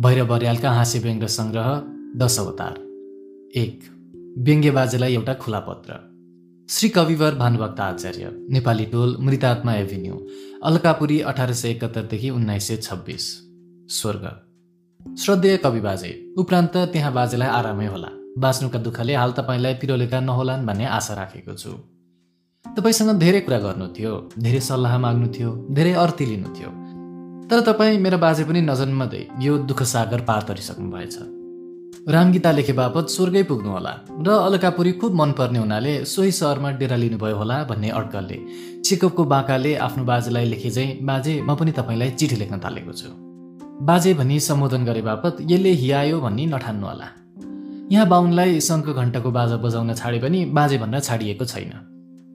भैरव बर्यालका हाँस्य व्यङ्ग सङ्ग्रह दश अवतार। एक व्यङ्ग्य बाजेलाई एउटा खुला पत्र। श्री कविवर भानुभक्त आचार्य नेपाली टोल मृतात्मा एभिन्यू अलकापुरी अठार सय एकहत्तरदेखि उन्नाइस सय छब्बिस। स्वर्ग। श्रद्धेय कवि बाजे उपरान्त त्यहाँ बाजेलाई आरामै होला। बाँच्नुका दुःखले हाल तपाईँलाई पिरोलेका नहोलान् भन्ने आशा राखेको छु। तपाईँसँग धेरै कुरा गर्नु थियो धेरै सल्लाह माग्नु थियो धेरै अर्थी लिनु थियो। तर तपाईँ मेरो बाजे पनि नजन्मदै यो दुःख सागर पार तरिसक्नु भएछ रामगीता लेखे बापत स्वर्गै पुग्नु होला र अलकापुरी खुब मनपर्ने हुनाले सोही सहरमा डेरा लिनुभयो होला भन्ने अड्कलले चेकअपको बाँकाले आफ्नो बाजेलाई लेखे चाहिँ बाजे म पनि तपाईँलाई चिठी लेख्न थालेको छु। बाजे भनी सम्बोधन गरे बापत यसले हियायो भन्ने नठान्नु होला। यहाँ बाहुनलाई शङ्ख घण्टाको बाजा बजाउन छाडे पनि बाजे भन्न छाडिएको छैन।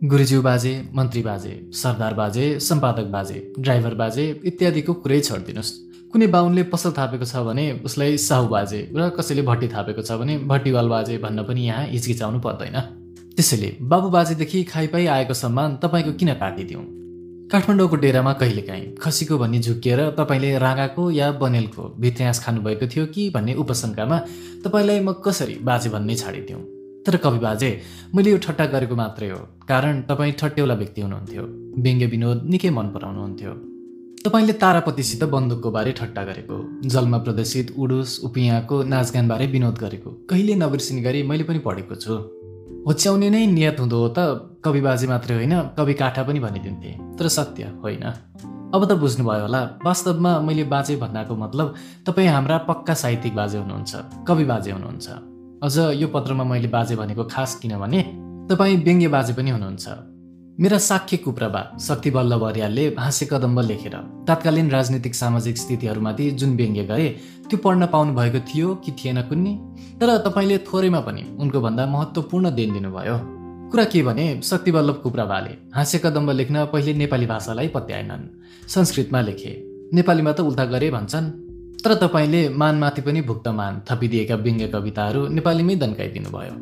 गुरुज्यू बाजे मन्त्री बाजे सरदार बाजे सम्पादक बाजे ड्राइभर बाजे इत्यादिको कुरै छोडिदिनुहोस्। कुनै बाहुनले पसल थापेको छ भने उसलाई साहु बाजे र कसैले भट्टी थापेको छ भने भट्टीवाल बाजे भन्न पनि यहाँ हिचकिचाउनु पर्दैन। त्यसैले बाबु बाजेदेखि खाइपाई आएको सम्मान तपाईँको किन काटिदिउँ काठमाडौँको डेरामा कहिलेकाहीँ खसीको भन्ने झुकिएर तपाईँले राँगाको या बनेलको भित्र्यास खानुभएको थियो कि भन्ने उपशङ्कामा तपाईँलाई म कसरी बाजे भन्ने छाडिदिउँ? तर कवि बाजे मैले यो ठट्टा गरेको मात्रै हो। कारण तपाईँ ठट्यौला व्यक्ति हुनुहुन्थ्यो। व्यङ्ग्य विनोद निकै मन पराउनुहुन्थ्यो। तपाईँले तारापतिसित बन्दुकको बारे ठट्टा गरेको जलमा प्रदर्शित उडुस उपियाँको नाचगानबारे विनोद गरेको। कहिले नबिर्सिने गरी मैले पनि पढेको छु। होच्याउने नै नियत हुँदो हो त कवि बाजे मात्रै होइन कवि काठा पनि भनिदिन्थे। तर सत्य होइन। अब त बुझ्नुभयो होला वास्तवमा मैले बाजे भन्नाको मतलब तपाईँ हाम्रा पक्का साहित्यिक बाजे हुनुहुन्छ कवि बाजे हुनुहुन्छ। अझ यो पत्रमा मैले बाजे भनेको खास किनभने तपाईँ व्यङ्ग्य बाजे पनि हुनुहुन्छ। मेरा साख्य कुप्रभा शक्ति बल्लभ अर्यालले हाँस्य कदम्ब लेखेर तात्कालीन राजनीतिक सामाजिक स्थितिहरूमाथि जुन व्यङ्ग्य गरे त्यो पढ्न पाउनु भएको थियो कि थिएन कुन्नी? तर तपाईँले थोरैमा पनि उनको भन्दा महत्त्वपूर्ण देन दिनुभयो। कुरा के भने शक्ति बल्लभ कुप्रभाले हाँस्य कदम्ब लेख्न पहिले नेपाली भाषालाई पत्याएनन् संस्कृतमा लेखे। नेपालीमा त उल्टा गरे भन्छन्। तर तपाईँले मानमाथि पनि भुक्तमान थपिदिएका व्यङ्ग्य कविताहरू नेपालीमै दन्काइदिनु भयो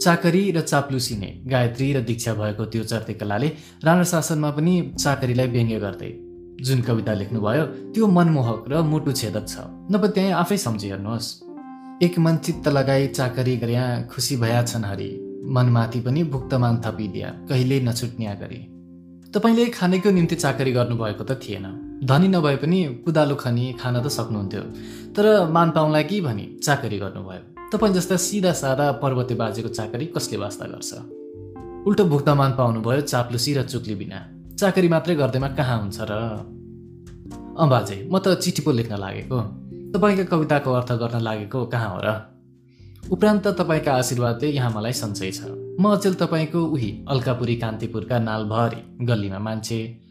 चाकरी र चाप्लुसी नै गायत्री र दीक्षा भएको त्यो चर्तेकलाले राणा शासनमा पनि चाकरीलाई व्यङ्ग्य गर्दै जुन कविता लेख्नुभयो त्यो मनमोहक र मुटु छेदक छ। नभए त्यहीँ आफै सम्झिहेर्नुहोस्। एक मन चित्त लगाई चाकरी गर्या खुसी भया छन् हरि। मनमाथि पनि भुक्तमान थपिदिया कहिल्यै नछुट्न्या गरी। तपाईँले खानेको निम्ति चाकरी गर्नुभएको त थिएन। धनी नभए पनि कुदालो खनी खान त सक्नुहुन्थ्यो। तर मान पाउनलाई कि भनी चाकरी गर्नुभयो? तपाईँ जस्ता सिधा सादा पर्वते बाजेको चाकरी कसले वास्ता गर्छ? उल्टो भुक्तमान पाउनुभयो चाप्लुसी र चुक्ली बिना। चाकरी मात्रै गर्दैमा कहाँ हुन्छ र? अँ बाजे म त चिठी पो लेख्न लागेको। तपाईँका कविताको अर्थ गर्न लागेको कहाँ हो र? उपरान्त तपाईँका आशीर्वादले यहाँ मलाई सन्चै छ। म अचेल तपाईँको उही अल्कापुरी कान्तिपुरका नालभरि गल्लीमा मान्छे।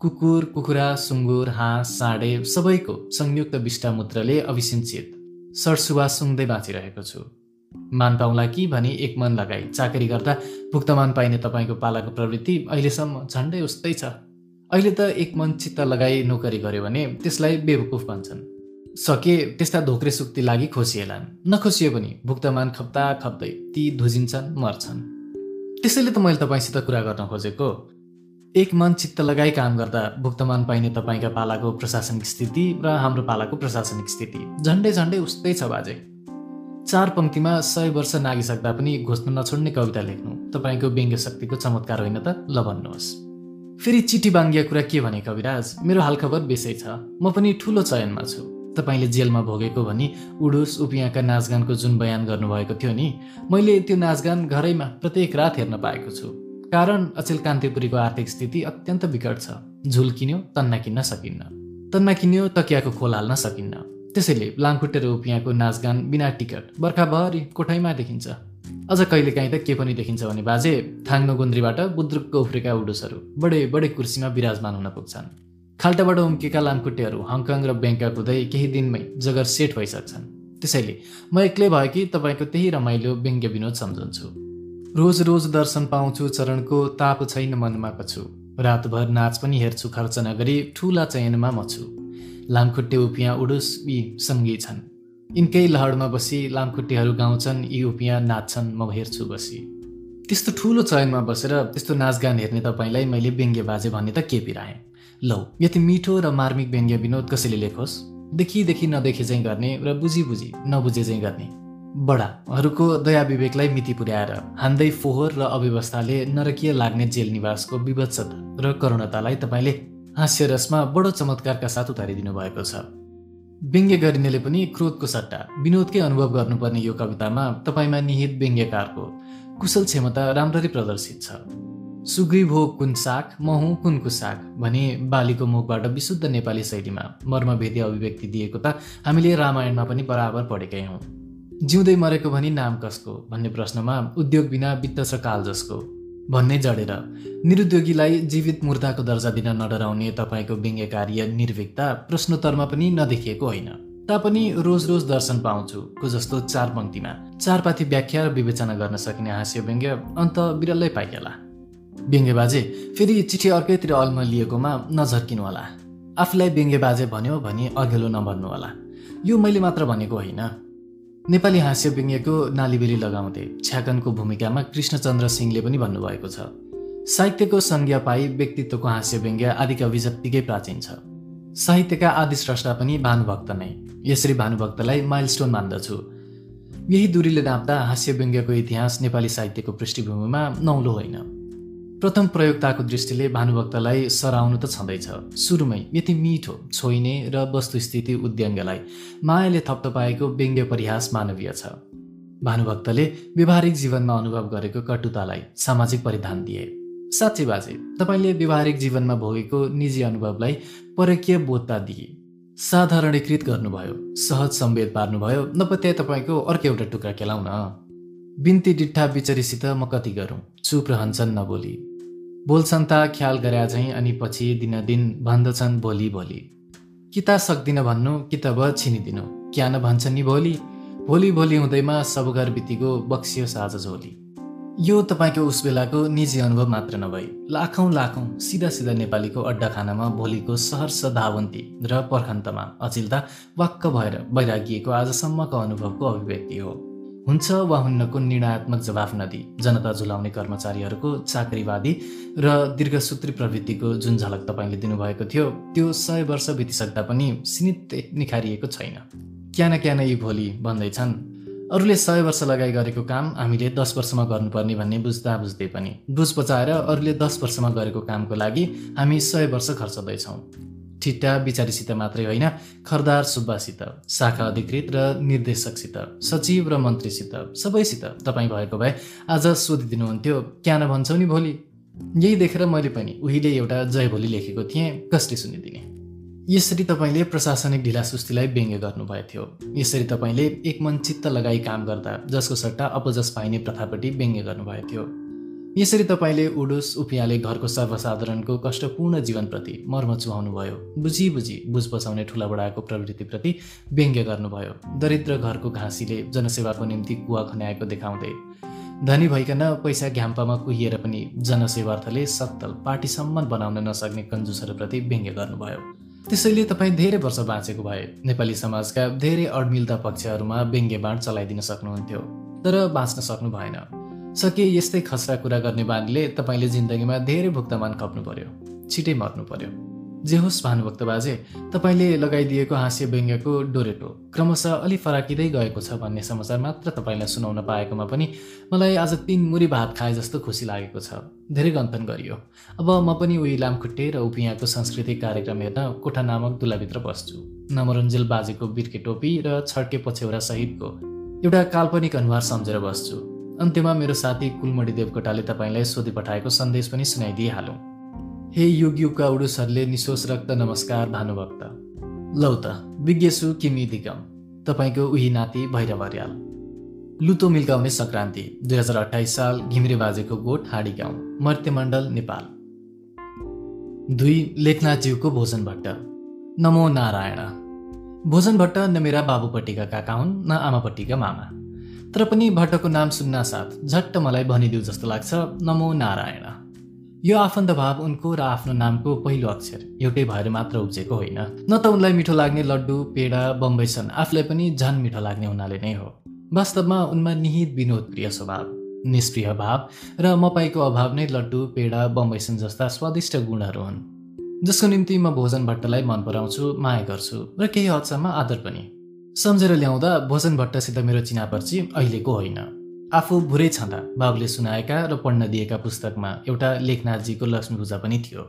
कुकुर कुखुरा सुँगुर हाँस साँडे सबैको संयुक्त विष्टामूत्रले अभिसिन्चित सरसुवास सुँग्दै बाँचिरहेको छु। मान पाउला कि भनी एक मन लगाई चाकरी गर्दा भुक्तमान पाइने तपाईँको पालाको प्रवृत्ति अहिलेसम्म झन्डै उस्तै छ। अहिले त एक मन चित्त लगाई नोकरी गर्यो भने त्यसलाई बेवकुफ भन्छन्। सके त्यस्ता धोक्रे सुक्ति लागि खोसिएलान्। नखोसियो पनि भुक्तमान खप्दा खप्दै ती धुजिन्छन् मर्छन्। त्यसैले त मैले तपाईँसित कुरा गर्न खोजेको एक मन चित्त लगाई काम गर्दा भुक्तमान पाइने तपाईँका पालाको प्रशासनिक स्थिति र हाम्रो पालाको प्रशासनिक स्थिति झन्डै झन्डै उस्तै छ बाजे। चार पङ्क्तिमा सय वर्ष नागिसक्दा पनि घोच्न नछोड्ने कविता लेख्नु तपाईँको व्यङ्ग्य शक्तिको चमत्कार होइन त ल भन्नुहोस्। फेरि चिठी बाङ्गिया कुरा के भने कविराज मेरो हालखबर बेसै छ। म पनि ठुलो चयनमा छु। तपाईँले जेलमा भोगेको भनी उडुस उपियाँका नाचगानको जुन बयान गर्नुभएको थियो नि मैले त्यो नाचगान घरैमा प्रत्येक रात हेर्न पाएको छु। कारण अचेल कान्तिपुरीको आर्थिक स्थिति अत्यन्त विकट छ। झुल किन्यो तन्ना किन्न सकिन्न। तन्ना किन्यो तकियाको खोल हाल्न सकिन्न। त्यसैले लामखुट्टे र उपियाँको नाचगान बिना टिकट बर्खाभरि कोठैमा देखिन्छ। अझ कहिलेकाहीँ त के पनि देखिन्छ भने बाजे थाङ्नो गुन्द्रीबाट बुद्रुकको उफ्रेका उडुसहरू बडे बडे कुर्सीमा विराजमान हुन पुग्छन्। खाल्टाबाट उम्केका लामखुट्टेहरू हङकङ र ब्याङ्कक हुँदै केही दिनमै जगर सेट भइसक्छन्। त्यसैले म एक्लै भयो कि तपाईँको त्यही रमाइलो व्यङ्ग्य विनोद सम्झन्छु। रोज रोज दर्शन पाउँछु चरणको ताप छैन मनमा कछु रातभर नाच पनि हेर्छु खर्च नगरी ठुला चयनमा म छु लामखुट्टे उपियाँ उडुस यी सङ्गी छन्। यिनकै लहडमा बसी लामखुट्टेहरू गाउँछन् यी उपियाँ नाच्छन् म हेर्छु बसी। त्यस्तो ठुलो चयनमा बसेर त्यस्तो नाचगान हेर्ने तपाईँलाई मैले व्यङ्ग्य बाजे भन्ने त के पिराएँ? लौ यति मिठो र मार्मिक व्यङ्ग्य विनोद कसैले लेखोस्? देखिदेखि नदेखे चाहिँ गर्ने र बुझी बुझी नबुझे चाहिँ गर्ने। बडाहरूको दया विवेकलाई मिति पुर्याएर हान्दै फोहोर र अव्यवस्थाले नरकीय लाग्ने जेल निवासको विवत्सता र करुणतालाई तपाईँले हास्यरसमा बडो चमत्कारका साथ उतारिदिनु भएको छ। व्यङ्ग्य गरिनेले पनि क्रोधको सट्टा विनोदकै अनुभव गर्नुपर्ने यो कवितामा तपाईँमा निहित व्यङ्ग्यकारको कुशल क्षमता राम्ररी प्रदर्शित छ। सुग्रीव हो कुन साग म हुँ कुनको साग भने बालीको मुखबाट विशुद्ध नेपाली शैलीमा मर्मभेदी अभिव्यक्ति दिएको त हामीले रामायणमा पनि बराबर पढेकै हौँ। जिउँदै मरेको भनी नाम कसको? भन्ने प्रश्नमा उद्योग बिना वित्त छ काल जसको? भन्ने जडेर निरुद्योगीलाई जीवित मुर्दाको दर्जा दिन नडराउने तपाईँको व्यङ्ग्य कार्य निर्भिकता प्रश्नोत्तरमा पनि नदेखिएको होइन। तापनि रोज रोज दर्शन पाउँछु को जस्तो चार पङ्क्तिमा। चार पाथी व्याख्या र विवेचना गर्न सकिने हास्य व्यङ्ग्य अन्त बिरल्लै पाइएला। व्यङ्ग्य बाजे फेरि चिठी अर्कैतिर अल्म लिएकोमा नझर्किनु होला आफूलाई व्यङ्ग्य बाजे भन्यो भने अघिल्लो नभन्नु होला यो मैले मात्र भनेको होइन। नेपाली हास्य व्यङ्ग्यको नालीबेली लगाउँदै छ्याकनको भूमिकामा कृष्णचन्द्र सिंहले पनि भन्नुभएको छ साहित्यको संज्ञा पाई व्यक्तित्वको हास्य व्यङ्ग्य आदिका विजत्तिकै प्राचीन छ। साहित्यका आदि स्रष्टा पनि भानुभक्त नै यसरी भानुभक्तलाई माइलस्टोन मान्दछु। यही दूरीले नाप्दा हास्य व्यङ्ग्यको इतिहास नेपाली साहित्यको पृष्ठभूमिमा नौलो होइन। प्रथम प्रयोगताको दृष्टिले भानुभक्तलाई सराउनु त छँदैछ। सुरुमै यति मिठो छोइने र वस्तुस्थिति उद्यङ्गलाई मायाले थप्त व्यङ्ग्य परिहास मानवीय छ। भानुभक्तले व्यवहारिक जीवनमा अनुभव गरेको कटुतालाई सामाजिक परिधान दिए। साँच्ची बाजे तपाईँले व्यवहारिक जीवनमा भोगेको निजी अनुभवलाई परकीय बोधता दिए। साधारणीकृत गर्नुभयो सहज सम्वेद पार्नुभयो नपत्याए तपाईँको अर्को एउटा टुक्रा केलाउन। बिन्ती डिट्ठा बिचरीसित म कति गरौँ? चुप रहन्छन् नबोली। बोल्छन् त ख्याल गरे झैँ अनि पछि दिनदिन भन्दछन् भोलि भोलि कि त सक्दिनँ भन्नु कि त भ छिनिदिनु। क्या न भन्छ नि भोलि। भोलि भोलि हुँदैमा सब घर बितिको बक्सियो साझ झोली। यो तपाईँको उस बेलाको निजी अनुभव मात्र नभई लाखौँ लाखौँ सिधा सिधा नेपालीको अड्डा खानामा भोलिको सहर्ष धावन्ती र पर्खन्तमा अचिल्ता वाक्क भएर वैरागिएको आजसम्मको अनुभवको अभिव्यक्ति हो। हुन्छ वा हुन्नको निर्णयात्मक जवाफ नदी। जनता झुलाउने कर्मचारीहरूको चाकरीवादी र दीर्घसूत्री प्रवृत्तिको जुन झलक तपाईँले दिनुभएको थियो त्यो सय वर्ष बितिसक्दा पनि सिनित्ते निखारिएको छैन। क्यान क्यान यी भोलि भन्दैछन् अरूले सय वर्ष लगाइ गरेको काम हामीले दस वर्षमा गर्नुपर्ने भन्ने बुझ्दा बुझ्दै पनि। बुझ पचाएर अरूले दस वर्षमा गरेको कामको लागि हामी सय वर्ष खर्चदैछौँ। ठिट्टा बिचारीसित मात्रै होइन खरदार सुब्बासित शाखा अधिकृत र निर्देशकसित सचिव र मन्त्रीसित सबैसित तपाईँ भएको भए आज सोधिदिनुहुन्थ्यो क्या भन्छौ नि भोलि? यही देखेर मैले पनि उहिले एउटा जय भोलि लेखेको थिएँ कसले सुनिदिने। यसरी तपाईँले प्रशासनिक ढिलासुस्तीलाई व्यङ्ग्य गर्नुभएको थियो यसरी तपाईँले एक मन चित्त लगाई काम गर्दा जसको सट्टा अपजस पाइने प्रथापट्टि व्यङ्ग्य गर्नुभएको थियो यसरी तपाईँले उडुस उपियाले घरको सर्वसाधारणको कष्टपूर्ण जीवनप्रति मर्म चुहाउनु भयो बुझी बुझी बुझ बचाउने ठुला बडाको प्रवृत्तिप्रति व्यङ्ग्य गर्नुभयो। दरिद्र घरको घाँसीले जनसेवाको निम्ति कुवा खन्याएको देखाउँदै धनी भइकन पैसा घ्याम्पामा कुहिएर पनि जनसेवार्थले सत्तल पार्टीसम्म बनाउन नसक्ने कन्जुसहरूप्रति व्यङ्ग्य गर्नुभयो। त्यसैले तपाईँ धेरै वर्ष बाँचेको भए नेपाली समाजका धेरै अडमिल्दा पक्षहरूमा व्यङ्ग्य बाँड चलाइदिन सक्नुहुन्थ्यो तर बाँच्न सक्नु भएन। सके यस्तै खसरा कुरा गर्ने बानीले तपाईँले जिन्दगीमा धेरै भुक्तमान खप्नु पर्यो छिटै मर्नु पर्यो जे होस् भानुभक्त बाजे तपाईँले लगाइदिएको हाँस्य व्यङ्ग्यको डोरेटो क्रमशः अलि फराकिँदै गएको छ भन्ने समाचार मात्र तपाईँलाई सुनाउन पाएकोमा पनि मलाई आज तिन मुरी भात खाए जस्तो खुसी लागेको छ। धेरै गन्थन गरियो। अब म पनि उही लामखुट्टे र उपियाँको सांस्कृतिक कार्यक्रम हेर्न कोठा नामक दुलाभित्र बस्छु। नमरन्जेल बाजेको बिर्के टोपी र छड्के पछ्यौरा सहितको एउटा काल्पनिक अनुहार सम्झेर बस्छु। अन्त्यमा मेरो साथी कुलमणि देवकोटाले तपाईँलाई सोधि पठाएको सन्देश पनि सुनाइदिइहालौँ। हे युग युगका उडुसहरूले निशोष रक्त नमस्कार भानुभक्त लौ त विज्ञसु किमी दिगम तपाईँको उही नाति भैरव अर्याल। लुतो मिल्काउने सङ्क्रान्ति दुई हजार अठाइस साल घिमिरे बाजेको गोठ हाडी गाउँ मर्त्यमण्डल नेपाल। दुई लेखनाथज्यूको भोजन भट्ट। नमो नारायण। भोजन भट्ट न मेरा बाबुपट्टिका काका हुन् न आमापट्टिका मामा। तर पनि भट्टको नाम सुन्न साथ झट्ट मलाई भनिदिउ जस्तो लाग्छ नमो नारायण। यो आफन्त भाव उनको र आफ्नो नामको पहिलो अक्षर एउटै भएर मात्र उब्जेको होइन। न त उनलाई मिठो लाग्ने लड्डु पेडा बम्बई छन् आफूलाई पनि झन् मिठो लाग्ने हुनाले नै हो। वास्तवमा उनमा निहित विनोद प्रिय स्वभाव निष्प्रिय भाव र मपाईको अभाव नै लड्डु पेडा बम्बैसन जस्ता स्वादिष्ट गुणहरू हुन्। जसको निम्ति म भोजन भट्टलाई मन पराउँछु माया गर्छु र केही हदसम्म आदर पनि। सम्झेर ल्याउँदा भोजन भट्टसित मेरो चिनापर्ची अहिलेको होइन। आफू भुरै छँदा बाबुले सुनाएका र पढ्न दिएका पुस्तकमा एउटा लेखनाथजीको लक्ष्मी पूजा पनि थियो।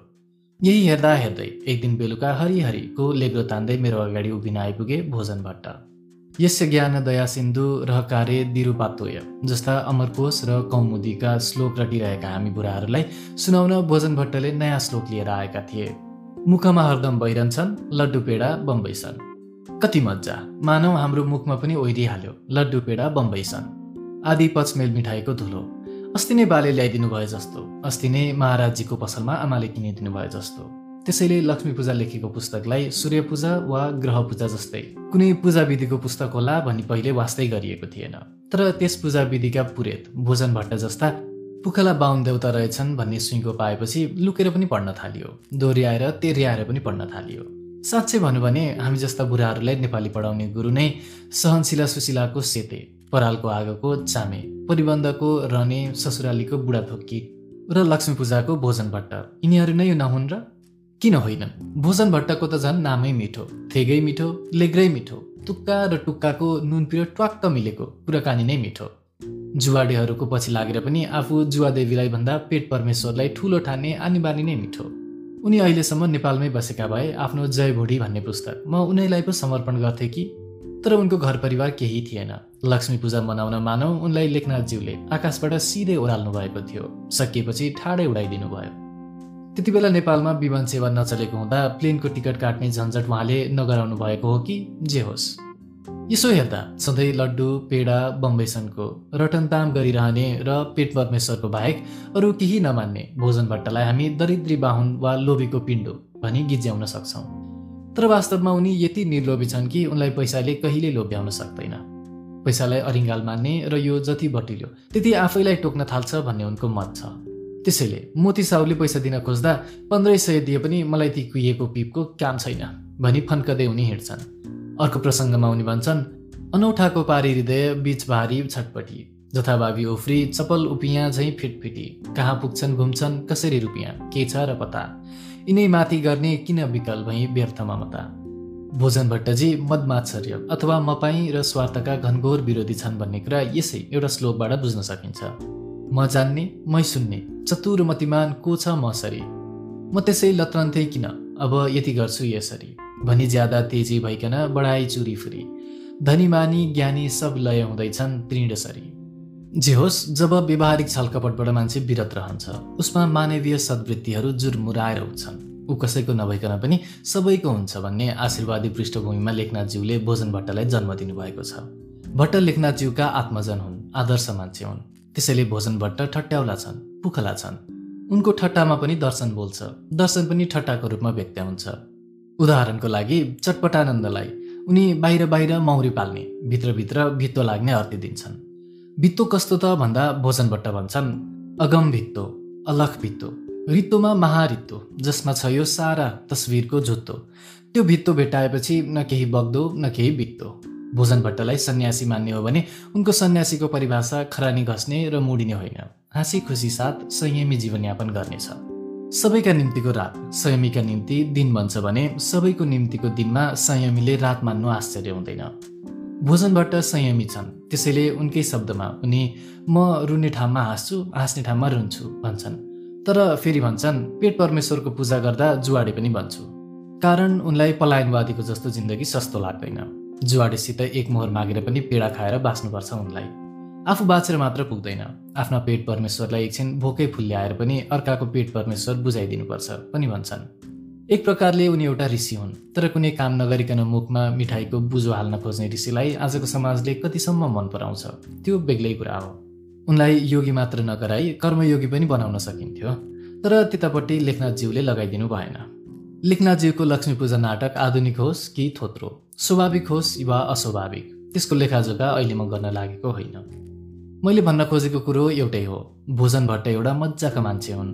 यही हेर्दा हेर्दै एक दिन बेलुका हरिहरिको लेग्रो तान्दै मेरो अगाडि उभिन आइपुगे भोजन भट्ट। यस ज्ञान दया सिन्धु रहकारे दिरुपातोय जस्ता अमरकोश र कौमुदीका श्लोक रटिरहेका हामी बुढाहरूलाई सुनाउन भोजन भट्टले नयाँ श्लोक लिएर आएका थिए। मुखमा हरदम भइरहन्छन् लड्डु पेडा बम्बैसन कति मजा मानव हाम्रो मुखमा पनि ओहिरिहाल्यो लड्डु पेडा बम्बैसन आदि पचमेल मिठाईको धुलो। अस्ति नै बाले ल्याइदिनु भयो जस्तो। अस्ति नै महाराजजीको पसलमा आमाले किनिदिनु भयो जस्तो। त्यसैले लक्ष्मी पूजा लेखेको पुस्तकलाई सूर्य पूजा वा ग्रह पूजा जस्तै। कुनै पूजा विधिको पुस्तक होला भनी पहिले वास्तै गरिएको थिएन। तर त्यस पूजा विधिका पुरेत भोजन भट्ट जस्ता पुखला बाहुन देउता रहेछन् भन्ने सुइँको पाएपछि लुकेर पनि पढ्न थालियो। दोहोऱ्याएर तेर्याएर पनि पढ्न थालियो। साँच्चै भनौँ भने हामी जस्ता बुढाहरूलाई नेपाली पढाउने गुरु नै सहनशिला सुशीलाको सेते परालको आगोको चामे परिबन्धको रने ससुरालीको बुढाथोक्की र लक्ष्मी पूजाको भोजन भट्ट। यिनीहरू नै नहुन् र किन होइनन्? भोजन भट्टको त झन् नामै मिठो थेगै मिठो लेग्रै मिठो तुक्का र टुक्काको नुन पिरो ट्वाक्क मिलेको कुराकानी नै मिठो। जुवाडेहरूको पछि लागेर पनि आफू जुवादेवीलाई भन्दा पेट परमेश्वरलाई ठुलो ठान्ने आनी बानी नै मिठो। उनी अहिलेसम्म नेपालमै बसेका भए आफ्नो जय भोडी भन्ने पुस्तक। म उनीलाई पो समर्पण गर्थेँ कि तर उनको घर परिवार केही थिएन। लक्ष्मी पूजा मनाउन मानौ उनलाई लेखनाथज्यूले आकाशबाट सिधै ओह्राल्नु भएको थियो। सकिएपछि ठाडै उडाइदिनु भयो। त्यति बेला नेपालमा विमान सेवा नचलेको हुँदा प्लेनको टिकट काट्ने झन्झट उहाँले नगराउनु भएको हो कि? जे होस्। यसो हेर्दा सधैँ लड्डु पेडा बम्बैसनको रटनताम गरिरहने र पेट परमेश्वरको बाहेक अरू केही नमान्ने भोजन भट्टलाई हामी दरिद्री बाहुन वा लोभीको पिण्डो भनी गिज्याउन सक्छौँ। तर वास्तवमा उनी यति निर्लोभी छन् कि उनलाई पैसाले कहिले लोभ्याउन सक्दैन। पैसालाई अरिङ्गाल मान्ने र यो जति बटिल्यो त्यति आफैलाई टोक्न थाल्छ भन्ने उनको मत छ। त्यसैले मोती साउले पैसा दिन खोज्दा पन्ध्र सय दिए पनि मलाई ती कुहिएको पिपको काम छैन भनी फन्कदै उनी हिँड्छन्। अर्को प्रसङ्गमा उनी भन्छन् अनौठाको पारी हृदय बिच भारी छटपटी। जथाभावी ओफ्री चपल उपियाँ झैँ फिटफिटी। कहाँ पुग्छन् घुम्छन् कसरी रुपियाँ? के छ र पता? यिनै माथि गर्ने किन विकल भई व्यर्थ ममता? भोजन भट्टजी मदमात्सर्य अथवा मपाई र स्वार्थका घनघोर विरोधी छन् भन्ने कुरा यसै एउटा श्लोकबाट बुझ्न सकिन्छ। म जान्ने मै सुन्ने। चतुर मतिमान को छ म सरी? म त्यसै लत्रन्थेँ किन? अब यति गर्छु यसरी। भनी ज्यादा तेजी भइकन बढाइ चुरी फुरी। धनीमानी ज्ञानी सब लय हुँदैछन् त्रिणसरी जे होस् जब व्यवहारिक छलकपटबाट मान्छे विरत रहन्छ उसमा मानवीय सद्वृत्तिहरू जुरमुराएर उठ्छन्। ऊ कसैको नभइकन पनि सबैको हुन्छ भन्ने आशीर्वादी पृष्ठभूमिमा लेखनाथज्यूले भोजन भट्टलाई जन्म दिनुभएको छ। भट्ट लेखनाथज्यूका आत्मजन हुन् आदर्श मान्छे हुन्। त्यसैले भोजन भट्ट ठट्याउला छन् पुखला छन्। उनको ठट्टामा पनि दर्शन बोल्छ। दर्शन पनि ठट्टाको रूपमा व्यक्त हुन्छ। उदाहरणको लागि चटपटानन्दलाई उनी बाहिर बाहिर मौरी पाल्ने भित्रभित्र भित्तो लाग्ने अर्थी दिन्छन्। भित्तो कस्तो त भन्दा भोजन भट्ट भन्छन् अगम भित्तो अलख भित्तो रित्तोमा महारित्तो जसमा छ यो सारा तस्विरको झुत्तो त्यो भित्तो भेटाएपछि न केही बग्दो न केही बित्तो। भोजन भट्टलाई सन्यासी मान्ने हो भने उनको सन्यासीको परिभाषा खरानी घस्ने र मुडिने होइन। हाँसी खुसी साथ संयमी जीवनयापन गर्नेछ। सबैका निम्तिको रात संयमीका निम्ति दिन बन्छ भने सबैको निम्तिको दिनमा संयमीले रात मान्नु आश्चर्य हुँदैन। भोजन भट्ट संयमी छन्। त्यसैले उनकै शब्दमा उनी म रुने ठाउँमा हाँस्छु हाँस्ने ठाउँमा रुन्छु भन्छन्। तर फेरि भन्छन् पेट परमेश्वरको पूजा गर्दा जुवाडे पनि भन्छु कारण उनलाई पलायनवादीको जस्तो जिन्दगी सस्तो लाग्दैन। जुवाडेसित एक मोहर मागेर पनि पीडा खाएर बाँच्नुपर्छ उनलाई। आफू बाँचेर मात्र पुग्दैन। आफ्ना पेट परमेश्वरलाई एकछिन भोकै फुल्याएर पनि अर्काको पेट परमेश्वर बुझाइदिनुपर्छ पनि भन्छन्। एक प्रकारले उनी एउटा ऋषि हुन् तर कुनै काम नगरिकन मुखमा मिठाईको बुझो हाल्न खोज्ने ऋषिलाई आजको समाजले कतिसम्म मन पराउँछ त्यो बेग्लै कुरा हो। उनलाई योगी मात्र नगराई कर्मयोगी पनि बनाउन सकिन्थ्यो तर त्यतापट्टि लेखनाथज्यूले लगाइदिनु भएन। लेखनाथज्यूको लक्ष्मी पूजा नाटक आधुनिक होस् कि थोत्रो? स्वाभाविक होस् वा अस्वाभाविक त्यसको लेखाजोखा अहिले म गर्न लागेको होइन। मैले भन्न खोजेको कुरो एउटै हो भोजन भट्ट एउटा मजाका मान्छे हुन्।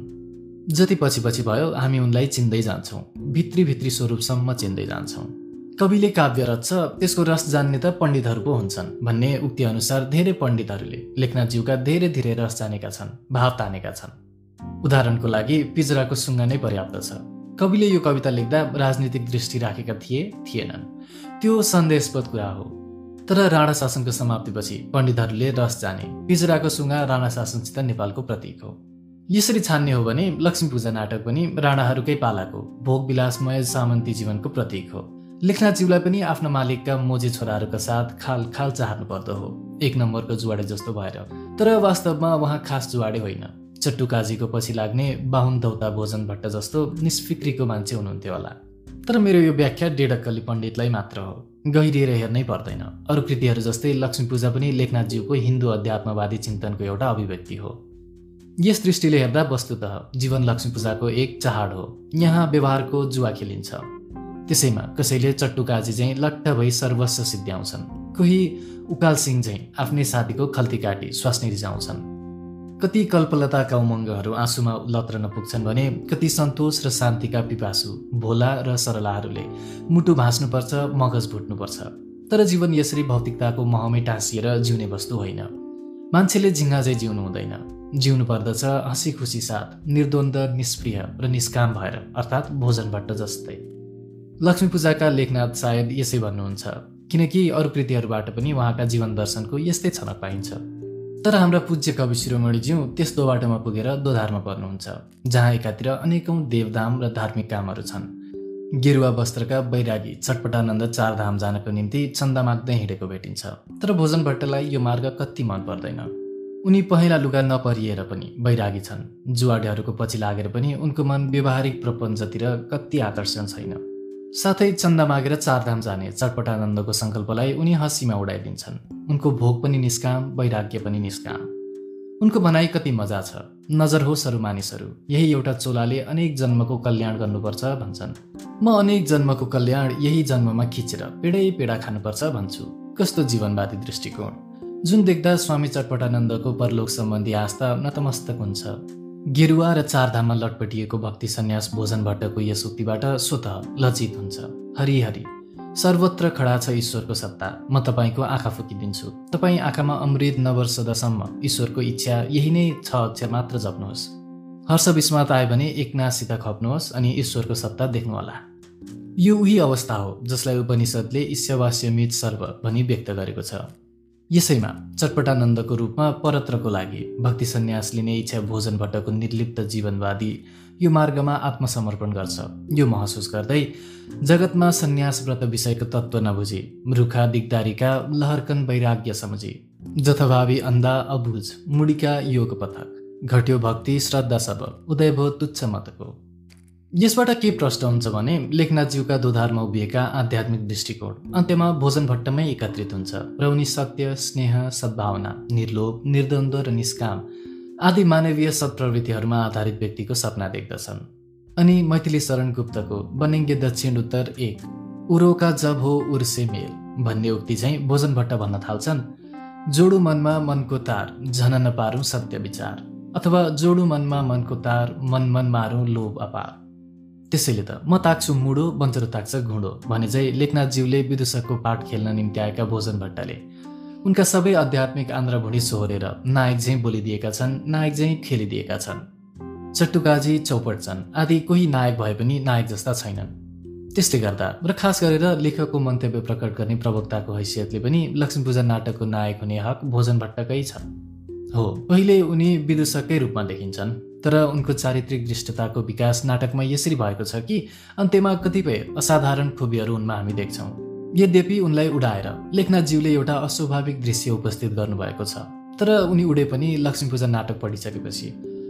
जति पछि पछि भयो हामी उनलाई चिन्दै जान्छौँ भित्री भित्री स्वरूपसम्म चिन्दै जान्छौँ। कविले काव्य रच्छ त्यसको रस जान्ने त पण्डितहरू पो हुन्छन् भन्ने उक्ति अनुसार धेरै पण्डितहरूले लेखनाथज्यूका धेरै धेरै रस जानेका छन् भाव तानेका छन्। उदाहरणको लागि पिजराको सुङ्गा नै पर्याप्त छ। कविले यो कविता लेख्दा राजनीतिक दृष्टि राखेका थिए थिएनन्। त्यो सन्देशपद कुरा हो। तर राणा शासनको समाप्तिपछि पण्डितहरूले रस जाने। पिजराको सुगा राणा शासनसित नेपालको प्रतीक हो। यसरी छान्ने हो भने लक्ष्मी पूजा नाटक पनि राणाहरूकै पालाको भोग विलासमय सामन्ती जीवनको प्रतीक हो। लेखनाथज्यूलाई पनि आफ्ना मालिकका मोजे छोराहरूका साथ खाल खाल चाहनु पर्दो हो। एक नम्बरको जुवाडे जस्तो भएर। तर वास्तवमा उहाँ खास जुवाडे होइन। चट्टु काजीको पछि लाग्ने बाहुन दौता भोजन भट्ट जस्तो निष्फिक्रीको मान्छे हुनुहुन्थ्यो होला। तर मेरो यो व्याख्या डेडक्कली पण्डितलाई मात्र हो। गहिरिएर हेर्नै पर्दैन। अरू कृतिहरू जस्तै लक्ष्मी पूजा पनि लेखनाथज्यूको हिन्दू अध्यात्मवादी चिन्तनको एउटा अभिव्यक्ति हो। यस दृष्टिले हेर्दा वस्तुत जीवन लक्ष्मी पूजाको एक चाड हो। यहाँ व्यवहारको जुवा खेलिन्छ। त्यसैमा कसैले चट्टुकाजी चाहिँ लट्ट भई सर्वस्व सिद्ध्याउँछन्। कोही उकाल सिंह चाहिँ आफ्नै साथीको खल्ती काटी स्वास्नी रिजाउँछन् कति कल्पलताका उमङ्गहरू आँसुमा लत्रन पुग्छन् भने कति सन्तोष र शान्तिका पिपासु भोला र सरलाहरूले मुटु भाँच्नुपर्छ मगज भुट्नुपर्छ। तर जीवन यसरी भौतिकताको महमै टाँसिएर जिउने वस्तु होइन। मान्छेले झिङ्गा चाहिँ जिउनु हुँदैन। जिउनु पर्दछ हँसी खुसी साथ निर्द्वन्द निष्प्रिय र निष्काम भएर अर्थात् भोजन भट्ट जस्तै। लक्ष्मी पूजाका लेखनाथ सायद यसै भन्नुहुन्छ किनकि अरू कृतिहरूबाट पनि उहाँका जीवन दर्शनको यस्तै छनक पाइन्छ। तर हाम्रा पूज्य कवि शिरोमणिज्यू त्यस बाटोमा पुगेर दोधारमा पर्नुहुन्छ जहाँ एकातिर अनेकौँ देवधाम र धार्मिक कामहरू छन्। गेरुवा वस्त्रका बैरागी चटपटानन्द चारधाम जानको निम्ति चन्दा माग्दै हिँडेको भेटिन्छ। तर भोजन भट्टलाई यो मार्ग कति मन पर्दैन। उनी पहेँला लुगा नपरिएर पनि बैरागी छन्। जुवाडेहरूको पछि लागेर पनि उनको मन व्यवहारिक प्रपञ्चतिर कति आकर्षण छैन। साथै चन्दा मागेर चारधाम जाने चटपटानन्दको सङ्कल्पलाई उनी हँसीमा उडाइदिन्छन्। उनको भोग पनि निष्काम वैराग्य पनि निष्काम। उनको भनाइ कति मजा छ। नजर होस् अरू मानिसहरू यही एउटा चोलाले अनेक जन्मको कल्याण गर्नुपर्छ भन्छन्। म अनेक जन्मको कल्याण यही जन्ममा खिचेर पेडै पेडा खानुपर्छ भन्छु कस्तो जीवनवादी दृष्टिकोण। जुन देख्दा स्वामी चटपटानन्दको परलोक सम्बन्धी आस्था नतमस्तक हुन्छ। गेरुवा र चारधाममा लटपटिएको भक्ति सन्यास भोजन भट्टको यस उक्तिबाट स्वत लचित हुन्छ। हरिहरि सर्वत्र खडा छ ईश्वरको सत्ता। म तपाईँको आँखा फुकिदिन्छु। तपाईँ आँखामा अमृत नवर्षदासम्म ईश्वरको इच्छा यही नै छ अक्षर मात्र जप्नुहोस्। हर्ष विस्मात आयो भने एकनाथसित खप्नुहोस् अनि ईश्वरको सत्ता देख्नुहोला। यो उही अवस्था हो जसलाई उपनिषदले ईश्यवास्यमित सर्व भनी व्यक्त गरेको छ। यसैमा चटपटानन्दको रूपमा परत्रको लागि भक्ति सन्यास लिने इच्छा भोजन भट्टको निर्लिप्त जीवनवादी यो मार्गमा आत्मसमर्पण गर्छ। यो महसुस गर्दै जगतमा सन्यास व्रत विषयको तत्त्व नबुझी रुखा दिगदारीका लहरकन वैराग्य सम्झी। जथभावी अन्धा अबुझ मुडिका योग पथक घट्यो भक्ति श्रद्धा सब उदयभो तुच्छ मतको। यसबाट के प्रश्न हुन्छ भने लेखनाथज्यूका दुधारमा उभिएका आध्यात्मिक दृष्टिकोण अन्त्यमा भोजन भट्टमै एकत्रित हुन्छ र उनी सत्य स्नेह सद्भावना निर्लोभ निर्द्वन्द्व र निष्काम आदि मानवीय सत्प्रवृत्तिहरूमा आधारित व्यक्तिको सपना देख्दछन्। अनि मैथिली शरण गुप्तको बनिङ्गे दक्षिण उत्तर एक उरोका जब हो उर्से मेल भन्ने उक्ति चाहिँ भोजन भट्ट भन्न थाल्छन्। जोडु मनमा मनको तार झन नपारौँ सत्य विचार अथवा जोडु मनमा मनको तार मन मन मारौँ लोभ अपार। त्यसैले त म ताक्छु मुडो बन्चरो ताक्छ घुँडो भने चाहिँ लेखनाथज्यूले विदुषकको पाठ खेल्न निम्ति आएका भोजन भट्टले। उनका सबै आध्यात्मिक आन्द्रभुँडी सोहोरेर नायक झैँ बोलिदिएका छन् नायक झैँ खेलिदिएका छन्। चट्टुकाजी चौपट छन् आदि कोही नायक भए पनि नायक जस्ता छैनन्। त्यसले गर्दा र खास गरेर लेखकको मन्तव्य प्रकट गर्ने प्रवक्ताको हैसियतले पनि लक्ष्मी पूजा नाटकको नायक हुने हक भोजन भट्टकै छ हो पहिले उनी विदुषककै रूपमा देखिन्छन्। तर उनको चारित्रिक दृष्टताको विकास नाटकमा यसरी भएको छ कि अन्त्यमा कतिपय असाधारण खुबीहरू उनमा हामी देख्छौँ। यद्यपि उनलाई उडाएर लेखनाथज्यूले एउटा अस्वाभाविक दृश्य उपस्थित गर्नुभएको छ। तर उनी उडे पनि लक्ष्मी पूजा नाटक पढिसकेपछि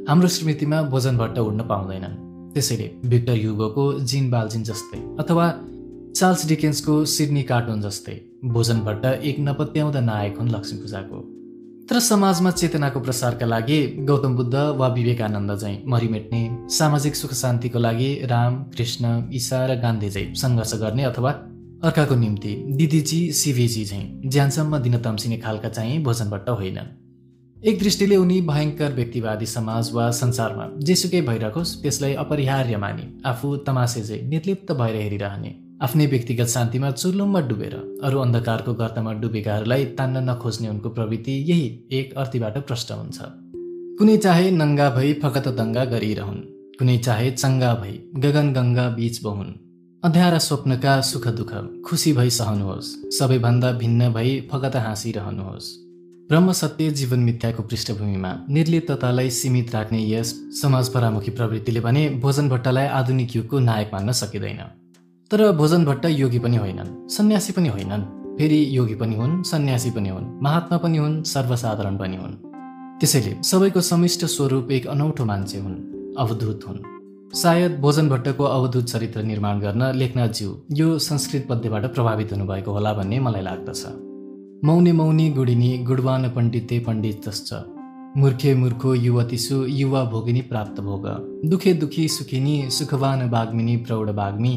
हाम्रो स्मृतिमा भोजन भट्ट उड्न पाउँदैनन्। त्यसैले भिक्टर युगोको जिन बाल्जिन जस्तै अथवा चार्ल्स डिकेन्सको सिडनी कार्टुन जस्तै भोजन भट्ट एक नपत्याउँदा नायक हुन् लक्ष्मी पूजाको तर समाजमा चेतनाको प्रसारका लागि गौतम बुद्ध वा विवेकानन्द चाहिँ मरिमेट्ने सामाजिक सुख शान्तिको लागि राम कृष्ण ईसा र गान्धी चाहिँ सङ्घर्ष गर्ने अथवा अर्काको निम्ति दिदीजी सिभिजी चाहिँ ज्यानसम्म दिन तम्सिने खालका चाहिँ भोजनबाट होइनन् एक दृष्टिले उनी भयङ्कर व्यक्तिवादी समाज वा संसारमा जेसुकै भइरहोस् त्यसलाई अपरिहार्य मानि आफू तमासे चाहिँ निर्लिप्त भएर हेरिरहने। आफ्नै व्यक्तिगत शान्तिमा चुर्लुममा डुबेर अरू अन्धकारको गर्तमा डुबेकाहरूलाई तान्न नखोज्ने उनको प्रवृत्ति यही एक अर्थीबाट प्रष्ट हुन्छ। कुनै चाहे नङ्गा भई फकत दङ्गा गरिरहन् कुनै चाहे चङ्गा भई गगन गङ्गा बीच बहुन्। अध्यारा स्वप्नका सुख दुःख खुसी भई सहनुहोस् सबैभन्दा भिन्न भई फगत हाँसिरहनुहोस्। ब्रह्म सत्य जीवन मिथ्याको पृष्ठभूमिमा निर्लिप्ततालाई सीमित राख्ने यस समाज परामुखी प्रवृत्तिले भने भोजन भट्टलाई आधुनिक युगको नायक मान्न सकिँदैन। तर भोजन भट्ट योगी पनि होइनन् सन्यासी पनि होइनन्। फेरि योगी पनि हुन् सन्यासी पनि हुन् महात्मा पनि हुन् सर्वसाधारण पनि हुन्। त्यसैले सबैको समिष्ट स्वरूप एक अनौठो मान्छे हुन् अवधूत हुन्। सायद भोजन भट्टको अवधूत चरित्र निर्माण गर्न लेखनाथज्यू यो संस्कृत पद्यबाट प्रभावित हुनुभएको होला भन्ने मलाई लाग्दछ। मौने मौनी गुडिनी गुडवान पण्डिते पण्डित तश्च मूर्खे मूर्खो युवतीसु युवा भोगिनी प्राप्त भोग। दुखे दुखी सुखिनी सुखवान बाग्मिनी प्रौढ बाग्मी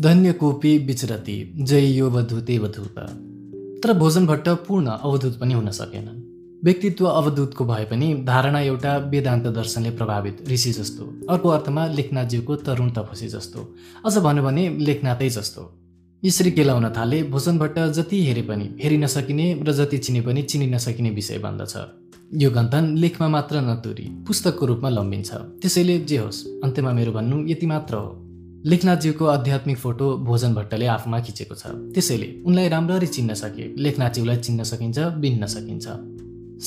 धन्य कोपी विचरती जय यो वधुते वधुत तर भोजन भट्ट पूर्ण अवधूत पनि हुन सकेनन् व्यक्तित्व अवधूतको भए पनि धारणा एउटा वेदान्त दर्शनले प्रभावित ऋषि जस्तो अर्को अर्थमा लेखनाथज्यूको तरुण तपसी जस्तो अझ भन्यो भने लेखनाथै जस्तो। यसरी केलाउन थाले भोजन भट्ट जति हेरे पनि हेरि नसकिने र जति चिने पनि चिनि नसकिने विषय बन्दछ। यो गन्थन लेखमा मात्र नतुरी पुस्तकको रूपमा लम्बिन्छ त्यसैले जे होस् अन्त्यमा मेरो भन्नु यति मात्र हो। लेखनाथज्यूको आध्यात्मिक फोटो भोजन भट्टले आफूमा खिचेको छ। त्यसैले उनलाई राम्ररी चिन्न सके। लेखनाथज्यूलाई चिन्न सकिन्छ बिन्न सकिन्छ।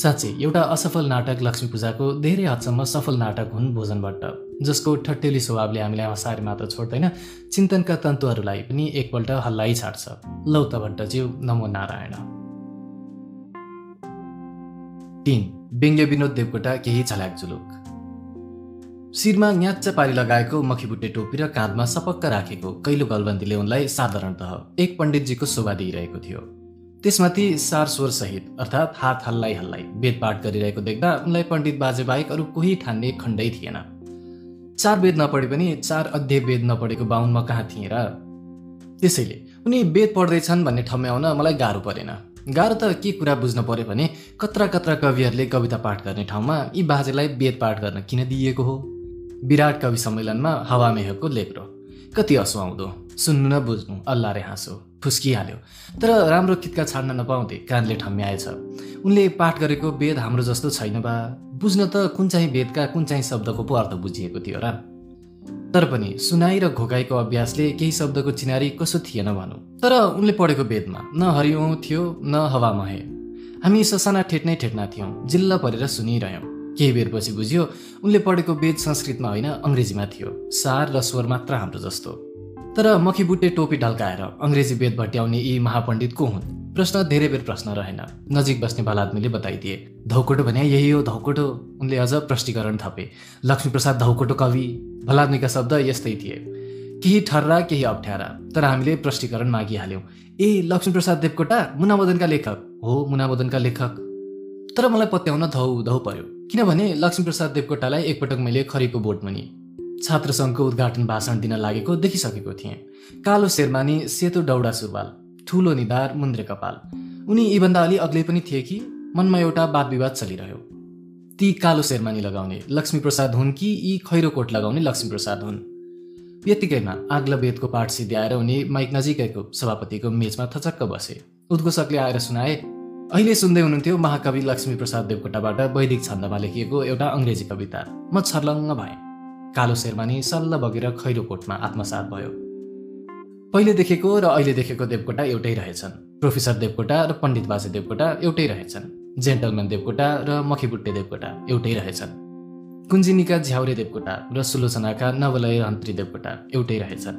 साँच्चै एउटा असफल नाटक लक्ष्मी पूजाको धेरै हदसम्म सफल नाटक हुन् भोजन भट्ट जसको ठट्टेली स्वभावले हामीलाई हँसाएर मात्र छोड्दैन चिन्तनका तन्तुहरूलाई पनि एकपल्ट हल्लाइ छाड्छ। लौ त भट्टज्यू नमो नारायण। तिन व्यङ्ग्य विनोद देवकोटा केही झल्याक जुलुक। शिरमा न्याच्च पारी लगाएको मखीबुट्टे टोपी र काँधमा सपक्क राखेको कैलो गलबन्दीले उनलाई साधारणतः एक पण्डितजीको शोभा दिइरहेको थियो। त्यसमाथि सार सहित अर्थात् हात हल्लाइ हल्लाइ वेदपाठ गरिरहेको देख्दा उनलाई पण्डित बाजे बाहेक अरू कोही ठान्ने खण्डै थिएन। चार वेद नपढे पनि चार अध्यय वेद नपढेको बाहुन म कहाँ थिएँ र? त्यसैले उनी वेद पढ्दैछन् भन्ने ठम्याउन मलाई गाह्रो परेन। गाह्रो त के कुरा बुझ्न पर्यो भने कत्रा कत्रा कविहरूले कविता पाठ गर्ने ठाउँमा यी बाजेलाई वेद पाठ गर्न किन दिइएको हो? विराट कवि सम्मेलनमा हावामेहको लेप्रो कति असुहाउँदो सुन्नु न बुझ्नु अल्लाह रे हाँसो फुस्किहाल्यो। तर राम्रो कितका छाड्न नपाउँदै कानले ठम्म्याएछ उनले पाठ गरेको वेद हाम्रो जस्तो छैन बा। बुझ्न त कुन चाहिँ वेदका कुन चाहिँ शब्दको पो अर्थ बुझिएको थियो र? तर पनि सुनाइ र घोकाइको अभ्यासले केही शब्दको चिनारी कसो थिएन भनौँ। तर उनले पढेको वेदमा न हरिओ थियो न हवामहे हामी ससाना ठेट्नै ठेट्ना थियौँ जिल्ला परेर सुनिरह्यौँ। केही बेरपछि बुझ्यो उनले पढेको वेद संस्कृतमा होइन अङ्ग्रेजीमा थियो। सार र स्वर मात्र हाम्रो जस्तो। तर मखीबुट्टे टोपी ढल्काएर अङ्ग्रेजी वेद भट्याउने यी महापण्डित को हुन्? प्रश्न धेरै बेर प्रश्न रहेन। नजिक बस्ने बालादमीले बताइदिए धौकोटो भने यही हो धौकोटो। उनले अझ प्रष्टीकरण थपे। लक्ष्मीप्रसाद धौकोटो कवि? भलादमीका शब्द यस्तै थिए। केही ठर्रा केही अप्ठ्यारा तर हामीले प्रष्टीकरण मागिहाल्यौँ। ए लक्ष्मीप्रसाद देवकोटा मुनामदनका लेखक? हो मुनामदनका लेखक। तर मलाई पत्याउन धौ धौ पर्यो किनभने लक्ष्मीप्रसाद देवकोटालाई एकपटक मैले खरीको बोटमुनि छात्र सङ्घको उद्घाटन भाषण दिन लागेको देखिसकेको थिएँ। कालो शेरमानी सेतो डौडा सुरुवाल ठुलो निधार मुन्द्रे कपाल। उनी यीभन्दा अलि अग्लै पनि थिए कि मनमा एउटा वाद विवाद चलिरह्यो। ती कालो शेरमानी लगाउने लक्ष्मीप्रसाद हुन् कि यी खैरो कोट लगाउने लक्ष्मीप्रसाद हुन्? यतिकैमा आग्ला वेदको पाठ सिद्ध्याएर उनी माइक नजिकैको सभापतिको मेचमा थचक्क बसे। उद्घोषकले आएर सुनाए अहिले सुन्दै हुनुहुन्थ्यो महाकवि लक्ष्मीप्रसाद देवकोटाबाट वैदिक छन्दमा लेखिएको एउटा अङ्ग्रेजी कविता म छर्लङ्ग भएँ। कालो शेरमानी सल्ल बगेर खैरो कोटमा आत्मसात भयो। पहिले देखेको र अहिले देखेको देवकोटा एउटै रहेछन्। प्रोफेसर देवकोटा र पण्डित बाजे देवकोटा एउटै रहेछन्। जेन्टलम्यान देवकोटा र मखीबुट्टे देवकोटा एउटै रहेछन्। कुञ्जिनीका झ्याउरे देवकोटा र सुलोचनाका नवलय हन्त्री देवकोटा एउटै रहेछन्।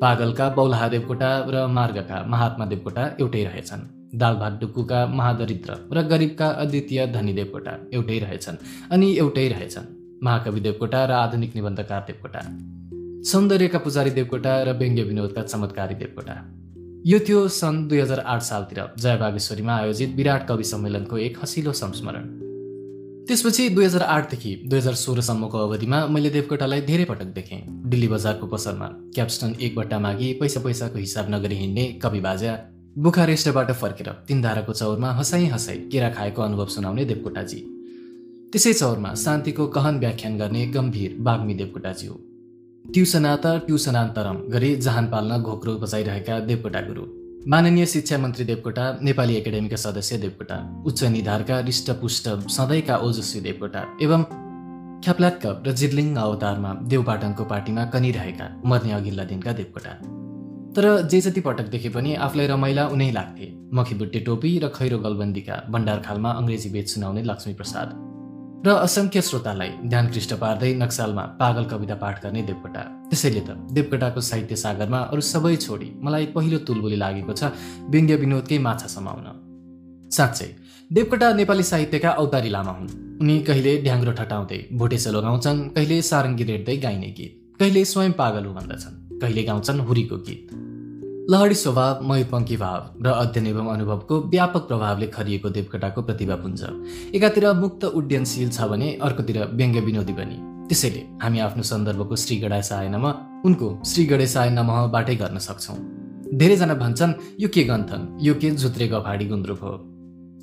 पागलका बौलाहा देवकोटा र मार्गका महात्मा देवकोटा एउटै रहेछन्। दाल भात महादरिद्र र गरिबका अद्वितीय धनी देवकोटा एउटै रहेछन् अनि एउटै रहेछन्। महाकवि देवकोटा र आधुनिक निबन्धकार देवकोटा सौन्दर्यका पुजारी देवकोटा र व्यङ्ग्य विनोदका चमत्कारी देवकोटा। यो थियो सन् दुई हजार आठ सालतिर जय बागेश्वरीमा आयोजित विराट कवि सम्मेलनको एक हसिलो संस्मरण। त्यसपछि दुई हजार आठदेखि दुई हजार सोह्रसम्मको अवधिमा मैले देवकोटालाई धेरै पटक देखेँ। दिल्ली बजारको पसलमा क्याप्स्टन एक बट्टा मागी पैसा पैसाको हिसाब नगरी हिँड्ने कवि बाजा बुखारेस्टबाट फर्केर तिनधाराको चौरमा हँसाइ हँसाइ केरा खाएको अनुभव सुनाउने देवकोटाजी। त्यसै चौरमा शान्तिको कहन व्याख्यान गर्ने गम्भीर बाग्मी देवकोटाजी हो। ट्युसनात ट्युसनान्तरम गरी जहान पाल्न घोक्रो बजाइरहेका देवकोटा गुरु। माननीय शिक्षा मन्त्री देवकोटा नेपाली एकाडेमीका सदस्य देवकोटा उच्च निधारका रिष्टपुष्ट सधैँका ओजस्वी देवकोटा एवं ख्याप्लाक्क र जिर्लिङ अवतारमा देवपाटनको पार्टीमा कनिरहेका मर्ने अघिल्ला दिनका देवकोटा। तर जे जति पटक देखे पनि आफूलाई रमाइला उनै लाग्थे। मखीबुट्टे टोपी र खैरो गलबन्दीका भण्डारखालमा अङ्ग्रेजी बेच सुनाउने लक्ष्मी प्रसाद र असङ्ख्य श्रोतालाई ध्यानकृष्ट पार्दै नक्सालमा पागल कविता पाठ गर्ने देवकोटा। त्यसैले त देवकोटाको साहित्य सागरमा अरू सबै छोडी मलाई पहिलो तुलबुली लागेको छ व्यङ्ग्य विनोदकै माछा समाउन। साँच्चै देवकोटा नेपाली साहित्यका औतारी लामा हुन्। उनी कहिले ढ्याङ्ग्रो ठटाउँदै भोटेसेलो गाउँछन् कहिले सारङ्गी रेट्दै गाइने गीत कहिले स्वयं पागल हो भन्दछन् कहिले गाउँछन् हुरीको गीत। लहडी स्वभाव मयूरपङ्खी भाव र अध्ययन एवं अनुभवको व्यापक प्रभावले खरिएको देवकोटाको प्रतिभापुञ्ज एकातिर मुक्त उड्डयनशील छ भने अर्कोतिर व्यङ्ग्य विनोदी पनि। त्यसैले हामी आफ्नो सन्दर्भको श्री गणेश आएनमा उनको श्री गणेश आए नमहबाटै गर्न सक्छौँ। धेरैजना भन्छन् यो के गन्थन? यो के झुत्रे गफाडी गुन्द्रुक हो?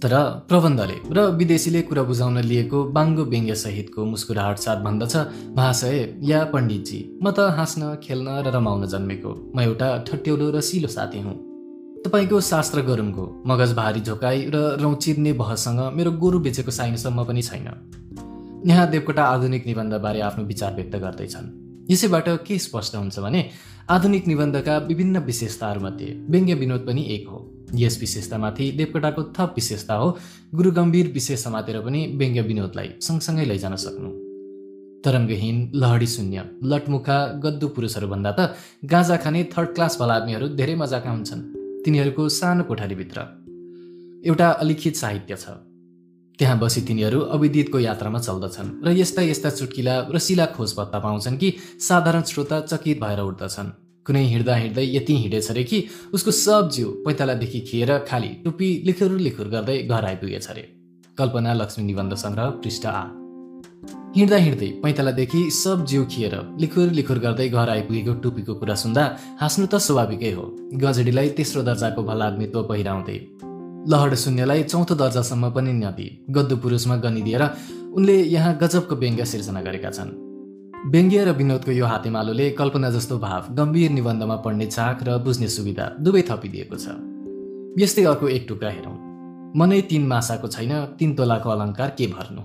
तर प्रबन्धले र विदेशीले कुरा बुझाउन लिएको बाङ्गो व्यङ्ग्य सहितको मुस्कुराहट साथ भन्दछ महाशय या पण्डितजी म त हाँस्न खेल्न र रमाउन जन्मेको। म एउटा ठट्यौलो र सिलो साथी हुँ। तपाईँको शास्त्र गरुङको मगज भारी झोकाई र रौचिर्ने बहससँग मेरो गोरु बेचेको साइनसम्म पनि छैन। यहाँ देवकोटा आधुनिक निबन्धबारे आफ्नो विचार व्यक्त गर्दैछन्। यसैबाट के स्पष्ट हुन्छ भने आधुनिक निबन्धका विभिन्न विशेषताहरूमध्ये व्यङ्ग्य विनोद पनि एक हो। यस विशेषतामाथि देवकोटाको थप विशेषता हो। गुरु गम्भीर विशेष समातेर पनि व्यङ्ग्य विनोदलाई सँगसँगै लैजान सक्नु। तरङ्गहीन लहडी शून्य लटमुखा गद्दु पुरुषहरूभन्दा त गाँजा खाने थर्ड क्लास आदमीहरू धेरै मजाका हुन्छन्। तिनीहरूको सानो कोठारीभित्र। एउटा अलिखित साहित्य छ। त्यहाँ बसी तिनीहरू अविदितको यात्रामा चल्दछन् र यस्ता यस्ता चुटकिला शिला खोज पत्ता पाउँछन् कि साधारण श्रोता चकित भएर उठ्दछन्। कुनै हिँड्दा हिँड्दै यति हिँडेछ अरे कि उसको सब जिउ पैतालादेखि खिएर खाली टुप्पी लिखुर लिखुर गर्दै घर आइपुगेछ अरे कल्पना लक्ष्मी निबन्ध सङ्ग्रह पृष्ठ आ हिँड्दा हिँड्दै पैतालादेखि सब जिउ खिएर लिखुर लिखुर गर्दै घर आइपुगेको टुपीको कुरा सुन्दा हाँस्नु त स्वाभाविकै हो। गजडीलाई तेस्रो दर्जाको भलाग्मित्व पहिराउँदै लहड शून्यलाई चौथो दर्जासम्म पनि नदी गद्दु पुरुषमा गनिदिएर उनले यहाँ गजबको व्यङ्ग्य सिर्जना गरेका छन्। व्यङ्ग्य र विनोदको यो हातेमालोले कल्पना जस्तो भाव गम्भीर निबन्धमा पढ्ने चाख र बुझ्ने सुविधा दुवै थपिदिएको छ। यस्तै अर्को एक टुक्रा हेरौँ। मनै तिन मासाको छैन तिन तोलाको अलङ्कार के भर्नु?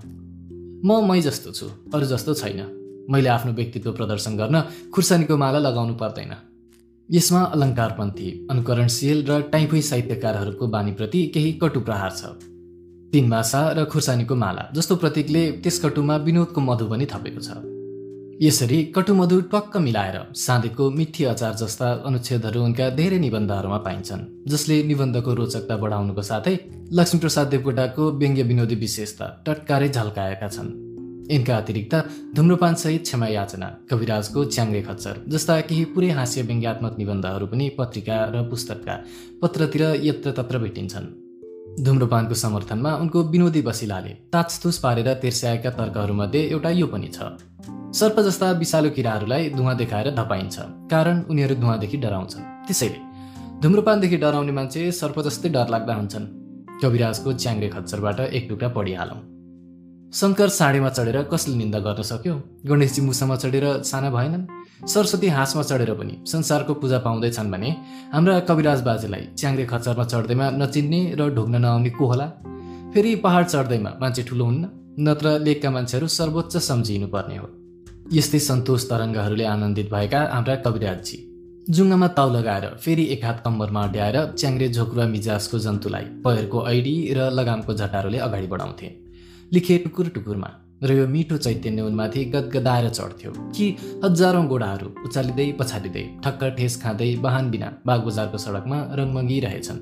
म मै जस्तो छु अरू जस्तो छैन। मैले आफ्नो व्यक्तित्व प्रदर्शन गर्न खुर्सानीको माला लगाउनु पर्दैन। यसमा अलङ्कारपन्थी अनुकरणशील र टाइफोई साहित्यकारहरूको बानीप्रति केही कटु प्रहार छ। तिन मासा र खुर्सानीको माला जस्तो प्रतीकले त्यस कटुमा विनोदको मधु पनि थपेको छ। यसरी कटुमधु टक्क मिलाएर साँधेको मिठी अचार जस्ता अनुच्छेदहरू उनका धेरै निबन्धहरूमा पाइन्छन् जसले निबन्धको रोचकता बढाउनुको साथै लक्ष्मीप्रसाद देवकोटाको व्यङ्ग्य विनोदी विशेषता टटकारै झल्काएका छन्। यिनका अतिरिक्त धुम्रपानसहित क्षमा याचना कविराजको च्याङ्ग्रे खच्चर जस्ता केही पुरै हास्य व्यङ्ग्यात्मक निबन्धहरू पनि पत्रिका र पुस्तकका पत्रतिर यत्र तत्र भेटिन्छन्। धुम्रपानको समर्थनमा उनको विनोदी बसिलाले ताचतुस पारेर तेर्स्याएका तर्कहरूमध्ये एउटा यो पनि छ। सर्प जस्ता विषालु किराहरूलाई धुवा देखाएर धपाइन्छ कारण उनीहरू धुवादेखि डराउँछन्। त्यसैले धुम्रपानदेखि डराउने मान्छे सर्प जस्तै डरलाग्दा हुन्छन्। कविराजको च्याङ्ग्रे खच्चरबाट एक टुक्रा पढिहालौँ। शङ्कर साँडेमा चढेर कसले निन्दा गर्न सक्यो? गणेशजी मुसामा चढेर साना भएनन्। सरस्वती हाँसमा चढेर पनि संसारको पूजा पाउँदैछन् भने हाम्रा कविराज बाजेलाई च्याङ्ग्रे खच्चरमा चढ्दैमा नचिन्ने र ढोग्न नआउने को होला? फेरि पहाड चढ्दैमा मान्छे ठुलो हुन्न नत्र लेखका मान्छेहरू सर्वोच्च सम्झिनु पर्ने हो। यस्तै सन्तोष तरङ्गहरूले आनन्दित भएका हाम्रा कविराजजी। जुङ्गामा ताउ लगाएर फेरि एक हात कम्बरमा अड्याएर च्याङ्ग्रे झोक्रुवा मिजाजको जन्तुलाई पहेरको ऐडी र लगामको झटारोले अगाडि बढाउँथे। लिखे टुकुर टुकुरमा। र यो मिठो चैतन्य उनमाथि गदगदाएर चढ्थ्यो कि हजारौँ गोडाहरू उचालिँदै पछाडिँदै ठक्क ठेस खाँदै वाहन बिना बागबजारको सडकमा रङमङ्गिरहेछन्।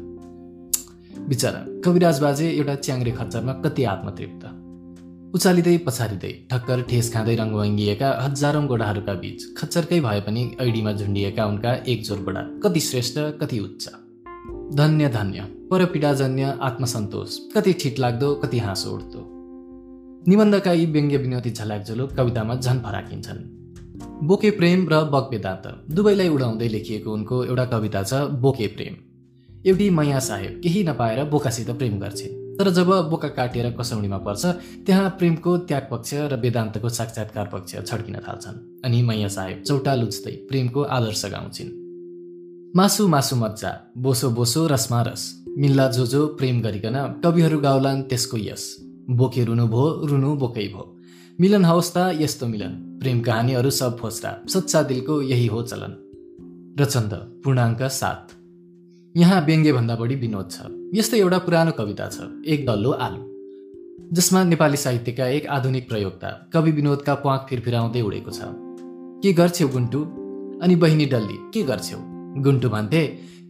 बिचरा कविराज बाजे एउटा च्याङ्ग्रे खच्चरमा कति आत्मतृप्त। उचालिँदै पछारिँदै ठक्कर ठेस खाँदै रङ्गभङ्गिएका हजारौँ गोडाहरूका बीच खच्चरकै भए पनि ऐडीमा झुन्डिएका उनका एक जोर गोडा कति श्रेष्ठ कति उच्च। धन्य धन्य। परपीडाजन्य आत्मसन्तोष। कति ठिक लाग्दो कति हाँसो उठ्दो। निबन्धका यी व्यङ्ग्य विनोदी झल्याकझुलो कवितामा झन फराकिन्छन् बोके प्रेम र बग वेदान्त दुवैलाई उडाउँदै लेखिएको उनको एउटा कविता छ बोके प्रेम। एउटी मैया साहेब केही नपाएर बोकासित प्रेम गर्छिन् तर जब बोका काटिएर कसौडीमा पर्छ त्यहाँ प्रेमको त्याग पक्ष र वेदान्तको साक्षात्कार पक्ष छड्किन थाल्छन्। अनि मैया साहेब चौटा लुच्दै प्रेमको आदर्श गाउँछिन्। मासु मासु मजा बोसो बोसो रसमा रस। मिल्ला जो जो प्रेम गरिकन कविहरू गाउलान् त्यसको यस। बोके रुनु भो रुनु बोकै भो। मिलन होस् त यस्तो मिलन प्रेम कहानीहरू सब फोस्टा सच्चा दिलको यही हो चलन। रचन्द पूर्णाङ्क सात। यहाँ व्यङ्ग्यभन्दा बढी विनोद छ। यस्तो एउटा पुरानो कविता छ एक डल्लो आलु। जसमा नेपाली साहित्यका एक आधुनिक प्रयोगता कवि विनोदका प्वाक फिरफिराउँदै उडेको छ। के गर्छौ गुन्टु? अनि बहिनी डल्ली के गर्छौ गुन्टु भन्थे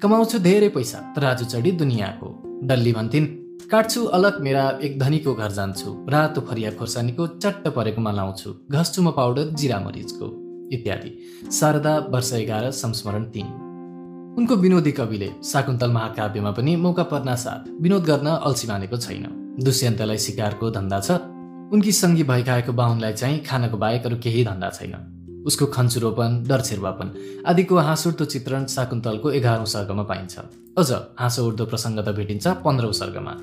कमाउँछु धेरै पैसा तराजु चढी दुनियाँको। डल्ली भन्थिन् काट्छु अलग मेरा एक धनीको घर जान्छु। रातो फरिया खोर्सानीको चट्ट परेकोमा लाउँछु। घस्छु पाउडर जिरा मरिचको इत्यादि। शारदा वर्ष एघार संस्मरण तिन। उनको विनोदी कविले शाकुन्तल महाकाव्यमा पनि मौका पर्ना साथ विनोद गर्न अल्छी मानेको छैन। दुष्यन्तलाई सिकारको धन्दा छ। उनकी सङ्गी भइखाएको बाहुनलाई चाहिँ खानको बाहेक अरू केही धन्दा छैन। उसको खन्चुरोपन डरछेर्वापन आदिको हाँसउठ्दो चित्रण शाकुन्तलको एघारौँ सर्गमा पाइन्छ। अझ हाँसो उठ्दो प्रसङ्ग त भेटिन्छ पन्ध्रौँ सर्गमा।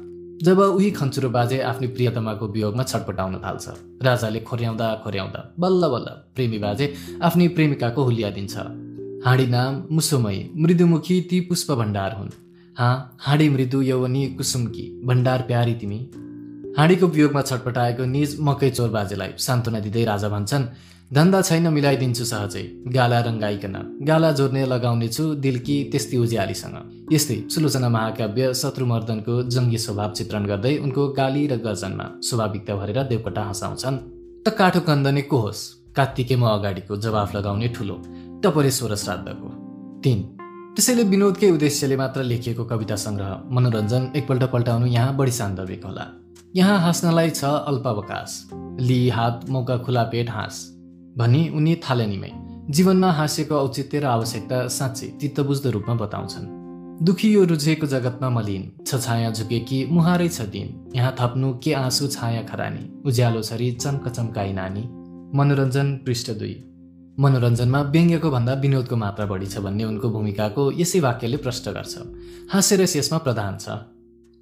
जब उही खन्चुरो बाजे आफ्नो प्रियतमाको वियोगमा छटपटाउन थाल्छ। राजाले खोर्याउँदा खोर्याउँदा बल्ल बल्ल प्रेमी बाजे आफ्नै प्रेमिकाको हुलिया दिन्छ। हाँडी नाम मुसुमयी मृदुमुखी ती पुष्प भण्डार हुन्। हाँ हाँडी मृदु यौवनी कुसुमकी भण्डार प्यारी तिमी। हाँडीको वियोगमा छटपटाएको निज मकै चोर बाजेलाई सान्त्वना दिँदै राजा भन्छन् धन्दा छैन मिलाइदिन्छु सहजै। गाला रङ्गाइकन गाला जोड्ने लगाउने छु दिल्की त्यस्तै उज्यालीसँग यस्तै सुलोचना महाकाव्य शत्रुमर्दनको जङ्गी स्वभाव चित्रण गर्दै उनको गाली र गर्जनमा स्वाभाविकता भरेर देवकोटा हँसाउँछन्। त काठो कन्दने को होस्? कार्तिकेमा अगाडिको जवाफ लगाउने ठुलो टपरेश्वर श्राद्धको। तिन त्यसैले विनोदकै उद्देश्यले मात्र लेखिएको कविता सङ्ग्रह मनोरञ्जन एकपल्ट पल्टाउनु यहाँ बढी सान्दर्भिक होला। यहाँ हाँस्नलाई छ अल्पावकाश। लि हात मौका खुला पेट हाँस। भनी उनी थालनीमै जीवनमा हाँसेको औचित्य र आवश्यकता साँच्चै चित्तबुझ्दो रूपमा बताउँछन्। दुखी यो रुझेको जगतमा मलिन छ छाया झुकेकी मुहारै छ दिन। यहाँ थप्नु के आँसु छाया खरानी उज्यालो छरी चम्क चम्काई नानी। मनोरञ्जन पृष्ठ दुई। मनोरञ्जनमा व्यङ्ग्यको भन्दा विनोदको मात्रा बढी छ भन्ने उनको भूमिकाको यसै वाक्यले प्रष्ट गर्छ। हास्यरस यसमा प्रधान छ।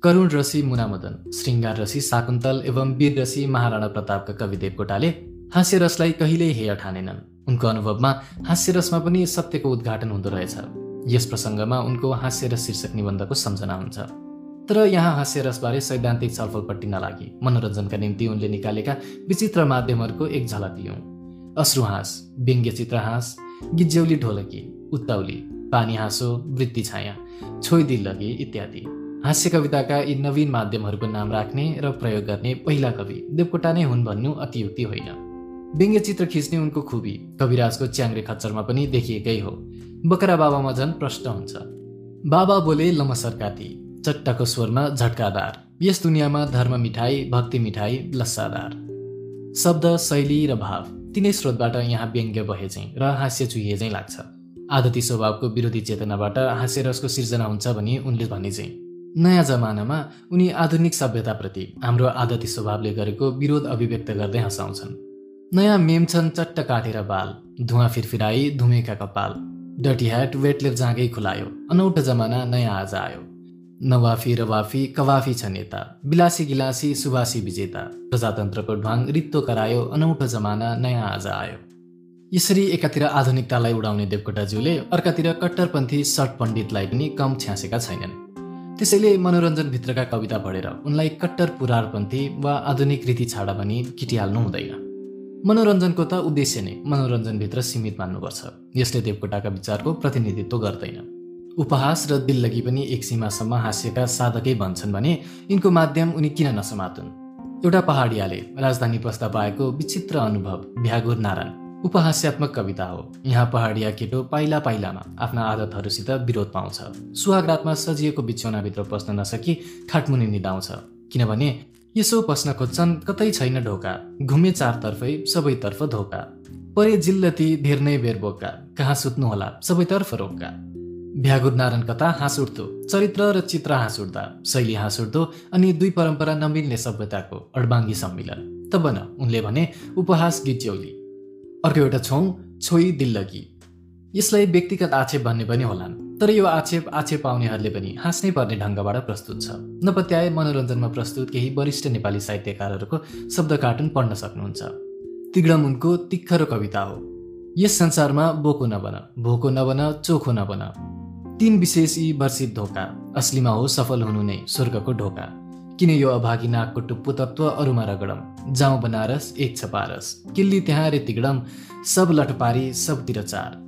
करुण रसी मुनामदन श्रृङ्गार रसी शाकुन्तल एवं वीर रसी महाराणा प्रतापका कवि देवकोटाले हास्यरसलाई कहिल्यै हेय ठानेनन्। उनको अनुभवमा हास्यरसमा पनि सत्यको उद्घाटन हुँदो रहेछ। यस प्रसङ्गमा उनको हास्यरस शीर्षक निबन्धको सम्झना हुन्छ। तर यहाँ हास्यरसबारे सैद्धान्तिक छलफलपट्टि नलागी। मनोरञ्जनका निम्ति उनले निकालेका विचित्र माध्यमहरूको एक झलक लियौँ अश्रुहाँस चित्रहाँस गिज्यौली ढोलकी उत्ताउली पानी हाँसो वृत्ति छाया छोइदिल लगे इत्यादि। हास्य कविताका यी नवीन माध्यमहरूको नाम राख्ने र प्रयोग गर्ने पहिला कवि देवकोटा नै हुन् भन्नु अतियुक्ति होइन। व्यङ्ग्य चित्र खिच्ने उनको खुबी कविराजको च्याङ्रे खच्चरमा पनि देखिएकै हो। बकरा बाबामा झन् प्रश्न हुन्छ। बाबा बोले लमसर काती चट्टाको स्वरमा झट्कादार। यस दुनियाँमा धर्म मिठाई भक्ति मिठाई लस्सादार शब्द शैली र भाव तिनै स्रोतबाट यहाँ व्यङ्ग्य बहे चाहिँ र हास्य चाहिँ लाग्छ। आदती स्वभावको विरोधी चेतनाबाट हास्यरसको सिर्जना हुन्छ भनी उनले भने चाहिँ नयाँ जमानामा उनी आधुनिक सभ्यताप्रति हाम्रो आदती स्वभावले गरेको विरोध अभिव्यक्त गर्दै हँसाउँछन्। नयाँ मेम छन् चट्ट काटेर बाल धुवा फिरफिराई धुमेका कपाल। डटी ह्याट वेटले जाँगै खुलायो अनौठो जमाना नयाँ आज आयो। नवाफी रवाफी कवाफी छ नेता बिलासी गिलासी सुभाषी विजेता। प्रजातन्त्रको ढ्वाङ रित्तो करायो अनौठो जमाना नयाँ आज आयो। यसरी एकातिर आधुनिकतालाई उडाउने देवकोटाज्यूले अर्कातिर कट्टरपन्थी सट पण्डितलाई पनि कम छ्यासेका छैनन्। त्यसैले मनोरञ्जनभित्रका कविता पढेर उनलाई कट्टर पुरारपन्थी वा आधुनिक रीति छाडा भनी किटिहाल्नु हुँदैन। मनोरञ्जनको त उद्देश्य नै मनोरञ्जनभित्र सीमित मान्नुपर्छ। यसले देवकोटाका विचारको प्रतिनिधित्व गर्दैन। उपहास र दिल्लगी पनि एक सीमासम्म हास्यका साधकै भन्छन् भने यिनको माध्यम उनी किन नसमातुन्? एउटा पहाडियाले राजधानी बस्दा पाएको विचित्र अनुभव भ्यागुर नारायण उपहास्यात्मक कविता हो। यहाँ पहाडिया केटो पाइला पाइलामा आफ्ना आदतहरूसित विरोध पाउँछ। सुहागरातमा सजिएको बिछौनाभित्र पस्न नसकी खाटमुनि निदाउँछ। किनभने यसो पस्न खोज्छन् कतै छैन ढोका। घुमे चारतर्फै सबैतर्फ धोका। परे जिल्लती धेर नै बेर बोका कहाँ सुत्नु होला? सबैतर्फ रोक्का। भ्यागुर नारायण कथा हाँस उठ्दो? चरित्र र चित्र हाँस उठ्दा। शैली हाँस उठ्दो अनि दुई परम्परा नमिल्ने सभ्यताको अडबाङ्गी सम्मिलन। तब न उनले भने उपहास गीत अर्को एउटा छौँ छोई दिल्लगी। यसलाई व्यक्तिगत आक्षेप भन्ने पनि होलान् तर यो आक्षेप आक्षेप पाउनेहरूले पनि हाँस्नै पर्ने ढङ्गबाट प्रस्तुत छ। नपत्याए मनोरञ्जनमा प्रस्तुत केही वरिष्ठ नेपाली साहित्यकारहरूको शब्द कार्टुन पढ्न सक्नुहुन्छ। तिग्डम उनको तिखरो कविता हो। यस संसारमा बोको नबन भोको नबन चोखो नबन। तीन विशेष यी वर्षित धोका असलीमा हो सफल हुनु नै स्वर्गको ढोका। किन यो अभागी नागको टुप्पो तत्व अरूमा रगडम? जाउँ बनारस एक छ पारस। किल्ली त्यहाँ रे तिगडम सब लटपारी सबतिर चार।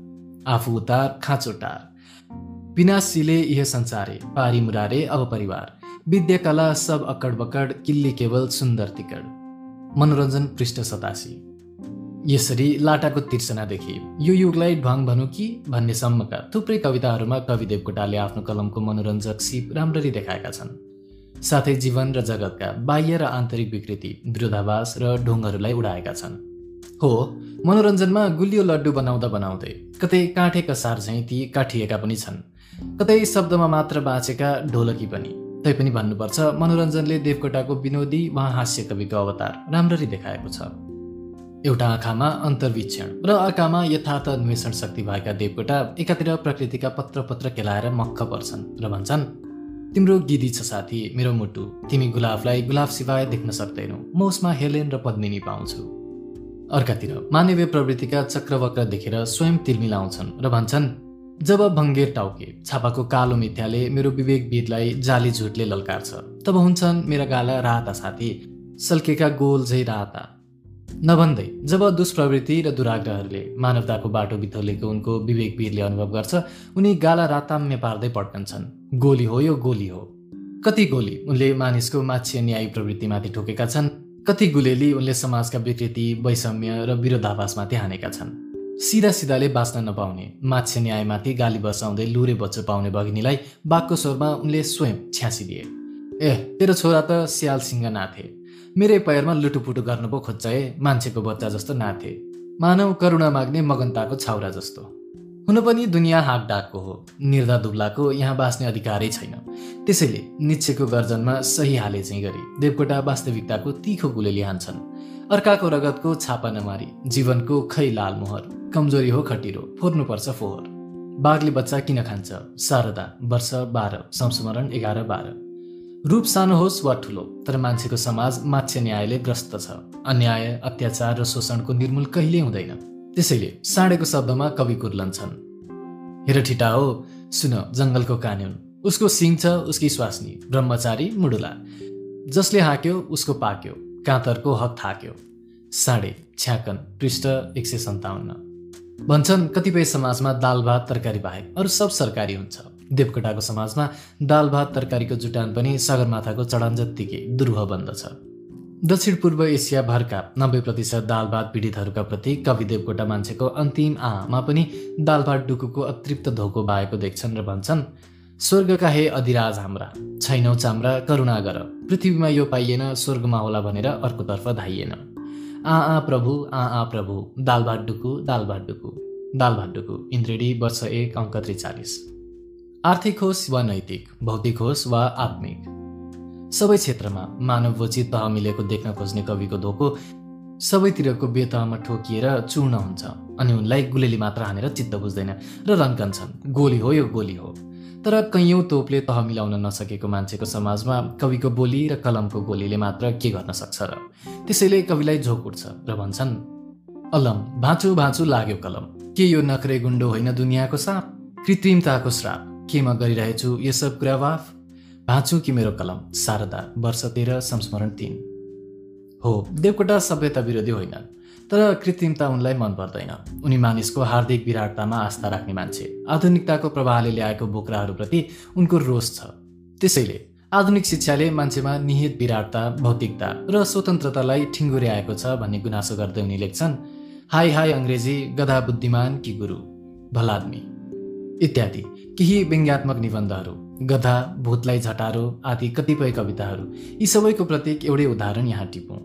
आफू उतार खाँचो टार। विनाशीले यह संसारे पारी मुरारे अब परिवार। विद्या कला सब अक्कड बक्कड किल्ली केवल सुन्दर तिकड। मनोरञ्जन पृष्ठ सतासी। यसरी लाटाको तिर्सनादेखि यो युगलाई ढ्वाङ भनौँ कि भन्ने सम्मका थुप्रै कविताहरूमा कवि देवकोटाले आफ्नो कलमको मनोरञ्जक सिप राम्ररी देखाएका छन्। साथै जीवन र जगतका बाह्य र आन्तरिक विकृति विरोधाभास र ढोङहरूलाई उडाएका छन्। हो मनोरञ्जनमा गुलियो लड्डु बनाउँदा बनाउँदै कतै काँठे कसार झैँ ती काठिएका पनि छन्। कतै शब्दमा मात्र बाँचेका ढोलकी पनि। तैपनि भन्नुपर्छ मनोरञ्जनले देवकोटाको विनोदी वा हास्य कविको अवतार राम्ररी देखाएको छ। एउटा आँखामा अन्तर्वीक्षण र आँखामा यथार्थ अन्वेषण शक्ति भएका देवकोटा एकातिर प्रकृतिका पत्र पत्र केलाएर मक्ख पर्छन् र भन्छन् तिम्रो गिदी छ साथी मेरो मुटु। तिमी गुलाबलाई गुलाब सिवाय देख्न सक्दैनौ। म उसमा हेलेन र पद्मिनी पाउँछु। अर्कातिर मानवीय प्रवृत्तिका चक्रवक्र देखेर स्वयं तिलमिलाउँछन् र भन्छन् जब भङ्गेर टाउके छापाको कालो मिथ्याले मेरो विवेक वीरलाई जाली झुटले लल्कार्छ। तब हुन्छन् मेरा गाला राता साथी सल्केका गोल झै राता नभन्दै जब दुष्प्रवृत्ति र दुराग्रहहरूले मानवताको बाटो बिथोलेको उनको विवेक वीरले अनुभव गर्छ उनी गाला राताम्य पार्दै पड्कन्छन् गोली हो यो गोली हो। कति गोली? उनले मानिसको माछ्य न्यायी प्रवृत्तिमाथि ठोकेका छन्। कति गुलेली उनले समाजका विकृति वैषम्य र विरोधाभासमाथि हानेका छन्। सिधा सिधाले बाँच्न नपाउने माछ्य न्यायमाथि गाली बसाउँदै लुरे बच्चो पाउने भगिनीलाई बाघको स्वरमा उनले स्वयं छ्यासिदिए। ए तेरो छोरा त स्याल सिंह नाथे। मेरै पैरमा लुटुपुटु गर्नु पो खोज्छ मान्छेको बच्चा जस्तो नाथे। मानव करुणा माग्ने मगनताको छाउरा जस्तो। हुन पनि दुनियाँ हाक डाकको हो। निर्धा दुब्लाको यहाँ बाँच्ने अधिकारै छैन। त्यसैले निच्छेको गर्जनमा सही हाले चाहिँ गरी देवकोटा वास्तविकताको तिखो गुलेली हान्छन् अर्काको रगतको छापा नमारी जीवनको खै लाल मोहर कमजोरी हो खटिरो फोर्नुपर्छ फोहोर। बाघले बच्चा किन खान्छ? शारदा वर्ष बाह्र संस्मरण एघार बाह्र। रूप सानो होस् वा ठुलो तर मान्छेको समाज माछ्य न्यायले ग्रस्त छ। अन्याय अत्याचार र शोषणको निर्मूल कहिल्यै हुँदैन। त्यसैले साँडेको शब्दमा कवि कुर्लन्छन्। हेर ठिटा हो सुन जङ्गलको कानुन उसको सिङ छ उसकी स्वास्नी ब्रह्मचारी मुडुला। जसले हाक्यो उसको पाक्यो काँतरको हक थाक्यो। साँडे छ्याकन पृष्ठ एक सय सन्ताउन्न। भन्छन् कतिपय समाजमा दाल भात तरकारी बाहेक अरू सब सरकारी हुन्छ। देवकोटाको समाजमा दाल भात तरकारीको जुटान पनि सगरमाथाको चढान जत्तिकै दुरूह बन्दछ दक्षिण पूर्व एसियाभरका नब्बे प्रतिशत दाल भात पीडितहरूका प्रति कवि देवकोटा मान्छेको अन्तिम आमा पनि दाल भात डुकुको अतृप्त धोको बाएको देख्छन् र भन्छन् स्वर्गका हे अधिराज हाम्रा छैनौ चाम्रा करुणा गर। पृथ्वीमा यो पाइएन स्वर्गमा होला भनेर अर्कोतर्फ धाइएन। आ आ प्रभु आ आ प्रभु दाल भात डुकु दाल भात डुकु दाल भात डुकु इन्द्रेडी वर्ष एक अङ्क त्रिचालिस। आर्थिक होस् वा नैतिक भौतिक होस् वा आत्मिक सबै क्षेत्रमा मानवोचित तह मिलेको देख्न खोज्ने कविको धोको सबैतिरको बेतहमा ठोकिएर चूर्ण हुन्छ अनि उनलाई गुलेली मात्र हानेर चित्त बुझ्दैन र रन्कन्छन् गोली हो यो गोली हो। तर कैयौँ तोपले तह मिलाउन नसकेको मान्छेको समाजमा कविको बोली र कलमको गोलीले मात्र के गर्न सक्छ र? त्यसैले कविलाई झोक उठ्छ र भन्छन् अलम भाँचु भाँचु लाग्यो कलम। के यो नखरे गुन्डो होइन दुनियाँको साप? कृत्रिमताको श्राप। के म गरिरहेछु यो सब कुरा वाफ? भाँचु कि मेरो कलम शारदा वर्ष तेह्र संस्मरण तिन। हो देवकोटा सभ्यता विरोधी होइनन् तर कृत्रिमता उनलाई मन पर्दैन। उनी मानिसको हार्दिक विराटतामा आस्था राख्ने मान्छे। आधुनिकताको प्रवाहले ल्याएको बोक्राहरूप्रति उनको रोष छ। त्यसैले आधुनिक शिक्षाले मान्छेमा निहित विराटता भौतिकता र स्वतन्त्रतालाई ठिङ्गुर्याएको छ भन्ने गुनासो गर्दै उनी लेख्छन् हाई हाई अङ्ग्रेजी गधा बुद्धिमान कि गुरु? भलादमी। इत्यादि केही व्यङ्ग्यात्मक निबन्धहरू। गधा भूतलाई झटारो आदि कतिपय कविताहरू यी सबैको प्रत्येक एउटै उदाहरण यहाँ टिपौँ।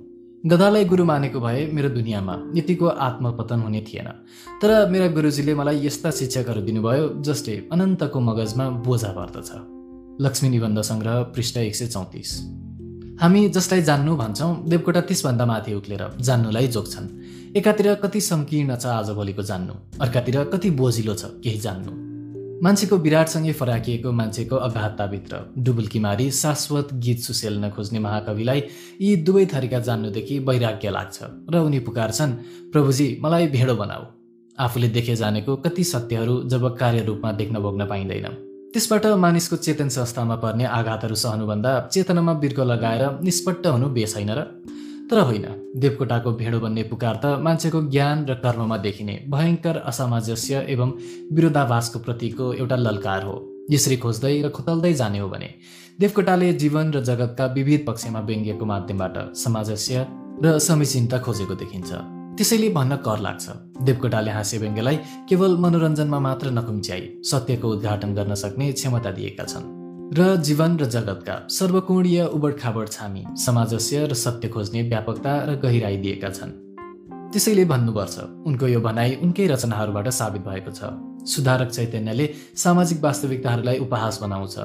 गधालाई गुरु मानेको भए मेरो दुनियाँमा यतिको आत्मपतन हुने थिएन। तर मेरा गुरुजीले मलाई यस्ता शिक्षकहरू दिनुभयो जसले अनन्तको मगजमा बोझा पर्दछ लक्ष्मी निबन्ध सङ्ग्रह पृष्ठ एक सय चौतिस। हामी जसलाई जान्नु भन्छौँ देवकोटा त्यसभन्दा माथि उक्लेर जान्नुलाई जोग्छन्। एकातिर कति सङ्कीर्ण छ आजभोलिको जान्नु? अर्कातिर कति बोझिलो छ केही जान्नु? मान्छेको विराटसँगै फराकिएको मान्छेको अगाधताभित्र डुबुल्की मारी शाश्वत गीत सुसेल्न खोज्ने महाकविलाई यी दुवै थरीका जान्नुदेखि वैराग्य लाग्छ र उनी पुकार्छन् प्रभुजी मलाई भेडो बनाऊ। आफूले देखे जानेको कति सत्यहरू जब कार्य रूपमा देख्न भोग्न पाइँदैन। त्यसबाट मानिसको चेतन संस्थामा पर्ने आघातहरू सहनुभन्दा चेतनामा बिर्क लगाएर निष्पट्ट हुनु बेस होइन र तर होइन। देवकोटाको भेडो भन्ने पुकार त मान्छेको ज्ञान र कर्ममा देखिने भयङ्कर असामञ्जस्य एवं विरोधाभासको प्रतिको एउटा ललकार हो। यसरी खोज्दै र खोतल्दै जाने हो भने देवकोटाले जीवन र जगतका विविध पक्षमा व्यङ्ग्यको माध्यमबाट सामञ्जस्य र समीचीनता खोजेको देखिन्छ। त्यसैले भन्न कर लाग्छ। देवकोटाले हाँस्य व्यङ्ग्यलाई केवल मनोरञ्जनमा मात्र नकुम्च्याई सत्यको उद्घाटन गर्न सक्ने क्षमता दिएका छन्। र जीवन र जगतका सर्वकोणीय उबड खाबड छामी समाजस्य र सत्य खोज्ने व्यापकता र गहिराई दिएका छन्। त्यसैले भन्नुपर्छ उनको यो भनाइ उनकै रचनाहरूबाट साबित भएको छ। सुधारक चैतन्यले सामाजिक वास्तविकताहरूलाई उपहास बनाउँछ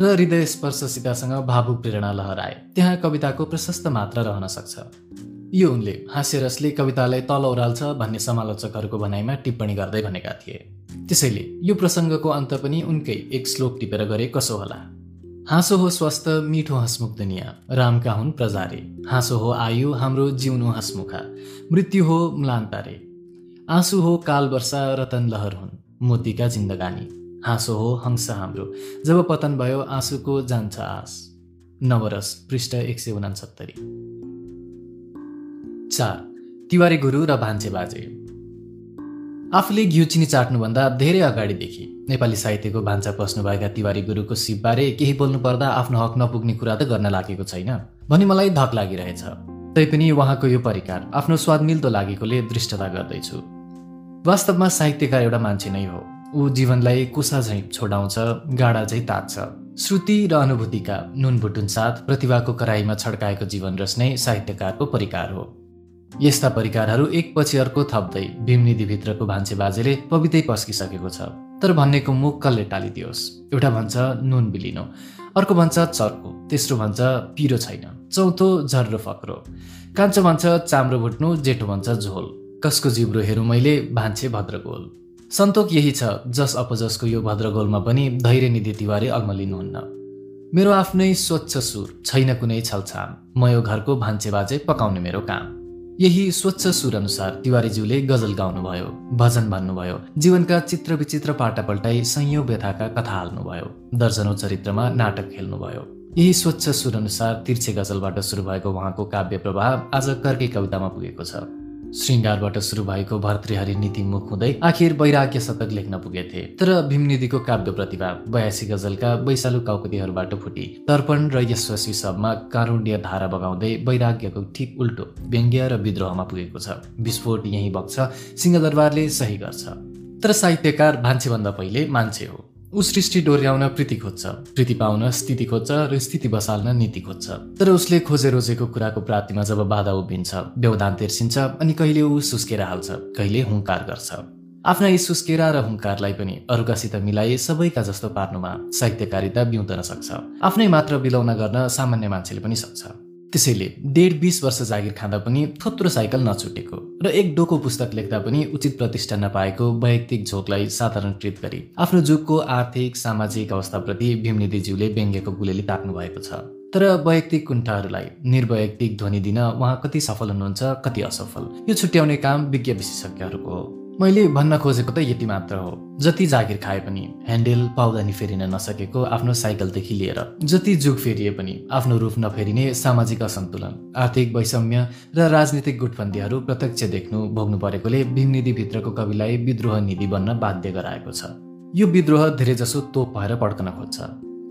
र हृदय स्पर्शसितसँग भावुक प्रेरणा लहराए। त्यहाँ कविताको प्रशस्त मात्रा रहन सक्छ। यो उनले हास्यरसले कवितालाई तल ओह्राल्छ भन्ने समालोचकहरूको भनाइमा टिप्पणी गर्दै भनेका थिए। त्यसैले यो प्रसङ्गको अन्त पनि उनकै एक श्लोक टिपेर गरे कसो होला? हाँसो हो स्वस्थ मिठो हसमुख दुनियाँ रामका हुन् प्रजारे। हाँसो हो आयु हाम्रो जिउनु हसमुखा। मृत्यु हो म्लान्तारे। आँसु हो काल वर्षा रतन लहर हुन्। मोतीका जिन्दगानी। हाँसो हो हंस हाम्रो। जब पतन भयो आँसुको जान्छ आस। नवरस पृष्ठ एक सय उनासत्तरी। चार। तिवारी गुरु र भान्से बाजे। आफूले घिउ चिनी चाट्नुभन्दा धेरै अगाडिदेखि नेपाली साहित्यको भान्सा पस्नुभएका तिवारी गुरुको सिपबारे केही बोल्नु पर्दा आफ्नो हक नपुग्ने कुरा त गर्न लागेको छैन भनी मलाई धक लागिरहेछ। तैपनि उहाँको यो परिकार आफ्नो स्वाद मिल्दो लागेकोले दृष्टता गर्दैछु। वास्तवमा साहित्यकार एउटा मान्छे नै हो। ऊ जीवनलाई कुसा झैँ छोडाउँछ गाडा झैँ तात्छ। श्रुति र अनुभूतिका नुन साथ प्रतिभाको कराईमा छड्काएको जीवन रस नै साहित्यकारको परिकार हो। यस्ता परिकारहरू एकपछि अर्को थप्दै भीमनिधिभित्रको भान्से बाजेले पवित्रै पस्किसकेको छ। तर भन्नेको मुख कसले टालिदियोस्। एउटा भन्छ नुन बिलिनो। अर्को भन्छ चर्को। तेस्रो भन्छ पिरो छैन। चौथो झर्रो फक्रो। कान्छो भन्छ चाम्रो भुट्नु। जेठो भन्छ झोल। कसको जिब्रो हेरौँ मैले भान्से भद्रगोल। सन्तोक यही छ जस अपजसको यो भद्रगोलमा पनि धैर्य निधि तिवारी अग्मलिनुहुन्न मेरो आफ्नै स्वच्छ सुर छैन कुनै छलछाम। म यो घरको भान्चे बाजे पकाउने मेरो काम। यही स्वच्छ सुर अनुसार तिवारीज्यूले गजल गाउनुभयो भजन भन्नुभयो जीवनका चित्र विचित्र पाटा पल्टाई संयौँ व्यथाका कथा हाल्नुभयो दर्जनौ चरित्रमा नाटक खेल्नुभयो। यही स्वच्छ सुर अनुसार तिर्छे गजलबाट सुरु भएको उहाँको काव्य प्रभाव आज कर्कै कवितामा पुगेको छ। श्रृङ्गारबाट सुरु भएको भर्तृहरि नीति मुख हुँदै आखिर वैराग्य शतक लेख्न पुगेथे। तर भीमनिधिको काव्य प्रतिभा बयासी गजलका वैशालु काउकुतीहरूबाट फुटी। तर्पण र यशस्वी सबमा कारुण्य धारा बगाउँदै वैराग्यको ठिक उल्टो व्यङ्ग्य र विद्रोहमा पुगेको छ। विस्फोट यहीँ बग्छ सिंहदरबारले सही गर्छ। तर साहित्यकार मान्छेभन्दा पहिले मान्छे हो। ऊ सृष्टि डोर्याउन प्रीति खोज्छ। प्रीति पाउन स्थिति खोज्छ र स्थिति बसाल्न नीति खोज्छ। तर उसले खोजे रोजेको कुराको प्राप्तिमा जब बाधा उभिन्छ व्यवधान तेर्सिन्छ अनि कहिले ऊ सुस्केर हाल्छ कहिले हुङ्कार गर्छ। आफ्ना यी सुस्केरा र हुङ्कारलाई पनि अरूकासित मिलाए सबैका जस्तो पार्नुमा साहित्यकारिता बिउँदन सक्छ। आफ्नै मात्र बिलौना गर्न सामान्य मान्छेले पनि सक्छ। त्यसैले डेढ बिस वर्ष जागिर खाँदा पनि थोत्रो साइकल नछुटेको र एक डोको पुस्तक लेख्दा पनि उचित प्रतिष्ठा नपाएको वैयक्तिक झोकलाई साधारणकृत गरी आफ्नो जुगको आर्थिक सामाजिक अवस्थाप्रति भीमनिधिज्यूले व्यङ्ग्यको गुलेली ताक्नु भएको छ। तर वैयक्तिक कुण्ठाहरूलाई निर्वैयक्तिक ध्वनि दिन उहाँ कति सफल हुनुहुन्छ कति असफल? यो छुट्याउने काम विज्ञ विशेषज्ञहरूको हो। मैले भन्न खोजेको त यति मात्र हो। जति जागिर खाए पनि ह्यान्डल पाउदानी फेरिन नसकेको आफ्नो साइकलदेखि लिएर जति जुग फेरिए पनि आफ्नो रूप नफेरिने सामाजिक असन्तुलन आर्थिक वैषम्य र राजनीतिक गुटबन्दीहरू प्रत्यक्ष देख्नु भोग्नु परेकोले भीमनिधिभित्रको कविलाई विद्रोह निधि बन्न बाध्य गराएको छ। यो विद्रोह धेरैजसो तोप भएर पड्कन खोज्छ।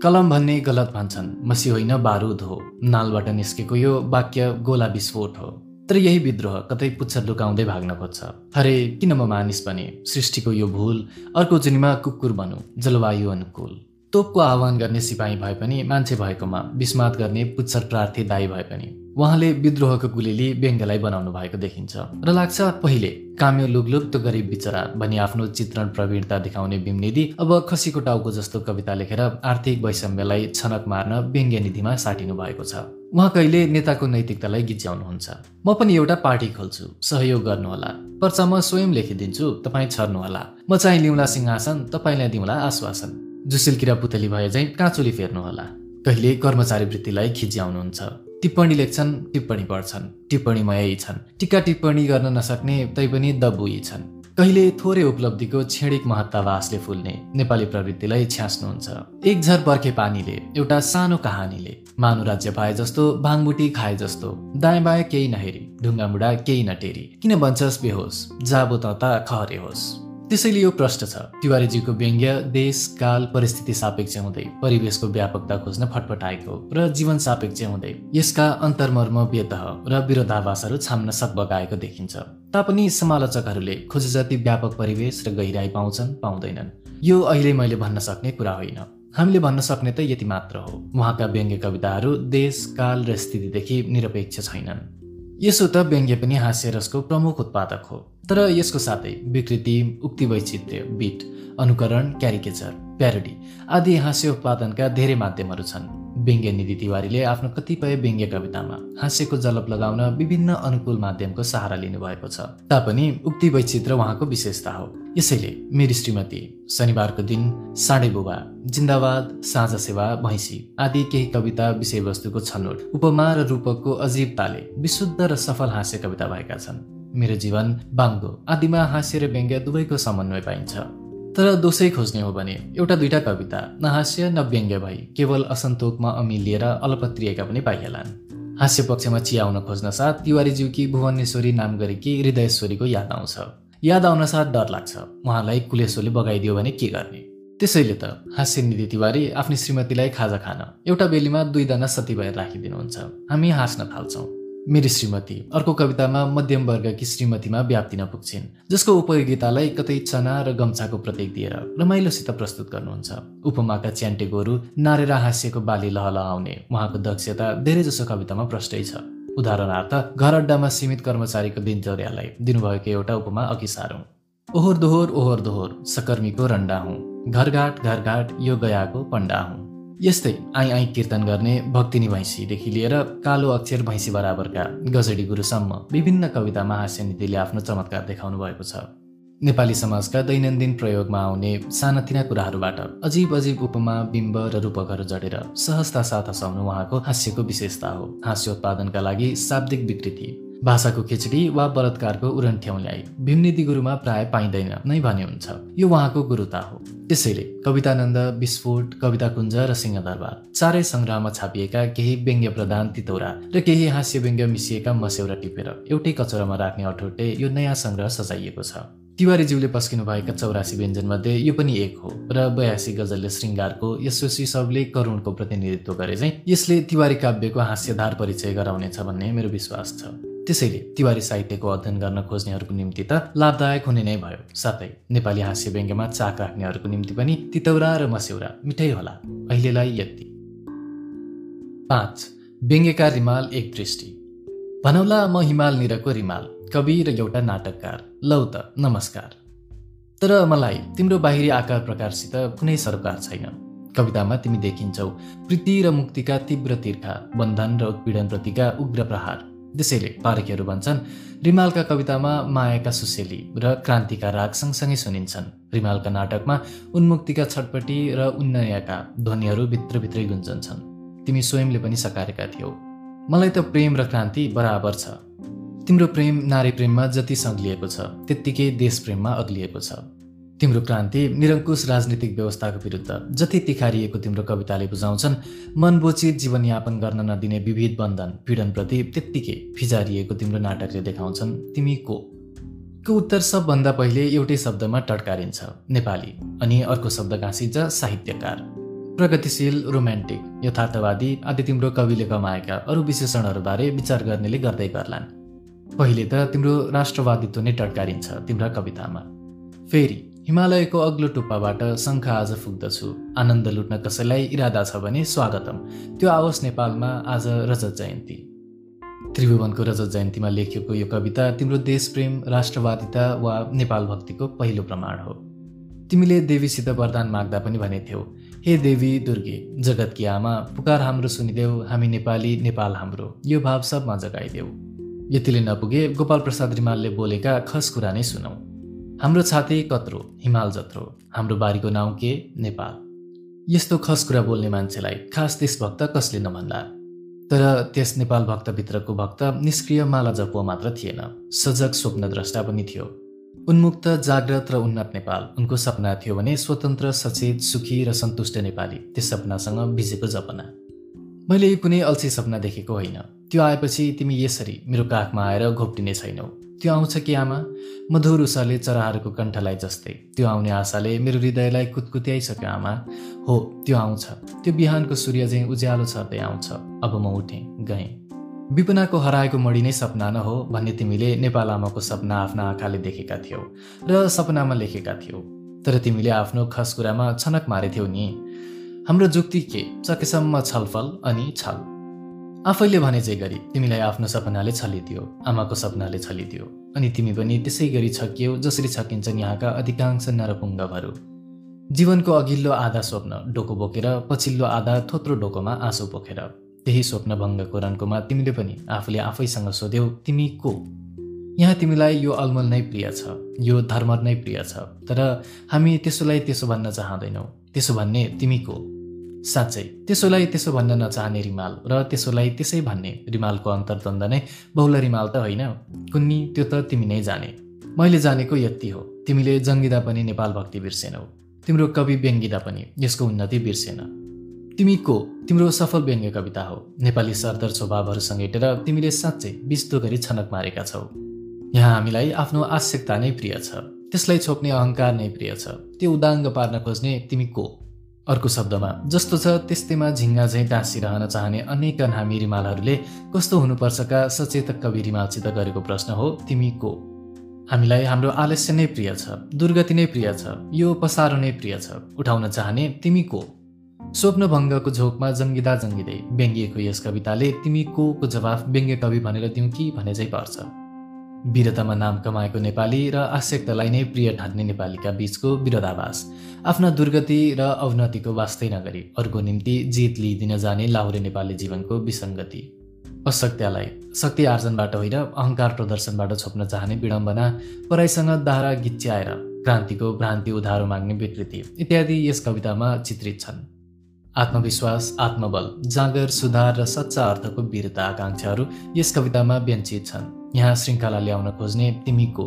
कलम भन्ने गलत भन्छन् मसी होइन बारुद हो। नालबाट निस्केको यो वाक्य गोला विस्फोट हो। तर यही विद्रोह कतै पुच्छर लुकाउँदै भाग्न खोज्छ। अरे किन म मानिस भने सृष्टिको यो भूल अर्को जुनीमा कुकुर बनौ जलवायु अनुकूल। तोपको आह्वान गर्ने सिपाही भए पनि मान्छे भएकोमा विस्मात गर्ने पुच्छर प्रार्थी दाई भए पनि। उहाँले विद्रोहको गुलीले व्यङ्ग्यलाई बनाउनु भएको देखिन्छ र लाग्छ पहिले काम्यो लुगलुप्त गरिब बिचरा भनी आफ्नो चित्रण प्रवीणता देखाउने भीमनिधि अब खसीको टाउको जस्तो कविता लेखेर आर्थिक वैषम्यलाई छनक मार्न व्यङ्ग्य निधिमा साटिनु भएको छ। उहाँ कहिले नेताको नैतिकतालाई गिच्याउनुहुन्छ। म पनि एउटा पार्टी खोल्छु सहयोग गर्नुहोला। पर्चा म स्वयं लेखिदिन्छु तपाईँ छर्नुहोला। म चाहिँ लिउँला सिंहासन तपाईँलाई दिउँला आश्वासन। जुसिल पुतली भए चाहिँ काँचुली फेर्नुहोला। कहिले कर्मचारी वृत्तिलाई खिच्याउनुहुन्छ। टिप्पणी लेख्छन् टिप्पणी पढ्छन् टिप्पणीमय छन्। टिका टिप्पणी गर्न नसक्ने तैपनि दबुई छन्। कहिले थोरै उपलब्धिको छेडिक महत्तावासले फुल्ने नेपाली प्रवृत्तिलाई छ्यास्नुहुन्छ। एक झर बर्खे पानीले एउटा सानो कहानीले। मानु राज्य पाए जस्तो भाङबुटी खाए जस्तो। दायाँ बायाँ केही नहेरी ढुङ्गा केही नटेरी। किन भन्छस् बेहोस? जाबो त खहरे होस्। त्यसैले यो प्रश्न छ। तिवारीजीको व्यङ्ग्य देश काल परिस्थिति सापेक्ष हुँदै परिवेशको व्यापकता खोज्न फटफटाएको र जीवन सापेक्ष हुँदै यसका अन्तर्मर्म व्यतह र विरोधाभासहरू छाम्न सकबगाएको देखिन्छ। तापनि समालोचकहरूले खोजे जति व्यापक परिवेश र गहिराई पाउँछन् पाउँदैनन्। यो अहिले मैले भन्न सक्ने कुरा होइन। हामीले भन्न सक्ने त यति मात्र हो। उहाँका व्यङ्ग्य कविताहरू देश काल र स्थितिदेखि निरपेक्ष छैनन्। यसो त व्यङ्ग्य पनि हास्यरसको प्रमुख उत्पादक हो। तर यसको साथै विकृति उक्ति वैचित्र्य बिट अनुकरण क्यारिकेचर प्यारोडी आदि हास्य उत्पादनका धेरै माध्यमहरू छन्। व्यङ्ग्य निधि तिवारीले आफ्नो कतिपय व्यङ्ग्य कवितामा हास्यको जलप लगाउन विभिन्न अनुकूल माध्यमको सहारा लिनुभएको छ। तापनि उक्ति वैचित्र उहाँको विशेषता हो। यसैले मेरी श्रीमती शनिबारको दिन साढे बुबा जिन्दाबाद साझा सेवा भैँसी आदि केही कविता विषयवस्तुको छनौट उपमा र रूपकको अजीबताले विशुद्ध र सफल हास्य कविता भएका छन्। मेरो जीवन बाङ्गो आदिमा हास्य र व्यङ्ग्य दुवैको समन्वय पाइन्छ। तर दोषै खोज्ने हो भने एउटा दुईटा कविता न हास्य न व्यङ्ग्य भई केवल असन्तोकमा अमिलिएर अलपत्रिएका पनि पाइहालान्। हास्य पक्षमा चियाउन खोज्न साथ तिवारीज्यूकी भुवनेश्वरी नाम गरेकी हृदयेश्वरीको याद आउँछ। याद आउन साथ डर लाग्छ। उहाँलाई कुलेश्वरले बगाइदियो भने के गर्ने? त्यसैले त हास्य निधि तिवारी आफ्नो श्रीमतीलाई खाजा खान एउटा बेलीमा दुईजना सती भएर राखिदिनुहुन्छ। हामी हाँस्न थाल्छौँ। मेरी श्रीमती। अर्को कवितामा मध्यम वर्गकी श्रीमतीमा व्याप्तिन पुग्छिन् जसको उपयोगितालाई कतै चना र गम्छाको प्रतीक दिएर रमाइलोसित प्रस्तुत गर्नुहुन्छ। उपमाका च्यान्टे गोरु नारेर हास्यको बाली लहलहाउने उहाँको दक्षता धेरैजसो कवितामा प्रष्टै छ। उदाहरणार्थ घर अड्डामा सीमित कर्मचारीको दिनचर्यालाई दिनुभएको एउटा उपमा अघि सारौँ। ओहोर दोहोर ओहोर दोहोर सकर्मीको रन्डा हुँ। घरघाट घरघाट यो गयाको पण्डा हुँ। यस्तै आइ आइ कीर्तन गर्ने भक्तिनी भैँसीदेखि लिएर कालो अक्षर भैँसी बराबरका गजडी गुरुसम्म विभिन्न कवितामा हास्यनीतिले आफ्नो चमत्कार देखाउनु भएको छ। नेपाली समाजका दैनन्दिन प्रयोगमा आउने सानातिना कुराहरूबाट अजीब अजीब उपमा बिम्ब र रूपकहरू जडेर सहजता साथ हँसाउनु उहाँको हास्यको विशेषता हो। हास्य उत्पादनका लागि शाब्दिक विकृति भाषाको खिचडी वा बलात्कारको उरण ठ्याउल्याई भीमनिधि गुरुमा प्राय पाइँदैन नै भने हुन्छ यो उहाँको गुरुता हो। त्यसैले कवितानन्द विस्फोट कविता कुञ्ज र सिंहदरबार चारै सङ्ग्रहमा छापिएका केही व्यङ्ग्य प्रधान तितौरा र केही हास्य व्यङ्ग्य मिसिएका मस्यौरा टिपेर एउटै कचरामा राख्ने अठोटे यो नयाँ सङ्ग्रह सजाइएको छ। तिवारीज्यूले पस्किनुभएका चौरासी व्यञ्जनमध्ये यो पनि एक हो र बयासी गजलले श्रृङ्गारको यशस्वी सबले करुणको प्रतिनिधित्व गरे चाहिँ यसले तिवारी काव्यको हास्यधार परिचय गराउनेछ भन्ने मेरो विश्वास छ। त्यसैले तिवारी साहित्यको अध्ययन गर्न खोज्नेहरूको निम्ति त लाभदायक हुने नै भयो। साथै नेपाली हास्य व्यङ्ग्यमा चाक राख्नेहरूको निम्ति पनि तितौरा र मस्यौरा मिठै होला। अहिलेलाई यति। पाँच व्यङ्ग्यकार रिमाल एक दृष्टि। भनौला म हिमाल निरको रिमाल कवि र एउटा नाटककार। लौ त नमस्कार। तर मलाई तिम्रो बाहिरी आकार प्रकारसित कुनै सरोकार छैन। कवितामा तिमी देखिन्छौ प्रीति र मुक्तिका तीव्र तिर्खा बन्धन र उत्पीडनप्रतिका उग्र प्रहार। त्यसैले पारकीहरू भन्छन् रिमालका कवितामा मायाका सुसेली र क्रान्तिका राग सँगसँगै सुनिन्छन्। रिमालका नाटकमा उन्मुक्तिका छटपटी र उन्नयका ध्वनिहरू भित्रभित्रै गुन्जन्छन्। तिमी स्वयंले पनि सकारेका थियौ। मलाई त प्रेम र क्रान्ति बराबर छ। तिम्रो प्रेम नारी प्रेममा जति सग्लिएको छ त्यत्तिकै देश प्रेममा अग्लिएको छ। तिम्रो क्रान्ति निरङ्कुश राजनीतिक व्यवस्थाको विरुद्ध जति तिखारिएको तिम्रो कविताले बुझाउँछन् मनबोचित जीवनयापन गर्न नदिने विविध बन्धन पीडनप्रति त्यत्तिकै फिजारिएको तिम्रो नाटकले देखाउँछन्। तिमी को? को उत्तर सबभन्दा पहिले एउटै शब्दमा टड्कारिन्छ नेपाली अनि अर्को शब्द गाँसिन्छ साहित्यकार। प्रगतिशील रोमान्टिक यथार्थवादी आदि तिम्रो कविले कमाएका अरू विशेषणहरूबारे विचार गर्नेले गर्दै गर्लान्। पहिले त तिम्रो राष्ट्रवादित्व नै टड्कारिन्छ तिम्रा कवितामा। फेरि हिमालयको अग्लो टुप्पाबाट शङ्ख आज पुग्दछु आनन्द लुट्न कसैलाई इरादा छ भने स्वागतम। त्यो आओस् नेपालमा आज रजत जयन्ती। त्रिभुवनको रजत जयन्तीमा लेखिएको यो कविता तिम्रो देश प्रेम राष्ट्रवादिता वा नेपाल भक्तिको पहिलो प्रमाण हो। तिमीले देवीसित वरदान माग्दा पनि भनेथ्यौ हे देवी दुर्गे जगतकी आमा पुकार हाम्रो सुनिदेऊ हामी नेपाली नेपाल हाम्रो यो भाव सबमा जगाइदेऊ। यतिले नपुगे गोपाल प्रसाद रिमालले बोलेका खस कुरा नै सुनौ। हाम्रो छाते कत्रो हिमाल जत्रो हाम्रो बारीको नाउँ के? नेपाल। यस्तो खस कुरा बोल्ने मान्छेलाई खास देशभक्त कसले नभन्ला? तर त्यस नेपाल भक्तभित्रको भक्त निष्क्रिय माला जपुवा मात्र थिएन। सजग स्वप्नद्रष्टा पनि थियो। उन्मुक्त जाग्रत र उन्नत नेपाल उनको सपना थियो भने स्वतन्त्र सचेत सुखी र सन्तुष्ट नेपाली त्यस सपनासँग भिजेको जपना। मैले कुनै अल्छी सपना देखेको होइन। त्यो आएपछि तिमी यसरी मेरो काखमा आएर घोप्टिने छैनौ। त्यो आउँछ कि आमा? मधुर उषाले चराहरूको कण्ठलाई जस्तै। त्यो आउने आशाले मेरो हृदयलाई कुतकुत्याइसक्यो आमा। हो त्यो आउँछ। त्यो बिहानको सूर्य चाहिँ उज्यालो छर्दै आउँछ। अब म उठेँ गएँ। विपनाको हराएको मडी नै सपना न हो भन्ने तिमीले नेपाल आमाको सपना आफ्ना आँखाले देखेका थियौ र सपनामा लेखेका थियौ। तर तिमीले आफ्नो खस कुरामा छनक मारेथ्यौ नि। हाम्रो जुक्ति के? सकेसम्म छलफल अनि छल। आफैले भने चाहिँ गरी तिमीलाई आफ्नो सपनाले छलिदियो आमाको सपनाले छलिदियो। अनि तिमी पनि त्यसै गरी छकियो जसरी छकिन्छन् यहाँका अधिकांश नरपुङ्गहरू जीवनको अघिल्लो आधा स्वप्न डोको बोकेर पछिल्लो आधा थोत्रो डोकोमा आँसु बोकेर त्यही स्वप्नभङ्गको रन्कोमा तिमीले पनि आफूले आफैसँग सोध्यौ तिमी को? यहाँ तिमीलाई यो अलमल नै प्रिय छ यो धर्म नै प्रिय छ तर हामी त्यसोलाई त्यसो भन्न चाहँदैनौ। त्यसो भन्ने तिमी को? साँच्चै। त्यसोलाई त्यसो भन्न नचाहने रिमाल र त्यसोलाई त्यसै भन्ने रिमालको अन्तर्द्वन्द नै बहुल रिमाल त होइन कुन्नी त्यो त तिमी नै जाने। मैले जानेको यति हो। तिमीले जङ्गिँदा पनि नेपाल भक्ति बिर्सेनौ तिम्रो कवि व्यङ्गिँदा पनि यसको उन्नति बिर्सेन। तिमी को? तिम्रो सफल व्यङ्ग्य कविता हो। नेपाली सरदर स्वभावहरू समेटेर तिमीले साँच्चै विस्तो गरी छनक मारेका छौ। यहाँ हामीलाई आफ्नो आवश्यकता नै प्रिय छ। त्यसलाई छोप्ने अहङ्कार नै प्रिय छ। त्यो उदाङ्ग पार्न खोज्ने तिमी को? अर्को शब्दमा जस्तो छ त्यस्तैमा झिङ्गा झैँ टाँसिरहन चाहने अनेक हामी रिमालहरूले कस्तो हुनुपर्छका सचेतक कवि रिमालसित गरेको प्रश्न हो तिमी को? हामीलाई हाम्रो आलस्य नै प्रिय छ दुर्गति नै प्रिय छ यो पसारो नै प्रिय छ उठाउन चाहने तिमी को? स्वप्नभङ्गको झोकमा जङ्गिँदा जङ्गिँदै व्यङ्गिएको यस कविताले तिमी को को जवाफ व्यङ्ग्य कवि भनेर दिउँ कि भने चाहिँ पर्छ। वीरतामा नाम कमाएको नेपाली र आशक्तलाई नै प्रिय ठान्ने नेपालीका बीचको विरोधाभास। आफ्ना दुर्गति र अवनतिको वास्तै नगरी अर्को निम्ति जित लिइदिन जाने लाहुरे नेपाली जीवनको विसङ्गति। असत्यलाई शक्ति आर्जनबाट होइन अहङ्कार प्रदर्शनबाट छोप्न चाहने विडम्बना पराईसँग दारा गिच्याएर क्रान्तिको भ्रान्ति उधारो माग्ने विकृति इत्यादि यस कवितामा चित्रित छन्। आत्मविश्वास आत्मबल जाँगर सुधार र सच्चा अर्थको वीरता आकाङ्क्षाहरू यस कवितामा व्यञ्चित छन्। यहाँ श्रृङ्खला ल्याउन खोज्ने तिमी को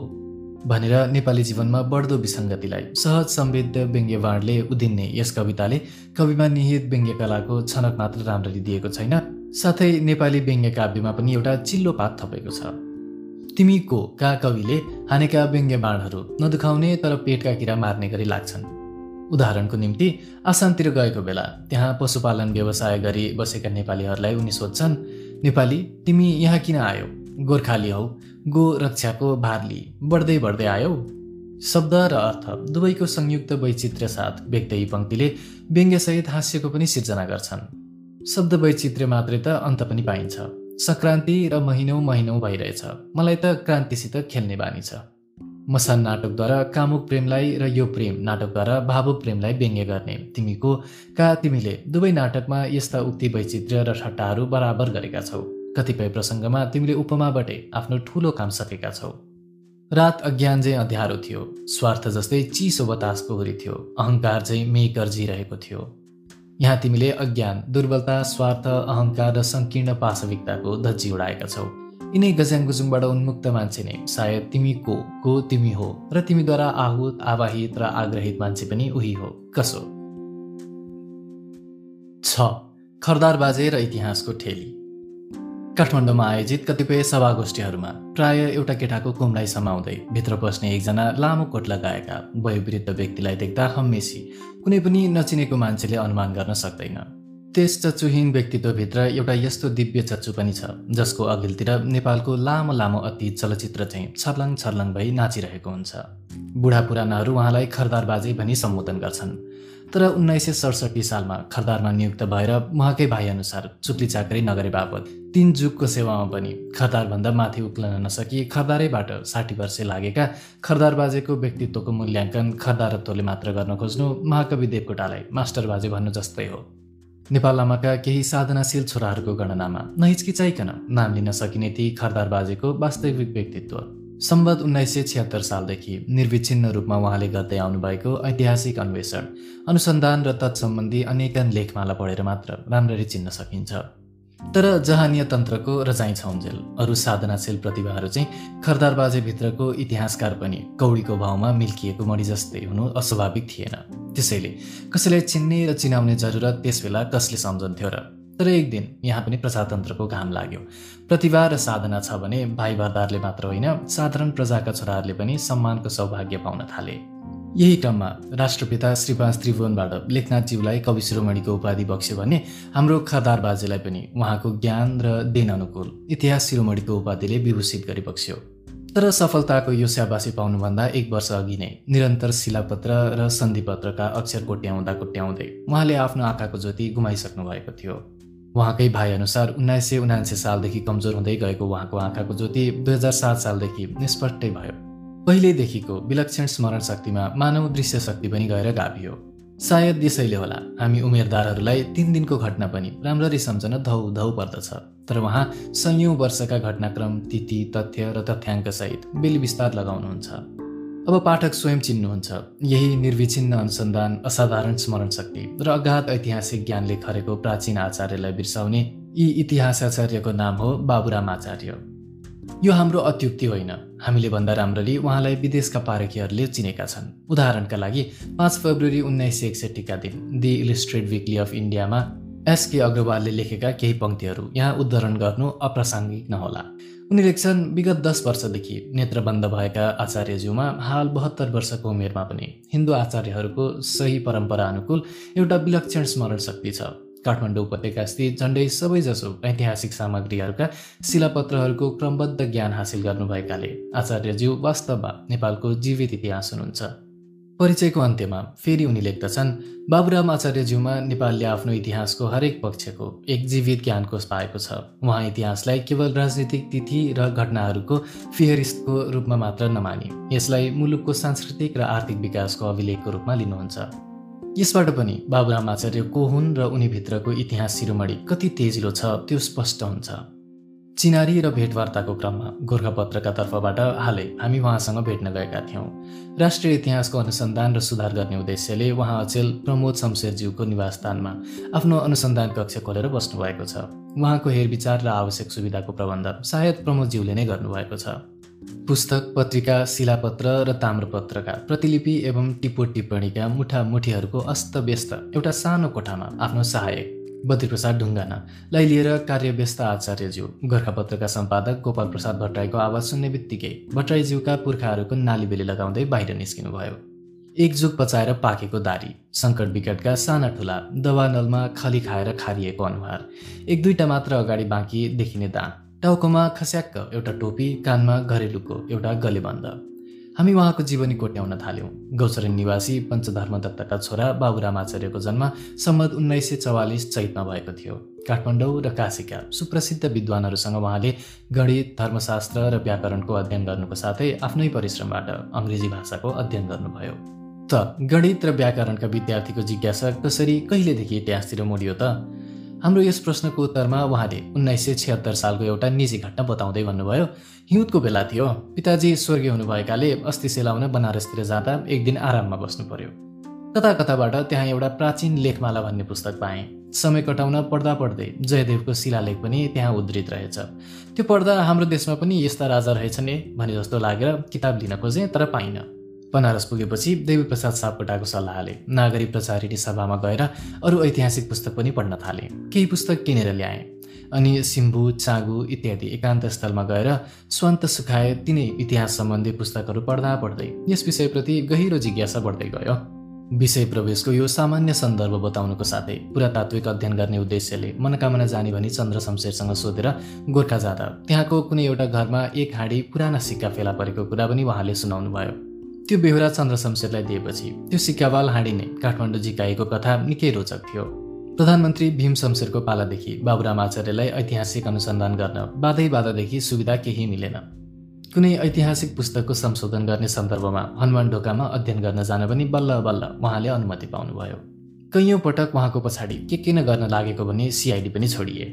भनेर नेपाली जीवनमा बढ्दो विसङ्गतिलाई सहज समृद्ध व्यङ्ग्यवाणले उदिन्ने यस कविताले कविमा निहित व्यङ्ग्य कलाको छनक मात्र राम्ररी दिएको छैन। साथै नेपाली व्यङ्ग्य काव्यमा पनि एउटा चिल्लो पात थपेको छ। तिमी को का कविले हानेका व्यङ्ग्य बाणहरू नदुखाउने तर पेटका किरा मार्ने गरी लाग्छन्। उदाहरणको निम्ति आसामतिर गएको बेला त्यहाँ पशुपालन व्यवसाय गरी बसेका नेपालीहरूलाई उनी सोध्छन् नेपाली तिमी यहाँ किन आयो? गोर्खाली हौ। गो रक्षाको भार बढ्दै बढ्दै आयौ। शब्द र अर्थ। दुवैको संयुक्त वैचित्र्य साथ व्यक्त यी पङ्क्तिले व्यङ्ग्यसहित हास्यको पनि सिर्जना गर्छन्। शब्द वैचित्र्य मात्रै त अन्त पनि पाइन्छ। सङ्क्रान्ति र महिनौ महिनौ भइरहेछ। मलाई त क्रान्तिसित खेल्ने बानी छ। मसान नाटकद्वारा कामुक प्रेमलाई र यो प्रेम नाटकद्वारा भावुक प्रेमलाई व्यङ्ग्य गर्ने तिमीको का तिमीले दुवै नाटकमा यस्ता उक्ति वैचित्र्य र ठट्टाहरू बराबर गरेका छौ? कतिपय प्रसङ्गमा तिमीले उपमाबाटै आफ्नो ठुलो काम सकेका छौ। रात अज्ञान चाहिँ अध्यारो थियो। स्वार्थ जस्तै चिसो बतासको हुरी थियो। अहङ्कार चाहिँ मे गर्जिरहेको थियो। यहाँ तिमीले अज्ञान दुर्बलता स्वार्थ अहङ्कार र सङ्कीर्ण पाशविकताको धज्जी उडाएका छौ। यिनै गज्याङगुजुङबाट उन्मुक्त मान्छे नै सायद तिमी को को तिमी हो र तिमीद्वारा आहुत आवाहित र आग्रहित मान्छे पनि उही हो। कसो? छ। खरदार बाजे र इतिहासको ठेली। काठमाडौँमा आयोजित कतिपय सभागोष्ठीहरूमा प्राय एउटा केटाको कुमलाई समाउँदै भित्र पस्ने एकजना लामो कोट लगाएका वयोवृद्ध व्यक्तिलाई देख्दा हमेसी कुनै पनि नचिनेको मान्छेले अनुमान गर्न सक्दैन। त्यस चच्चुहीन व्यक्तित्वभित्र एउटा यस्तो दिव्य चच्चु पनि छ जसको अघिल्तिर नेपालको लामो लामो अतीत चलचित्र चाहिँ छर्लङ छर्लङ भई नाचिरहेको हुन्छ। बुढा पुरानाहरू उहाँलाई खरदार बाजे भनी सम्बोधन गर्छन्। तर उन्नाइस सय सडसठी सालमा खरदारमा नियुक्त भएर उहाँकै भाइअनुसार चुक्ली चाकरी नगरे बापत तिन जुगको सेवामा पनि खरदारभन्दा माथि उक्लन नसकी खरदारैबाट साठी वर्ष लागेका खरदार बाजेको व्यक्तित्वको मूल्याङ्कन खरदारत्वले मात्र गर्न खोज्नु महाकवि देवकोटालाई मास्टर बाजे भन्नु जस्तै हो। नेपाल लामाका केही साधनाशील छोराहरूको गणनामा नहिचकिचाइकन नाम लिन सकिने ती खरदार बाजेको वास्तविक व्यक्तित्व। सम्बत उन्नाइस सय छिहत्तर सालदेखि निर्विच्छिन्न रूपमा उहाँले गर्दै आउनुभएको ऐतिहासिक अन्वेषण अनुसन्धान र तत्सम्बन्धी अनेकन लेखमाला पढेर मात्र राम्ररी चिन्न सकिन्छ। तर जहानीय तन्त्रको रचाइ छौन्जेल अरू साधनाशील प्रतिभाहरू चाहिँ खरदार बाजेभित्रको इतिहासकार पनि कौडीको भावमा मिल्किएको मणि जस्तै हुनु अस्वाभाविक थिएन। त्यसैले कसैलाई चिन्ने र चिनाउने जरुरत त्यसबेला कसले सम्झन्थ्यो र तर एक दिन यहाँ पनि प्रजातन्त्रको घाम लाग्यो। प्रतिभा र साधना छ भने भाइ मात्र होइन साधारण प्रजाका छोराहरूले पनि सम्मानको सौभाग्य पाउन थाले। यही क्रममा राष्ट्रपिता श्रीपास त्रिभुवनबाट लेखनाथज्यूलाई कवि शिरोमणिको उपाधि बक्स्यो भने हाम्रो खरदार बाजेलाई पनि उहाँको ज्ञान र देन अनुकूल इतिहास शिरोमणिको उपाधिले विभूषित गरी बक्स्यो। तर सफलताको यो स्याबासी पाउनुभन्दा एक वर्ष अघि नै निरन्तर शिलापत्र र सन्धिपत्रका अक्षर कोट्याउँदा कोट्याउँदै उहाँले आफ्नो आँखाको ज्योति गुमाइसक्नु भएको थियो। उहाँकै भाइअनुसार उन्नाइस सय उनान्से सालदेखि कमजोर हुँदै गएको उहाँको आँखाको ज्योति दुई हजार सात सालदेखि निष्पष्टै भयो। पहिलेदेखिको विलक्षण स्मरण शक्तिमा मानव दृश्य शक्ति पनि गएर गाभियो। सायद यसैले होला हामी उमेरदारहरूलाई तिन दिनको घटना पनि राम्ररी सम्झन धौ धौ पर्दछ। तर उहाँ सयौँ वर्षका घटनाक्रम तिथि तथ्य र तथ्याङ्कसहित बेली विस्तार लगाउनुहुन्छ। अब पाठक स्वयं चिन्नुहुन्छ। यही निर्विचिन्न अनुसन्धान असाधारण स्मरण शक्ति र अगाध ऐतिहासिक ज्ञानले खरेको प्राचीन आचार्यलाई बिर्साउने यी इतिहास आचार्यको नाम हो बाबुराम आचार्य। यो हाम्रो अत्युक्ति होइन। हामीले भन्दा राम्ररी उहाँलाई विदेशका पारखीहरूले चिनेका छन्। उदाहरणका लागि पाँच फेब्रुअरी उन्नाइस सय एकसट्ठीका दिन दि इलिस्ट्रेट विकली अफ इन्डियामा एसके अग्रवालले लेखेका केही पङ्क्तिहरू यहाँ उद्धरण गर्नु अप्रासङ्गिक नहोला। उनी लेख्छन् विगत दस वर्षदेखि नेत्रबन्द भएका आचार्यज्यूमा हाल बहत्तर वर्षको उमेरमा पनि हिन्दू आचार्यहरूको सही परम्परा अनुकूल एउटा विलक्षण स्मरण शक्ति छ। काठमाडौँ उपत्यका स्थित झन्डै सबैजसो ऐतिहासिक सामग्रीहरूका शिलापत्रहरूको क्रमबद्ध ज्ञान हासिल गर्नुभएकाले आचार्यज्यू वास्तवमा नेपालको जीवित इतिहास हुनुहुन्छ। परिचयको अन्त्यमा फेरि उनी लेख्दछन् बाबुराम आचार्यज्यूमा नेपालले आफ्नो इतिहासको हरेक पक्षको एक जीवित ज्ञानकोष पाएको छ। उहाँ इतिहासलाई केवल राजनीतिक तिथि र घटनाहरूको फिहरिस्तको रूपमा मात्र नमानी। यसलाई मुलुकको सांस्कृतिक र आर्थिक विकासको अभिलेखको रूपमा लिनुहुन्छ। यसबाट पनि बाबुराम आचार्य को हुन् र उनीभित्रको इतिहास शिरोमणि कति तेजिलो छ त्यो स्पष्ट हुन्छ। चिनारी र भेटवार्ताको क्रममा गोर्खापत्रका तर्फबाट हालै हामी उहाँसँग भेट्न गएका थियौँ। राष्ट्रिय इतिहासको अनुसन्धान र सुधार गर्ने उद्देश्यले उहाँ अचेल प्रमोद शमशेरज्यूको निवासस्थानमा आफ्नो अनुसन्धान कक्ष खोलेर बस्नुभएको छ। उहाँको हेरविचार र आवश्यक सुविधाको प्रबन्ध सायद प्रमोदज्यूले नै गर्नुभएको छ। पुस्तक पत्रिका शिलापत्र र ताम्रपत्रका प्रतिलिपि एवं टिप्पो टिप्पणीका मुठामुठीहरूको अस्तव्यस्त एउटा सानो कोठामा आफ्नो सहायक बद्रीप्रसाद ढुङ्गानालाई लिएर कार्यव्यस्त आचार्यज्यू गोर्खापत्रका सम्पादक गोपाल प्रसाद भट्टराईको आवाज सुन्ने बित्तिकै भट्टराईज्यूका पुर्खाहरूको नालीबेली लगाउँदै बाहिर निस्किनुभयो। एक जुग पचाएर पाकेको दारी सङ्कट विकटका साना ठुला दवा नलमा खली खाएर खारिएको अनुहार एक दुईवटा मात्र अगाडि बाँकी देखिने दाँत टाउकोमा खस्याक्क एउटा टोपी कानमा घरेलुको एउटा गलेबन्द हामी उहाँको जीवनी कोट्याउन थाल्यौँ। गौचरण निवासी पञ्चधर्म दत्तका छोरा बाबुराम आचार्यको जन्म सम्मत उन्नाइस सय चौवालिस चैतमा भएको थियो। काठमाडौँ र काशीका सुप्रसिद्ध विद्वानहरूसँग उहाँले गणित धर्मशास्त्र र व्याकरणको अध्ययन गर्नुको साथै आफ्नै परिश्रमबाट अङ्ग्रेजी भाषाको अध्ययन गर्नुभयो। त गणित र व्याकरणका विद्यार्थीको जिज्ञासा कसरी कहिलेदेखि इतिहासतिर मोडियो त? हाम्रो यस प्रश्नको उत्तरमा उहाँले उन्नाइस सय छिहत्तर सालको एउटा निजी घटना बताउँदै भन्नुभयो हिउँदको बेला थियो। पिताजी स्वर्गीय हुनुभएकाले अस्ति सेलाउन बनारसतिर जाँदा एक दिन आराममा बस्नु पर्यो। कता कताबाट त्यहाँ एउटा प्राचीन लेखमाला भन्ने पुस्तक पाएँ। समय कटाउन पढ्दा पढ्दै जयदेवको शिलालेख पनि त्यहाँ उद्धित रहेछ। त्यो पढ्दा हाम्रो देशमा पनि यस्ता राजा रहेछन् भने जस्तो लागेर किताब लिन खोजेँ तर पाइनँ। बनारस पुगेपछि देवी प्रसाद सापकोटाको सल्लाहले नागरी प्रचारिणी सभामा गएर अरू ऐतिहासिक पुस्तक पनि पढ्न थालेँ। केही पुस्तक किनेर ल्याएँ। अनि सिम्बु चागु इत्यादि एकान्त स्थलमा गएर स्वन्त सुखाए तिनै इतिहास सम्बन्धी पुस्तकहरू पढ्दा पढ्दै यस विषयप्रति गहिरो जिज्ञासा बढ्दै गयो। विषय प्रवेशको यो सामान्य सन्दर्भ बताउनुको साथै पुरातात्विक अध्ययन गर्ने उद्देश्यले मनोकामना जाने भनी चन्द्र शमशेरसँग सोधेर गोर्खा जाँदा त्यहाँको कुनै एउटा घरमा एक हाँडी पुराना सिक्का फेला परेको कुरा पनि उहाँले सुनाउनु भयो त्यो बेहोरा चन्द्र शमशेरलाई दिएपछि त्यो सिक्कावाल हाँडी नै काठमाडौँ झिकाएको कथा निकै रोचक थियो। प्रधानमन्त्री भीम शमशेरको पालादेखि बाबुराम आचार्यलाई ऐतिहासिक अनुसन्धान गर्न बाधै बाधादेखि सुविधा केही मिलेन। कुनै ऐतिहासिक पुस्तकको संशोधन गर्ने सन्दर्भमा हनुमान ढोकामा अध्ययन गर्न जान पनि बल्ल बल्ल उहाँले अनुमति पाउनुभयो। कैयौँ पटक उहाँको पछाडि के के न गर्न लागेको भने सिआइडी पनि छोडिए।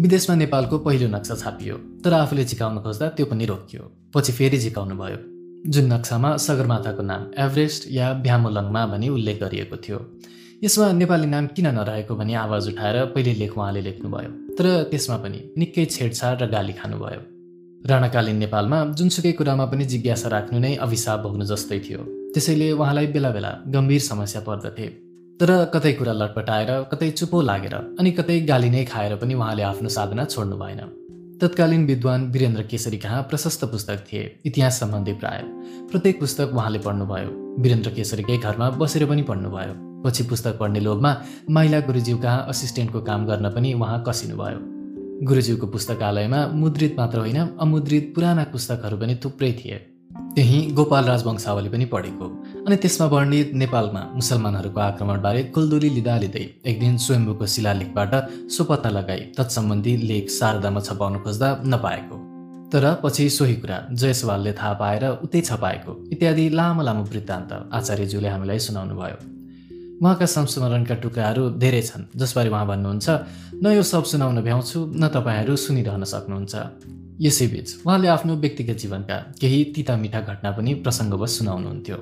विदेशमा नेपालको पहिलो नक्सा छापियो तर आफूले झिकाउन खोज्दा त्यो पनि रोकियो। पछि फेरि झिकाउनु भयो जुन नक्सामा सगरमाथाको नाम एभरेस्ट या भ्यामोलङमा भनी उल्लेख गरिएको थियो। यसमा नेपाली नाम किन नरहेको भनी आवाज उठाएर पहिले लेख उहाँले लेख्नुभयो तर त्यसमा पनि निकै छेडछाड र गाली खानुभयो। राणाकालीन नेपालमा जुनसुकै कुरामा पनि जिज्ञासा राख्नु नै अभिशाप भोग्नु जस्तै थियो। त्यसैले उहाँलाई बेला बेला गम्भीर समस्या पर्दथे। तर कतै कुरा लटपटाएर कतै चुपो लागेर अनि कतै गाली नै खाएर पनि उहाँले आफ्नो साधना छोड्नु भएन। तत्कालीन विद्वान वीरेन्द्र केसरी कहाँ प्रशस्त पुस्तक थिए? इतिहास सम्बन्धी प्राय। प्रत्येक पुस्तक उहाँले पढ्नुभयो। वीरेन्द्र केसरीकै घरमा बसेर पनि पढ्नुभयो। पछि पुस्तक पढ्ने लोभमा माइला गुरुज्यू कहाँ असिस्टेन्टको काम गर्न पनि उहाँ कसिनुभयो। गुरुज्यूको पुस्तकालयमा मुद्रित मात्र होइन अमुद्रित पुराना पुस्तकहरू पनि थुप्रै थिए। त्यही गोपाल राजवंशावली पनि पढेको अनि त्यसमा वर्णित नेपालमा मुसलमानहरूको आक्रमणबारे कुलदुली लिँदा लिँदै एक दिन स्वयम्भूको शिलालेखबाट सो पत्ता लगाई तत्सम्बन्धी लेख शारदामा छपाउनु खोज्दा नपाएको। तर पछि सोही कुरा जयसवालले थाहा पाएर उतै छपाएको। इत्यादि लामो लामो वृत्तान्त आचार्यज्यूले हामीलाई सुनाउनु भयो उहाँका संस्मरणका टुक्राहरू धेरै छन् जसबारे उहाँ भन्नुहुन्छ न यो सब सुनाउन भ्याउँछु न तपाईँहरू सुनिरहन सक्नुहुन्छ। यसैबीच उहाँले आफ्नो व्यक्तिगत जीवनका केही तिता मिठा घटना पनि प्रसङ्गवश सुनाउनुहुन्थ्यो।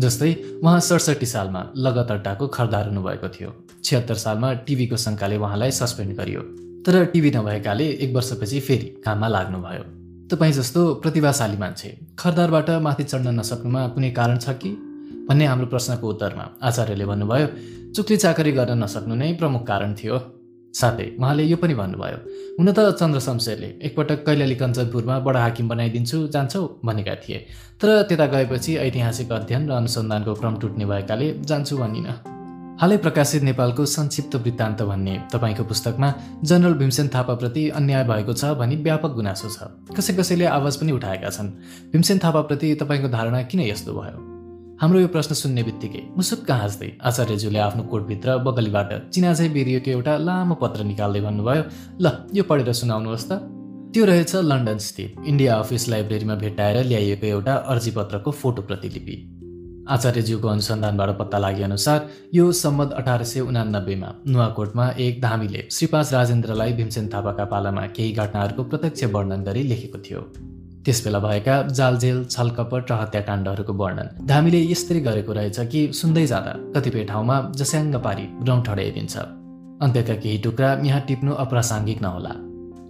जस्तै उहाँ सडसठी सालमा लगतड्डाको खरदार हुनुभएको थियो। छिहत्तर सालमा टिभीको शङ्काले उहाँलाई सस्पेन्ड गरियो। तर टिभी नभएकाले एक वर्षपछि फेरि काममा लाग्नुभयो। तपाईँ जस्तो प्रतिभाशाली मान्छे खरदारबाट माथि चढ्न नसक्नुमा कुनै कारण छ कि? भन्ने हाम्रो प्रश्नको उत्तरमा आचार्यले भन्नुभयो चुक्ली चाकरी गर्न नसक्नु नै प्रमुख कारण थियो। साथै उहाँले यो पनि भन्नुभयो हुन त चन्द्र शमशेरले एकपटक कैलाली कञ्चनपुरमा बडा हाकिम बनाइदिन्छु जान्छौ? भनेका थिए। तर त्यता गएपछि ऐतिहासिक अध्ययन र अनुसन्धानको क्रम टुट्ने भएकाले जान्छु भनिन हालै प्रकाशित नेपालको संक्षिप्त वृत्तान्त भन्ने तपाईँको पुस्तकमा जनरल भीमसेन थापाप्रति अन्याय भएको छ भनी व्यापक गुनासो छ। कसै कसैले आवाज पनि उठाएका छन्। भीमसेन थापाप्रति तपाईँको धारणा किन यस्तो भयो? हाम्रो यो प्रश्न सुन्ने बित्तिकै मुसुक्क हाँस्दै आचार्यज्यूले आफ्नो कोटभित्र बगलीबाट चिनाझै बेरिएको एउटा लामो पत्र निकाल्दै भन्नुभयो ल यो पढेर सुनाउनुहोस् त। त्यो रहेछ लन्डन स्थित इन्डिया अफिस लाइब्रेरीमा भेट्टाएर ल्याइएको एउटा अर्जी पत्रको फोटो प्रतिलिपि। आचार्यज्यूको अनुसन्धानबाट पत्ता लागे अनुसार यो सम्मत अठार सय उनानब्बेमा नुवाकोटमा एक धामीले श्रीपास राजेन्द्रलाई भीमसेन थापाका पालामा केही घटनाहरूको प्रत्यक्ष वर्णन गरी लेखेको थियो। त्यसबेला भएका जालजेल छलकपट र हत्याकाण्डहरूको वर्णन। धामीले यस्तरी गरेको रहेछ कि सुन्दै जाँदा कतिपय ठाउँमा जस्याङ्ग पारी रौँ ठडाइदिन्छ अन्त्यका केही टुक्रा यहाँ टिप्नु अप्रासङ्गिक नहोला।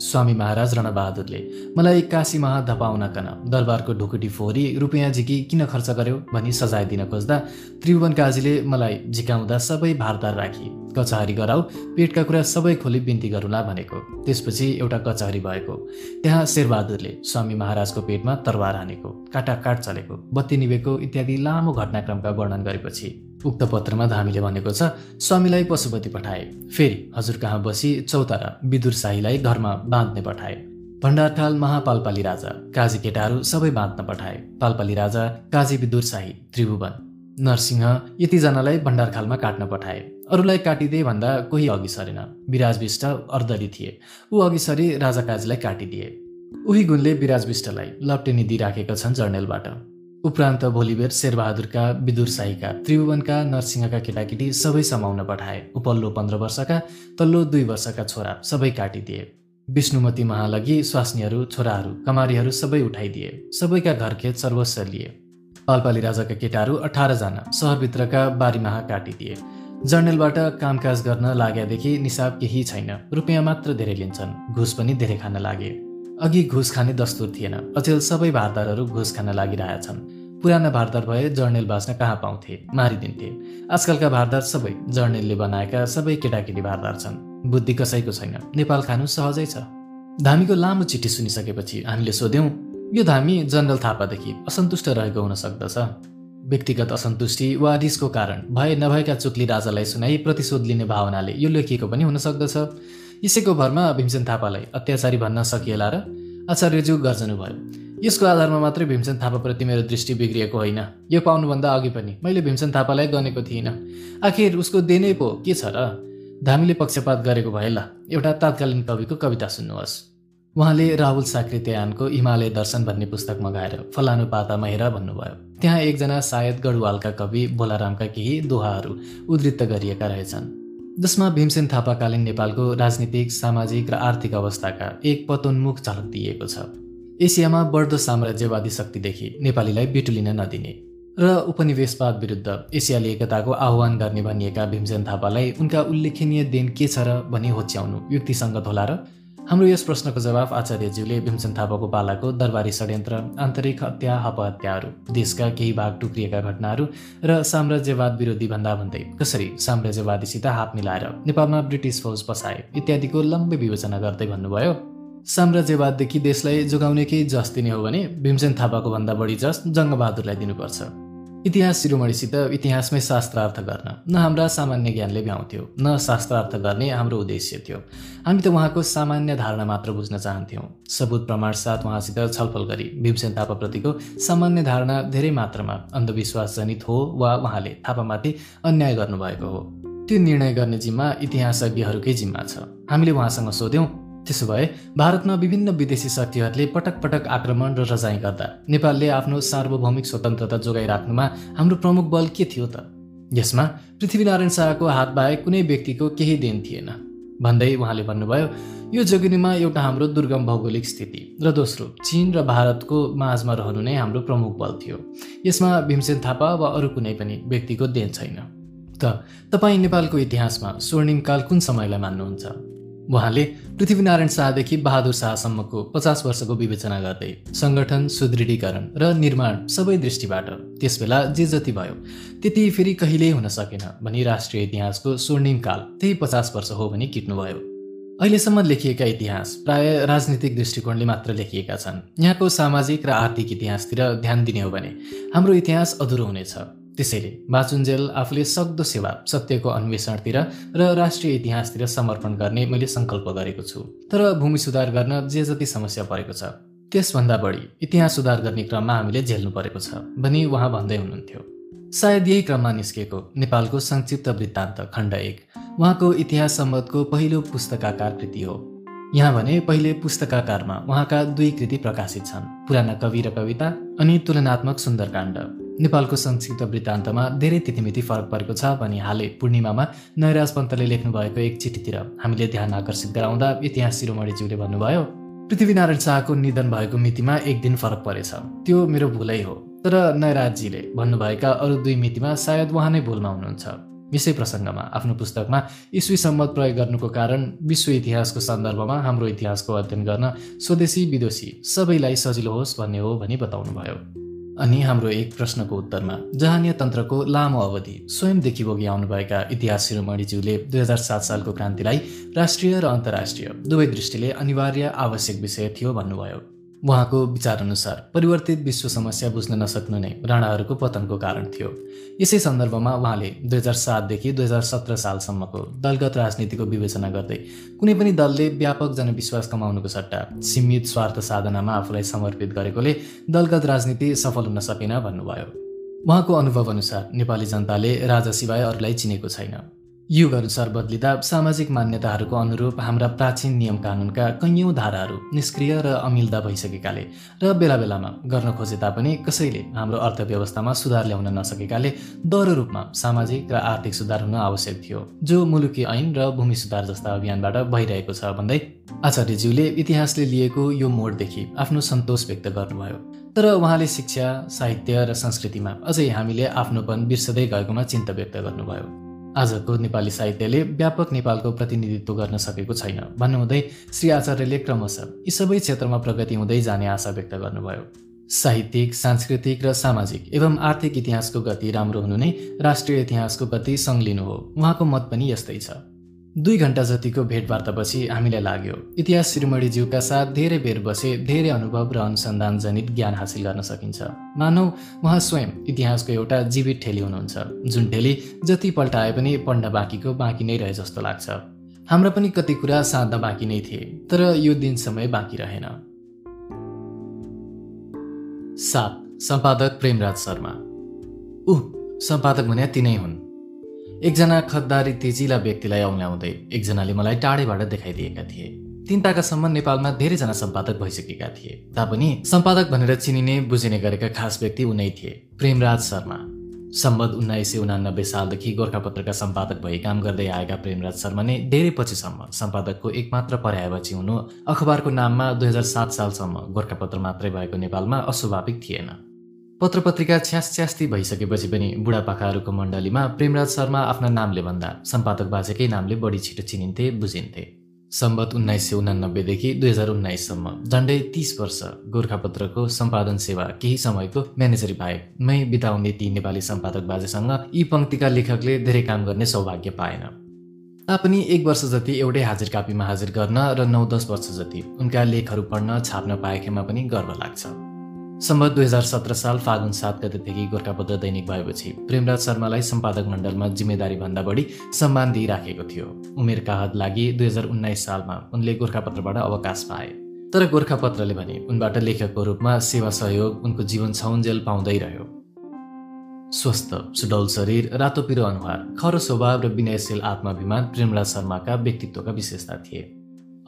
स्वामी महाराज रणबहादुरले मलाई काशी धपाउनकन दरबारको ढुकुटी फोहोरी रुपियाँ झिकी किन खर्च गर्यो भनी सजाय दिन खोज्दा त्रिभुवन काजीले मलाई झिकाउँदा सबै भारदार राखी कचहरी गराऊ पेटका कुरा सबै खोली बिन्ती गरौँला भनेको। त्यसपछि एउटा कचहरी भएको। त्यहाँ शेरबहादुरले स्वामी महाराजको पेटमा तरवार हानेको काटाकाट चलेको बत्ती निभेको इत्यादि लामो घटनाक्रमका वर्णन गरेपछि। उक्त पत्रमा धामीले भनेको छ स्वामीलाई पशुपति पठाए। फेरि हजुर कहाँ बसी चौतारा विदुर शाहीलाई घरमा बाँध्ने पठाए। भण्डारकाल महापालपाली राजा काजी केटाहरू सबै बाँध्न पठाए। पालपाली राजा काजी विदुर शाही त्रिभुवन। नरसिंह यतिजनालाई भण्डारखालमा काट्न पठाए। अरूलाई काटिदिए भन्दा कोही अघि सरेन। विराज विष्ट अर्दली थिए। ऊ अघि सरी राजा काजीलाई काटिदिए। उही गुणले विराज विष्टलाई लप्टे दिइराखेका छन् जर्नेलबाट। उपरान्त भोलिबेर शेरबहादुरका विदुर साईका त्रिभुवनका नरसिंहका केटाकेटी सबै समाउन पठाए। उपल्लो पन्ध्र वर्षका तल्लो दुई वर्षका छोरा सबै काटिदिए। विष्णुमती महालगी स्वास्नीहरू छोराहरू कमारीहरू सबै उठाइदिए। सबैका घरखेत सर्वस्व लिए। पालपाली राजाका केटाहरू अठारजना सहरभित्रका बारीमाहा काटिदिए। जर्नेलबाट कामकाज गर्न लागेदेखि निसाब केही छैन। रुपियाँ मात्र धेरै लिन्छन्। घुस पनि धेरै खान लागे। अघि घुस खाने दस्तुर थिएन। अचेल सबै भारदारहरू घुस खान लागिरहेछन्। पुराना भारदार भए जर्नेल बाँच्न कहाँ पाउँथे? मारिदिन्थे। आजकलका भारदार सबै जर्नेलले बनाएका सबै केटाकेटी भारदार छन्। बुद्धि कसैको छैन। नेपाल खानु सहजै छ। धामीको लामो चिठी सुनिसकेपछि हामीले सोध्यौँ यो धामी जनरल थापादेखि असन्तुष्ट रहेको हुन सक्दछ? व्यक्तिगत असन्तुष्टि वा रिसको कारण भए नभएका चुक्ली राजालाई सुनाई प्रतिशोध लिने भावनाले यो लेखिएको पनि हुन सक्दछ? यसैको भरमा भीमसेन थापालाई अत्याचारी भन्न सकिएला र आचार्यज्यू गर्जनु भयो यसको आधारमा मात्रै भीमसेन थापाप्रति मेरो दृष्टि बिग्रिएको होइन। यो पाउनुभन्दा अघि पनि मैले भीमसेन थापालाई गनेको थिइनँ। आखिर उसको देनै पो के छ र? धामीले पक्षपात गरेको भए ल एउटा तात्कालीन कविको कविता सुन्नुहोस्। उहाँले राहुल साकृत्यायनको हिमालय दर्शन भन्ने पुस्तक मगाएर फलानु पातामा हेर भन्नुभयो। त्यहाँ एकजना सायद गढवालका कवि भोलारामका केही दोहाहरू उद्धृत गरिएका रहेछन्। जसमा भीमसेन थापाकालीन नेपालको राजनीतिक सामाजिक र आर्थिक अवस्थाका एक पतोन्मुख झलक दिइएको छ। एसियामा बढ्दो साम्राज्यवादी शक्तिदेखि नेपालीलाई बिटुलिन नदिने र उपनिवेशवाद विरुद्ध एसियाली एकताको आह्वान गर्ने भनिएका भीमसेन थापालाई उनका उल्लेखनीय देन के छ र भनी होच्याउनु युक्तिसङ्गत होला र हाम्रो यस प्रश्नको जवाफ आचार्यज्यूले भीमसेन थापाको पालाको दरबारी षड्यन्त्र आन्तरिक हत्या हपहत्याहरू देशका केही भाग टुक्रिएका घटनाहरू र साम्राज्यवाद विरोधी भन्दा भन्दै कसरी साम्राज्यवादीसित हात मिलाएर नेपालमा ब्रिटिस फौज पसाए इत्यादिको लम्बे विवेचना गर्दै भन्नुभयो। साम्राज्यवाददेखि देशलाई जोगाउने केही जस दिने हो भने भीमसेन थापाको भन्दा बढी जस जङ्गबहादुरलाई दिनुपर्छ। इतिहास शिरोमणिसित इतिहासमै शास्त्रार्थ गर्न। न हाम्रा सामान्य ज्ञानले भ्याउँथ्यो न शास्त्रार्थ गर्ने हाम्रो उद्देश्य थियो। हामी त उहाँको सामान्य धारणा मात्र बुझ्न चाहन्थ्यौँ। सबुत प्रमाण साथ उहाँसित छलफल गरी भीमसेन थापाप्रतिको सामान्य धारणा धेरै मात्रामा अन्धविश्वास जनित हो वा उहाँले थापामाथि अन्याय गर्नुभएको हो। त्यो निर्णय गर्ने जिम्मा इतिहासज्ञहरूकै जिम्मा छ। हामीले उहाँसँग सोध्यौँ त्यसो भए भारतमा विभिन्न विदेशी शक्तिहरूले पटक पटक आक्रमण र रजाइ गर्दा नेपालले आफ्नो सार्वभौमिक स्वतन्त्रता जोगाइराख्नुमा हाम्रो प्रमुख बल के थियो त? यसमा पृथ्वीनारायण शाहको हात बाहेक कुनै व्यक्तिको केही देन थिएन। भन्दै उहाँले भन्नुभयो यो जोगिनीमा एउटा हाम्रो दुर्गम भौगोलिक स्थिति र दोस्रो चिन र भारतको माझमा रहनु नै हाम्रो प्रमुख बल थियो। यसमा भीमसेन थापा वा अरू कुनै पनि व्यक्तिको देन छैन। त तपाईँ नेपालको इतिहासमा स्वर्णिमकाल कुन समयलाई मान्नुहुन्छ? उहाँले पृथ्वीनारायण शाहदेखि बहादुर शाहसम्मको पचास वर्षको विवेचना गर्दै सङ्गठन सुदृढीकरण र निर्माण सबै दृष्टिबाट त्यसबेला जे जति भयो त्यति फेरि कहिल्यै हुन सकेन भनी राष्ट्रिय इतिहासको स्वर्णिम काल त्यही पचास वर्ष हो भनी किट्नुभयो। अहिलेसम्म लेखिएका इतिहास प्राय राजनीतिक दृष्टिकोणले मात्र लेखिएका छन्। यहाँको सामाजिक र आर्थिक इतिहासतिर ध्यान दिने हो भने हाम्रो इतिहास अधुरो हुनेछ। त्यसैले बाचुन्जेल आफूले सक्दो सेवा सत्यको अन्वेषणतिर र राष्ट्रिय इतिहासतिर समर्पण गर्ने मैले सङ्कल्प गरेको छु। तर भूमि सुधार गर्न जे जति समस्या परेको छ त्यसभन्दा बढी इतिहास सुधार गर्ने क्रममा हामीले झेल्नु परेको छ भनी उहाँ भन्दै हुनुहुन्थ्यो। सायद यही क्रममा निस्केको नेपालको संक्षिप्त वृत्तान्त खण्ड एक उहाँको इतिहास सम्बन्धको पहिलो पुस्तकाकार कृति हो। यहाँ भने पहिले पुस्तकाकारमा उहाँका दुई कृति प्रकाशित छन् पुराना कवि र कविता अनि तुलनात्मक सुन्दरकाण्ड। नेपालको संक्षिप्त वृत्तान्तमा धेरै तिथिमिति फरक परेको छ भने हालै पूर्णिमामा नयराज पन्तले लेख्नुभएको एक चिठीतिर हामीले ध्यान आकर्षित गराउँदा इतिहास शिरोमणिज्यूले भन्नुभयो पृथ्वीनारायण शाहको निधन भएको मितिमा एक दिन फरक परेछ। त्यो मेरो भुलै हो। तर नयराजजीले भन्नुभएका अरू दुई मितिमा सायद उहाँ नै भुलमा हुनुहुन्छ। यसै प्रसङ्गमा आफ्नो पुस्तकमा इस्वी सम्मत प्रयोग गर्नुको कारण विश्व इतिहासको सन्दर्भमा हाम्रो इतिहासको अध्ययन गर्न स्वदेशी विदेशी सबैलाई सजिलो होस् भन्ने हो भनी बताउनुभयो। अनि हाम्रो एक प्रश्नको उत्तरमा जहानीय तन्त्रको लामो अवधि स्वयंदेखि बोगी आउनुभएका इतिहास शिरोमणिज्यूले दुई हजार सात सालको क्रान्तिलाई राष्ट्रिय र अन्तर्राष्ट्रिय दुवै दृष्टिले अनिवार्य आवश्यक विषय थियो भन्नुभयो। उहाँको विचारअनुसार परिवर्तित विश्व समस्या बुझ्न नसक्नु नै राणाहरूको पतनको कारण थियो। यसै सन्दर्भमा उहाँले दुई हजार सातदेखि दुई हजार सत्र सालसम्मको दलगत राजनीतिको विवेचना गर्दै कुनै पनि दलले व्यापक जनविश्वास कमाउनुको सट्टा सीमित स्वार्थ साधनामा आफूलाई समर्पित गरेकोले दलगत राजनीति सफल हुन सकेन भन्नुभयो। उहाँको अनुभव अनुसार नेपाली जनताले राजा सिवाय अरूलाई चिनेको छैन। युगअनुसार बदलिँदा सामाजिक मान्यताहरूको अनुरूप हाम्रा प्राचीन नियम कानुनका कैयौँ धाराहरू निष्क्रिय र अमिल्दा भइसकेकाले र बेला बेलामा गर्न खोजे तापनि कसैले हाम्रो अर्थव्यवस्थामा सुधार ल्याउन नसकेकाले दह्रो रूपमा सामाजिक र आर्थिक सुधार हुन आवश्यक थियो जो मुलुकी ऐन र भूमि सुधार जस्ता अभियानबाट भइरहेको छ भन्दै आचार्यज्यूले इतिहासले लिएको यो मोडदेखि आफ्नो सन्तोष व्यक्त गर्नुभयो। तर उहाँले शिक्षा साहित्य र संस्कृतिमा अझै हामीले आफ्नोपन बिर्सदै गएकोमा चिन्ता व्यक्त गर्नुभयो। आजको नेपाली साहित्यले व्यापक नेपालको प्रतिनिधित्व गर्न सकेको छैन। भन्नुहुँदै श्री आचार्यले क्रमशः यी सबै क्षेत्रमा प्रगति हुँदै जाने आशा व्यक्त गर्नुभयो। साहित्यिक सांस्कृतिक र सामाजिक एवं आर्थिक इतिहासको गति राम्रो हुनु नै राष्ट्रिय इतिहासको गति सङ्लिनु हो। उहाँको मत पनि यस्तै छ। दुई घन्टा जतिको भेटवार्तापछि हामीलाई लाग्यो इतिहास श्रीमणीज्यूका साथ धेरै बेर बसे धेरै अनुभव र अनुसन्धान जनित ज्ञान हासिल गर्न सकिन्छ। मानौ उहाँ स्वयं इतिहासको एउटा जीवित ठेली हुनुहुन्छ जुन ठेली जति पल्टाए पनि पढ्न बाँकीको बाँकी नै रहे जस्तो लाग्छ। हाम्रा पनि कति कुरा साध्न बाँकी नै थिए तर यो दिन समय बाँकी रहेन। सात सम्पादक प्रेमराज शर्मा। ऊ सम्पादक भने तिनै हुन्। एकजना खद्दारी तेजिला व्यक्तिलाई औल्याउँदै एकजनाले मलाई टाढेबाट देखाइदिएका थिए। तिन ताकासम्म नेपालमा धेरैजना सम्पादक भइसकेका थिए। तापनि सम्पादक भनेर चिनिने बुझिने गरेका खास व्यक्ति उनै थिए प्रेमराज शर्मा। सम्बत उन्नाइस सय उनानब्बे सालदेखि गोर्खापत्रका सम्पादक भई काम गर्दै आएका प्रेमराज शर्मा नै धेरै पछिसम्म सम्पादकको एकमात्र पर्यायपछि हुनु अखबारको नाममा दुई हजार सात सालसम्म गोर्खापत्र मात्रै भएको नेपालमा अस्वाभाविक थिएन। पत्र पत्रिका छ्यास छ्यास्ती भइसकेपछि पनि बुढापाकाहरूको मण्डलीमा प्रेमराज शर्मा आफ्ना नामले भन्दा सम्पादक बाजेकै नामले बढी छिटो चिनिन्थे बुझिन्थे। सम्बत उन्नाइस सय उनानब्बेदेखि दुई हजार उन्नाइससम्म झन्डै तिस वर्ष गोर्खापत्रको सम्पादन सेवा केही समयको म्यानेजरी बाहेक मै बिताउने ती नेपाली सम्पादक बाजेसँग यी पङ्क्तिका लेखकले धेरै काम गर्ने सौभाग्य पाएन। तापनि एक वर्ष जति एउटै हाजिर कापीमा हाजिर गर्न र नौ दस वर्ष जति उनका लेखहरू पढ्न छाप्न पाएकेमा पनि गर्व लाग्छ। सम्बत दुई हजार सत्र साल फागुन सात गतेदेखि गोर्खापत्र दैनिक भएपछि प्रेमराज शर्मालाई सम्पादक मण्डलमा जिम्मेदारी भन्दा बढी सम्मान दिइराखेको थियो। उमेरका हद लागि दुई हजार उन्नाइस सालमा उनले गोर्खापत्रबाट अवकाश पाए। तर गोर्खापत्रले भने उनबाट लेखकको रूपमा सेवा सहयोग उनको जीवन छाउन्जेल पाउँदै रह्यो। स्वस्थ सुडौल शरीर रातो पिरो अनुहार खरो स्वभाव र विनयशील आत्माभिमान प्रेमराज शर्माका व्यक्तित्वका विशेषता थिए।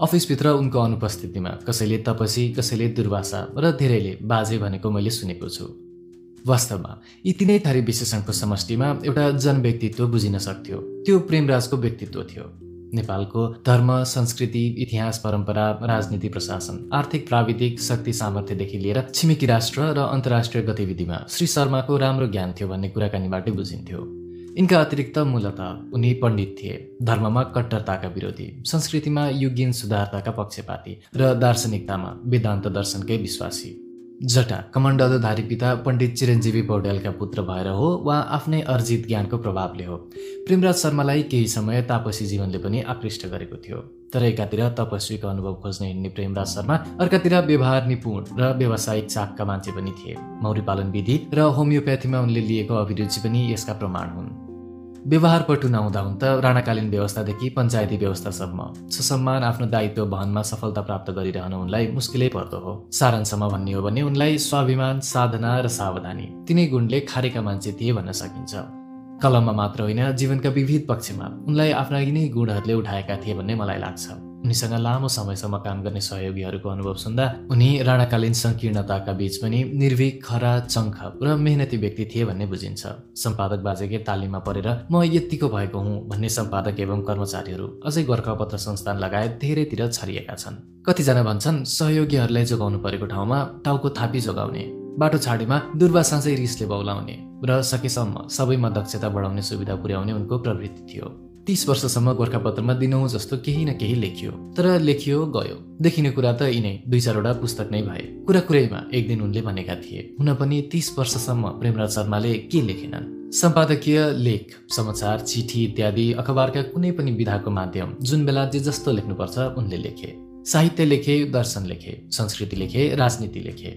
अफिसभित्र उनको अनुपस्थितिमा कसैले तपसी कसैले दुर्वासा र धेरैले बाजे भनेको मैले सुनेको छु। वास्तवमा यी तिनै थरी विशेषणको समष्टिमा एउटा जनव्यक्तित्व बुझिन सक्थ्यो। त्यो प्रेमराजको व्यक्तित्व थियो। नेपालको धर्म संस्कृति इतिहास परम्परा राजनीति प्रशासन आर्थिक प्राविधिक शक्ति सामर्थ्यदेखि लिएर छिमेकी राष्ट्र र अन्तर्राष्ट्रिय गतिविधिमा श्री शर्माको राम्रो ज्ञान थियो भन्ने कुराकानीबाटै बुझिन्थ्यो। यिनका अतिरिक्त मूलत उनी पण्डित थिए। धर्ममा कट्टरताका विरोधी संस्कृतिमा युगिन सुधारताका पक्षपाती र दार्शनिकतामा वेदान्त दर्शनकै विश्वासी। जटा कमण्डलधारी पिता पण्डित चिरञ्जीवी पौड्यालका पुत्र भएर हो वा आफ्नै अर्जित ज्ञानको प्रभावले हो। प्रेमराज शर्मालाई केही समय तापसी जीवनले पनि आकृष्ट गरेको थियो। तर एकातिर तपस्वीको अनुभव खोज्न हिँड्ने प्रेमराज शर्मा अर्कातिर व्यवहार निपुण र व्यावसायिक चाकका मान्छे पनि थिए। मौरी पालन विधि र होमियोप्याथीमा उनले लिएको अभिरुचि पनि यसका प्रमाण हुन्। व्यवहारपटु नहुँदा हुन त राणाकालीन व्यवस्थादेखि पञ्चायती व्यवस्थासम्म ससम्मान आफ्नो दायित्व वहनमा सफलता प्राप्त गरिरहन उनलाई मुस्किलै पर्दो हो। सारांशमा भन्ने हो भने उनलाई स्वाभिमान साधना र सावधानी तिनै गुणले खारेका मान्छे थिए भन्न सकिन्छ। कलममा मात्र होइन जीवनका विविध पक्षमा उनलाई आफ्ना यिनै गुणहरूले उठाएका थिए भन्ने मलाई लाग्छ। उनीसँग लामो समयसम्म काम गर्ने सहयोगीहरूको अनुभव सुन्दा उनी राणाकालीन सङ्कीर्णताका बीच पनि निर्भीक खरा चङ्ख र मेहनती व्यक्ति थिए भन्ने बुझिन्छ। सम्पादक बाजेकै तालिममा परेर म यत्तिको भएको हुँ भन्ने सम्पादक एवं कर्मचारीहरू अझै गोर्खापत्र संस्थान लगायत धेरैतिर छरिएका छन्। कतिजना भन्छन् सहयोगीहरूलाई जोगाउनु परेको ठाउँमा टाउको थापी जोगाउने बाटो छाडीमा दुर्वा साँचै रिसले बौलाउने र सकेसम्म सबैमा दक्षता बढाउने सुविधा पुर्याउने उनको प्रवृत्ति थियो। तिस वर्षसम्म गोर्खापत्रमा दिनौँ जस्तो केही न केही लेखियो। तर लेखियो गयो। देखिने कुरा त यिनै दुई चारवटा पुस्तक नै भए। कुरा कुरैमा एक दिन उनले भनेका थिए हुन पनि तिस वर्षसम्म प्रेमराज शर्माले के लेखेनन्? सम्पादकीय लेख समाचार चिठी इत्यादि अखबारका कुनै पनि विधाको माध्यम जुन बेला जे जस्तो लेख्नुपर्छ उनले लेखे। साहित्य लेखे दर्शन लेखे संस्कृति लेखे राजनीति लेखे।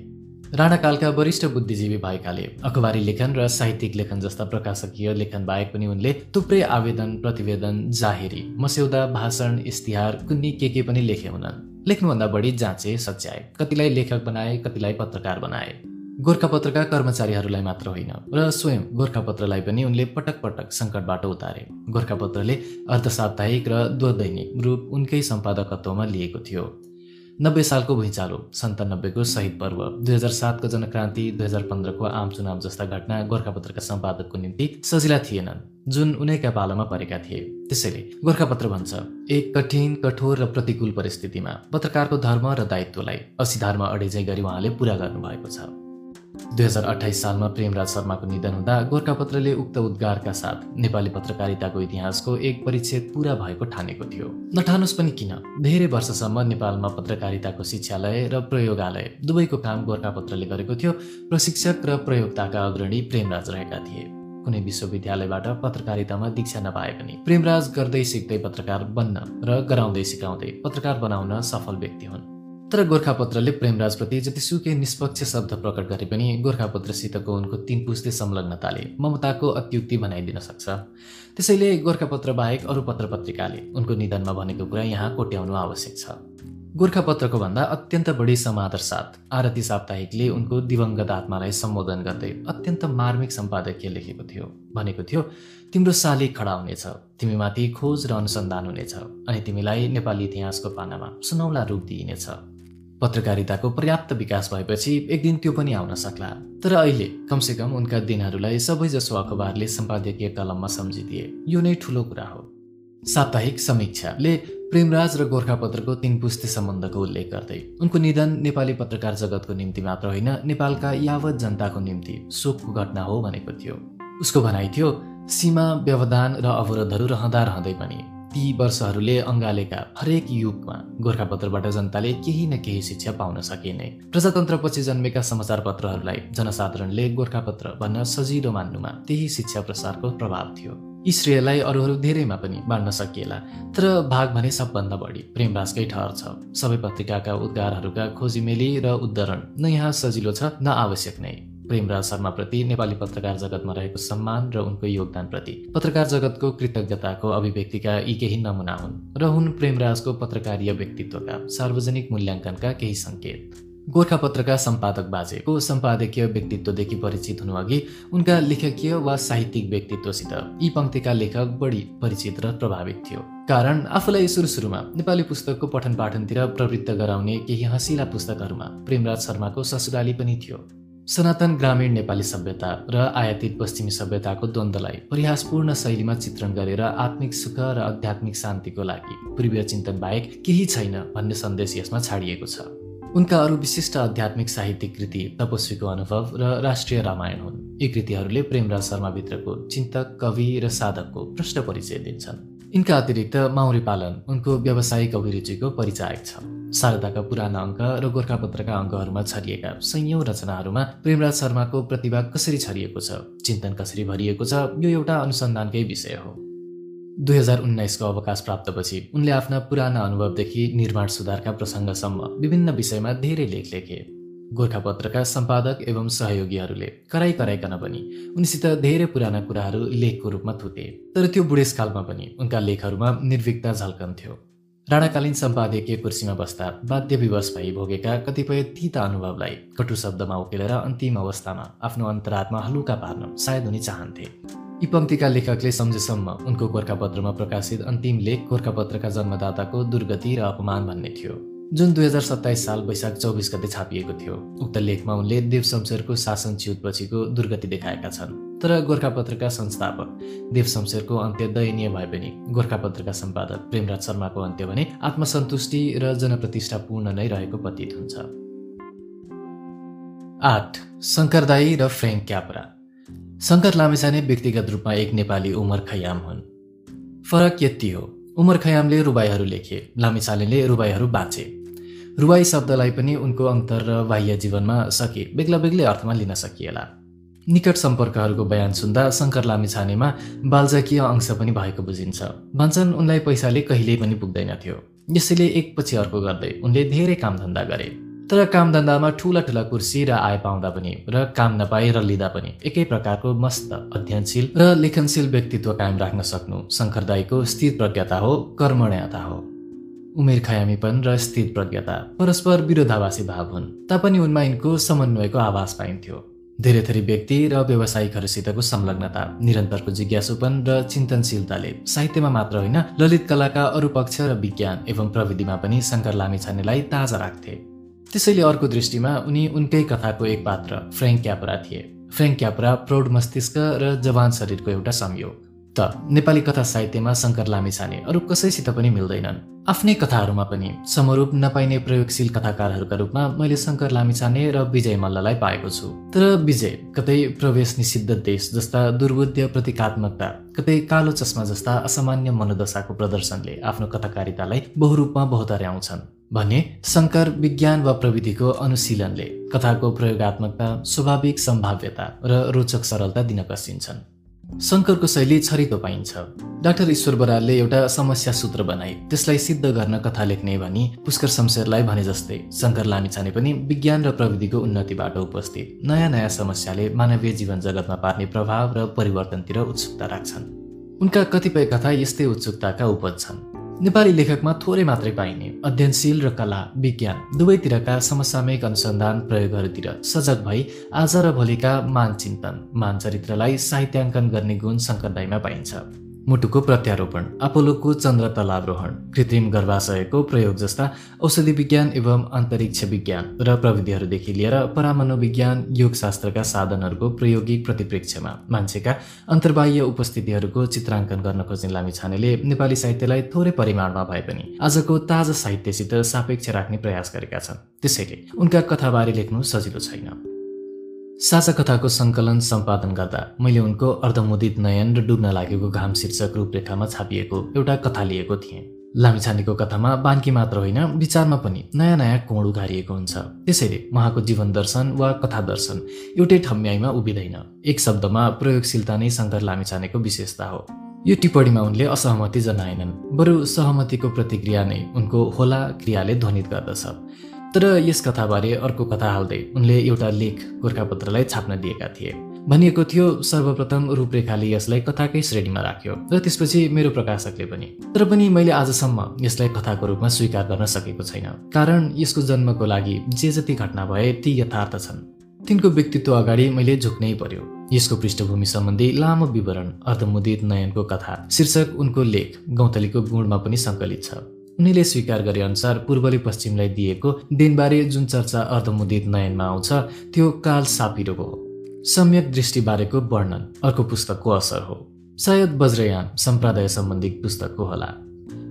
राणाकालका वरिष्ठ बुद्धिजीवी भएकाले अखबारी लेखन र साहित्यिक लेखन जस्ता प्रकाशकीय लेखन बाहेक पनि उनले थुप्रै आवेदन प्रतिवेदन जाहेरी मस्यौदा भाषण इस्तिहार कुन्नी के के पनि लेखे हुनन्। लेख्नुभन्दा बढी जाँचे सच्याए। कतिलाई लेखक बनाए कतिलाई पत्रकार बनाए। गोर्खापत्रका कर्मचारीहरूलाई मात्र होइन र स्वयं गोर्खापत्रलाई पनि उनले पटक पटक सङ्कटबाट उतारे। गोर्खापत्रले अर्धसाप्ताहिक र द्वदैनिक रूप उनकै सम्पादकत्वमा लिएको थियो। नब्बे सालको भुइँचालो सन्तानब्बेको शहीद पर्व। दुई हजार सातको जनक्रान्ति दुई हजार पन्ध्रको आम चुनाव जस्ता घटना गोर्खापत्रका सम्पादकको निम्ति सजिला थिएनन्। जुन उनैका पालोमा परेका थिए। त्यसैले गोर्खापत्र भन्छ एक कठिन कठोर र प्रतिकूल परिस्थितिमा पत्रकारको धर्म र दायित्वलाई असिधारमा अडेजै गरी उहाँले पुरा गर्नुभएको छ। दुई हजार अठाइस सालमा प्रेमराज शर्माको निधन हुँदा गोर्खापत्रले उक्त उद्गारका साथ नेपाली पत्रकारिताको इतिहासको एक परिच्छेद पुरा भएको ठानेको थियो। नठानुस् पनि किन? धेरै वर्षसम्म नेपालमा पत्रकारिताको शिक्षालय र प्रयोगालय दुवैको काम गोर्खापत्रले गरेको थियो। प्रशिक्षक र प्रयोगताका अग्रणी प्रेमराज रहेका थिए। कुनै विश्वविद्यालयबाट पत्रकारितामा दीक्षा नपाए पनि प्रेमराज गर्दै सिक्दै पत्रकार बन्न र गराउँदै सिकाउँदै पत्रकार बनाउन सफल व्यक्ति हुन्। तर गोर्खापत्रले प्रेमराजप्रति जतिसुकै निष्पक्ष शब्द प्रकट गरे पनि गोर्खापत्रसितको उनको तीन पुस्ते संलग्नताले ममताको अत्युक्ति बनाइदिन सक्छ। त्यसैले गोर्खापत्र बाहेक अरू पत्र पत्रिकाले उनको निधनमा भनेको कुरा यहाँ कोट्याउनु आवश्यक छ। गोर्खापत्रको भन्दा अत्यन्त बढी समादर साथ आरती साप्ताहिकले उनको दिवङ्गत आत्मालाई सम्बोधन गर्दै अत्यन्त मार्मिक सम्पादकीय लेखेको थियो। भनेको थियो तिम्रो शालिग खडा हुनेछ तिमीमाथि खोज र अनुसन्धान हुनेछ अनि तिमीलाई नेपाली इतिहासको पानामा सुनौला रूप दिइनेछ। पत्रकारिताको पर्याप्त विकास भएपछि एक दिन त्यो पनि आउन सक्ला। तर अहिले कमसेकम उनका दिनहरूलाई सबैजसो अखबारले सम्पादकीय कलममा सम्झिदिए। यो नै ठुलो कुरा हो। साप्ताहिक समीक्षाले प्रेमराज र गोर्खापत्रको तीन पुस्ते सम्बन्धको उल्लेख गर्दै उनको निधन नेपाली पत्रकार जगतको निम्ति मात्र होइन नेपालका यावत जनताको निम्ति शोकको घटना हो भनेको थियो। उसको भनाइ थियो सीमा व्यवधान र अवरोधहरू रहँदा रहँदै पनि। ती वर्षहरूले अङ्गालेका हरेक युगमा गोर्खापत्रबाट जनताले केही न केही शिक्षा पाउन सकिने प्रजातन्त्रपछि जन्मेका समाचार पत्रहरूलाई जनसाधारणले गोर्खापत्र भन्न सजिलो मान्नुमा त्यही शिक्षा प्रसारको प्रभाव थियो। यी श्रेयलाई अरूहरू धेरैमा पनि बाँड्न सकिएला तर भाग भने सबभन्दा बढी प्रेमराजकै ठहर छ। सबै पत्रिकाका उद्गारहरूका खोजिमेली र उद्धरण न यहाँ सजिलो छ न आवश्यक नै। प्रेमराज शर्माप्रति नेपाली पत्रकार जगतमा रहेको सम्मान र उनको योगदानप्रति पत्रकार जगतको कृतज्ञताको अभिव्यक्तिका यी केही नमुना हुन् र हुन् प्रेमराजको पत्रकारीय व्यक्तित्वका सार्वजनिक मूल्याङ्कनका केही सङ्केत। गोर्खापत्रका सम्पादक बाजेको सम्पादकीय व्यक्तित्वदेखि परिचित हुनुअघि उनका लेखकीय वा साहित्यिक व्यक्तित्वसित यी पङ्क्तिका लेखक बढी परिचित र प्रभावित थियो। कारण आफूलाई सुरु सुरुमा नेपाली पुस्तकको पठन पाठनतिर प्रवृत्त गराउने केही हँसिला पुस्तकहरूमा प्रेमराज शर्माको ससुराली पनि थियो। सनातन ग्रामीण नेपाली सभ्यता र आयातित पश्चिमी सभ्यताको द्वन्द्वलाई परिहासपूर्ण शैलीमा चित्रण गरेर आत्मिक सुख र आध्यात्मिक शान्तिको लागि पूर्वीय चिन्तन बाहेक केही छैन भन्ने सन्देश यसमा छाडिएको छ। उनका अरू विशिष्ट आध्यात्मिक साहित्यिक कृति तपस्वीको अनुभव र राष्ट्रिय रामायण हुन्। यी कृतिहरूले प्रेमराज शर्माभित्रको चिन्तक कवि र साधकको प्रष्ट परिचय दिन्छन्। यिनका अतिरिक्त माउरी पालन उनको व्यावसायिक अभिरुचिको परिचायक छ। शारदाका पुराना अङ्क र गोर्खापत्रका अङ्कहरूमा छरिएका संयौँ रचनाहरूमा प्रेमराज शर्माको प्रतिभा कसरी छरिएको छ चिन्तन कसरी भरिएको छ यो एउटा अनुसन्धानकै विषय हो। दुई हजार उन्नाइसको अवकाश प्राप्तपछि उनले आफ्ना पुराना अनुभवदेखि निर्माण सुधारका प्रसङ्गसम्म विभिन्न विषयमा धेरै लेख लेखे। गोर्खापत्रका सम्पादक एवं सहयोगीहरूले कराई कराइकन पनि उनीसित धेरै पुराना कुराहरू लेखको रूपमा थुते तर त्यो बुढेसकालमा पनि उनका लेखहरूमा निर्विकता झल्कन्थ्यो। राणाकालीन सम्पादकीय कुर्सीमा बस्दा बाध्य विवश भई भोगेका कतिपय तिता अनुभवलाई कटु शब्दमा उकेलेर अन्तिम अवस्थामा आफ्नो अन्तरात्मा हलुका पार्न सायद उनी चाहन्थे। यी पङ्क्तिका लेखकले सम्झेसम्म उनको गोर्खापत्रमा प्रकाशित अन्तिम लेख गोर्खापत्रका जन्मदाताको दुर्गति र अपमान भन्ने थियो। जुन दुई हजार सत्ताइस साल वैशाख चौबिस गते छापिएको थियो उक्त लेखमा उनले देव शमशेरको शासन च्युतपछिको दुर्गति देखाएका छन्। तर गोर्खापत्रका संस्थापक देव शमशेरको अन्त्य दयनीय भए पनि गोर्खापत्रका सम्पादक प्रेमराज शर्माको अन्त्य भने आत्मसन्तुष्टि र जनप्रतिष्ठापूर्ण नै रहेको प्रतीत हुन्छ। आठ शङ्करदाई र फ्रेङ्क क्यापरा। शङ्कर लामिछाने व्यक्तिगत रूपमा एक नेपाली उमर खयाम हुन्। फरक यति हो उमर खयामले रुबाईहरू लेखे लामिछानेले रुबाईहरू बाँचे। रुवाई शब्दलाई पनि उनको अन्तर र बाह्य जीवनमा सके बेग्ला बेग्लै अर्थमा लिन सकिएला। निकट सम्पर्कहरूको बयान सुन्दा शङ्कर लामिछानेमा बालजाकीय अंश पनि भएको बुझिन्छ। भन्छन् उनलाई पैसाले कहिल्यै पनि पुग्दैन थियो। यसैले एकपछि अर्को गर्दै उनले धेरै कामधन्दा गरे। तर कामधन्दामा ठुला ठुला कुर्सी र आय पाउँदा पनि र काम नपाए र लिँदा पनि एकै प्रकारको मस्त अध्ययनशील र लेखनशील व्यक्तित्व कायम राख्न सक्नु शङ्कर दाईको स्थिर प्रज्ञता हो कर्मण्यता हो। उमेर खयामीपन र स्थित प्रज्ञता परस्पर विरोधाभासी भाव हुन् तापनि उनमा यिनको समन्वयको आभास पाइन्थ्यो। धेरै थरी व्यक्ति र व्यवसायिकहरूसितको संलग्नता निरन्तरको जिज्ञासुपन र चिन्तनशीलताले साहित्यमा मात्र होइन ललित कलाका अरू पक्ष र विज्ञान एवं प्रविधिमा पनि शङ्कर लामिछानेलाई ताजा राख्थे। त्यसैले अर्को दृष्टिमा उनी उनकै कथाको एक पात्र फ्रेङ्क क्यापरा थिए। फ्रेङ्क क्यापरा प्रौढ मस्तिष्क र जवान शरीरको एउटा संयोग। त नेपाली कथा साहित्यमा शङ्कर लामिछाने अरू कसैसित पनि मिल्दैनन्। आफ्नै कथाहरूमा पनि समरूप नपाइने प्रयोगशील कथाकारहरूका रूपमा मैले शङ्कर लामिछाने र विजय मल्ललाई पाएको छु। तर विजय कतै प्रवेश निषिद्ध देश जस्ता दुर्बुद्ध प्रतीकात्मकता कतै कालो चस्मा जस्ता असामान्य मनोदशाको प्रदर्शनले आफ्नो कथाकारितालाई बहुरूपमा बहुतर्याउँछन्। भने शङ्कर विज्ञान वा प्रविधिको अनुशीलनले कथाको प्रयोगात्मकता स्वाभाविक सम्भाव्यता र रोचक सरलता दिन कसिन्छन्। शङ्करको शैली छरितो पाइन्छ। डाक्टर ईश्वर बरालले एउटा समस्या सूत्र बनाए त्यसलाई सिद्ध गर्न कथा लेख्ने भनी पुष्कर शमशेरलाई भने जस्तै शङ्कर लामिछाने पनि विज्ञान र प्रविधिको उन्नतिबाट उपस्थित। नयाँ नयाँ समस्याले मानवीय जीवन जगतमा पार्ने प्रभाव र परिवर्तनतिर उत्सुकता राख्छन्। उनका कतिपय कथा यस्तै उत्सुकताका उपज छन्। नेपाली लेखकमा थोरै मात्रै पाइने अध्ययनशील र कला विज्ञान दुवैतिरका समसामयिक अनुसन्धान प्रयोगहरूतिर सजग भई आज र भोलिका मान चिन्तन मान चरित्रलाई साहित्याङ्कन गर्ने गुण शङ्करदाईमा पाइन्छ। मुटुको प्रत्यारोपण अपोलोको चन्द्र तलावरोहण कृत्रिम गर्भाशयको प्रयोग जस्ता औषधि विज्ञान एवं अन्तरिक्ष विज्ञान र प्रविधिहरूदेखि लिएर परामनोविज्ञान योगशास्त्रका साधनहरूको प्रयोगिक प्रतिप्रेक्षमा मान्छेका अन्तर्बाह्य उपस्थितिहरूको चित्राङ्कन गर्न खोज्ने लामिछानेले नेपाली साहित्यलाई थोरै परिमाणमा भए पनि आजको ताजा साहित्यसित सापेक्ष राख्ने प्रयास गरेका छन्। त्यसैले उनका कथाबारे लेख्नु सजिलो छैन। साझा कथाको सङ्कलन सम्पादन गर्दा मैले उनको अर्धमुदित नयन र डुब्न लागेको घाम शीर्षक रूपरेखामा छापिएको एउटा कथा लिएको थिएँ। लामिछानेको कथामा बान्की मात्र होइन विचारमा पनि नयाँ नयाँ कोण उघारिएको हुन्छ। त्यसैले उहाँको जीवन दर्शन वा कथा दर्शन एउटै ठम्याइमा उभिँदैन। एक शब्दमा प्रयोगशीलता नै शङ्कर लामिछानेको विशेषता हो। यो टिप्पणीमा उनले असहमति जनाएनन् बरु सहमतिको प्रतिक्रिया नै उनको होला क्रियाले ध्वनित गर्दछ। तर यस कथाबारे अर्को कथा हाल्दै उनले एउटा लेख गोर्खापत्रलाई छाप्न दिएका थिए। भनिएको थियो सर्वप्रथम रूपरेखाले यसलाई कथाकै श्रेणीमा राख्यो र त्यसपछि मेरो प्रकाशकले पनि। तर पनि मैले आजसम्म यसलाई कथाको रूपमा स्वीकार गर्न सकेको छैन। कारण यसको जन्मको लागि जे जति घटना भए ती यथार्थ छन्। तिनको व्यक्तित्व अगाडि मैले झुक्नै पर्यो। यसको पृष्ठभूमि सम्बन्धी लामो विवरण अर्धमुदित नयनको कथा शीर्षक उनको लेख गौतलीको गुणमा पनि सङ्कलित छ। उनीले स्वीकार गरे अनुसार पूर्वले पश्चिमलाई दिएको दिनबारे जुन चर्चा अर्धमुदित नयनमा आउँछ त्यो काल सापिरोको हो। सम्यक दृष्टिबारेको वर्णन अर्को पुस्तकको असर हो। सायद वज्रयान सम्प्रदाय सम्बन्धी पुस्तकको होला।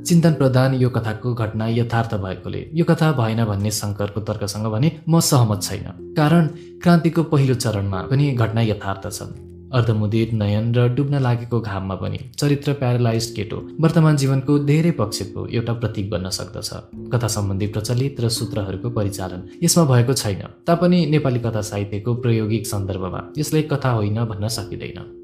चिन्तन प्रधान यो कथाको घटना यथार्थ भएकोले यो कथा भएन भन्ने शङ्करको तर्कसँग भने म सहमत छैन। कारण क्रान्तिको पहिलो चरणमा पनि घटना यथार्थ छन्। अर्धमुदित नयन र डुब्न लागेको घाममा पनि चरित्र प्यारालाइज केटो वर्तमान जीवनको धेरै पक्षको एउटा प्रतीक बन्न सक्दछ। कथा सम्बन्धी प्रचलित र सूत्रहरूको परिचालन यसमा भएको छैन। तापनि नेपाली कथा साहित्यको प्रायोगिक सन्दर्भमा यसलाई कथा होइन भन्न सकिँदैन।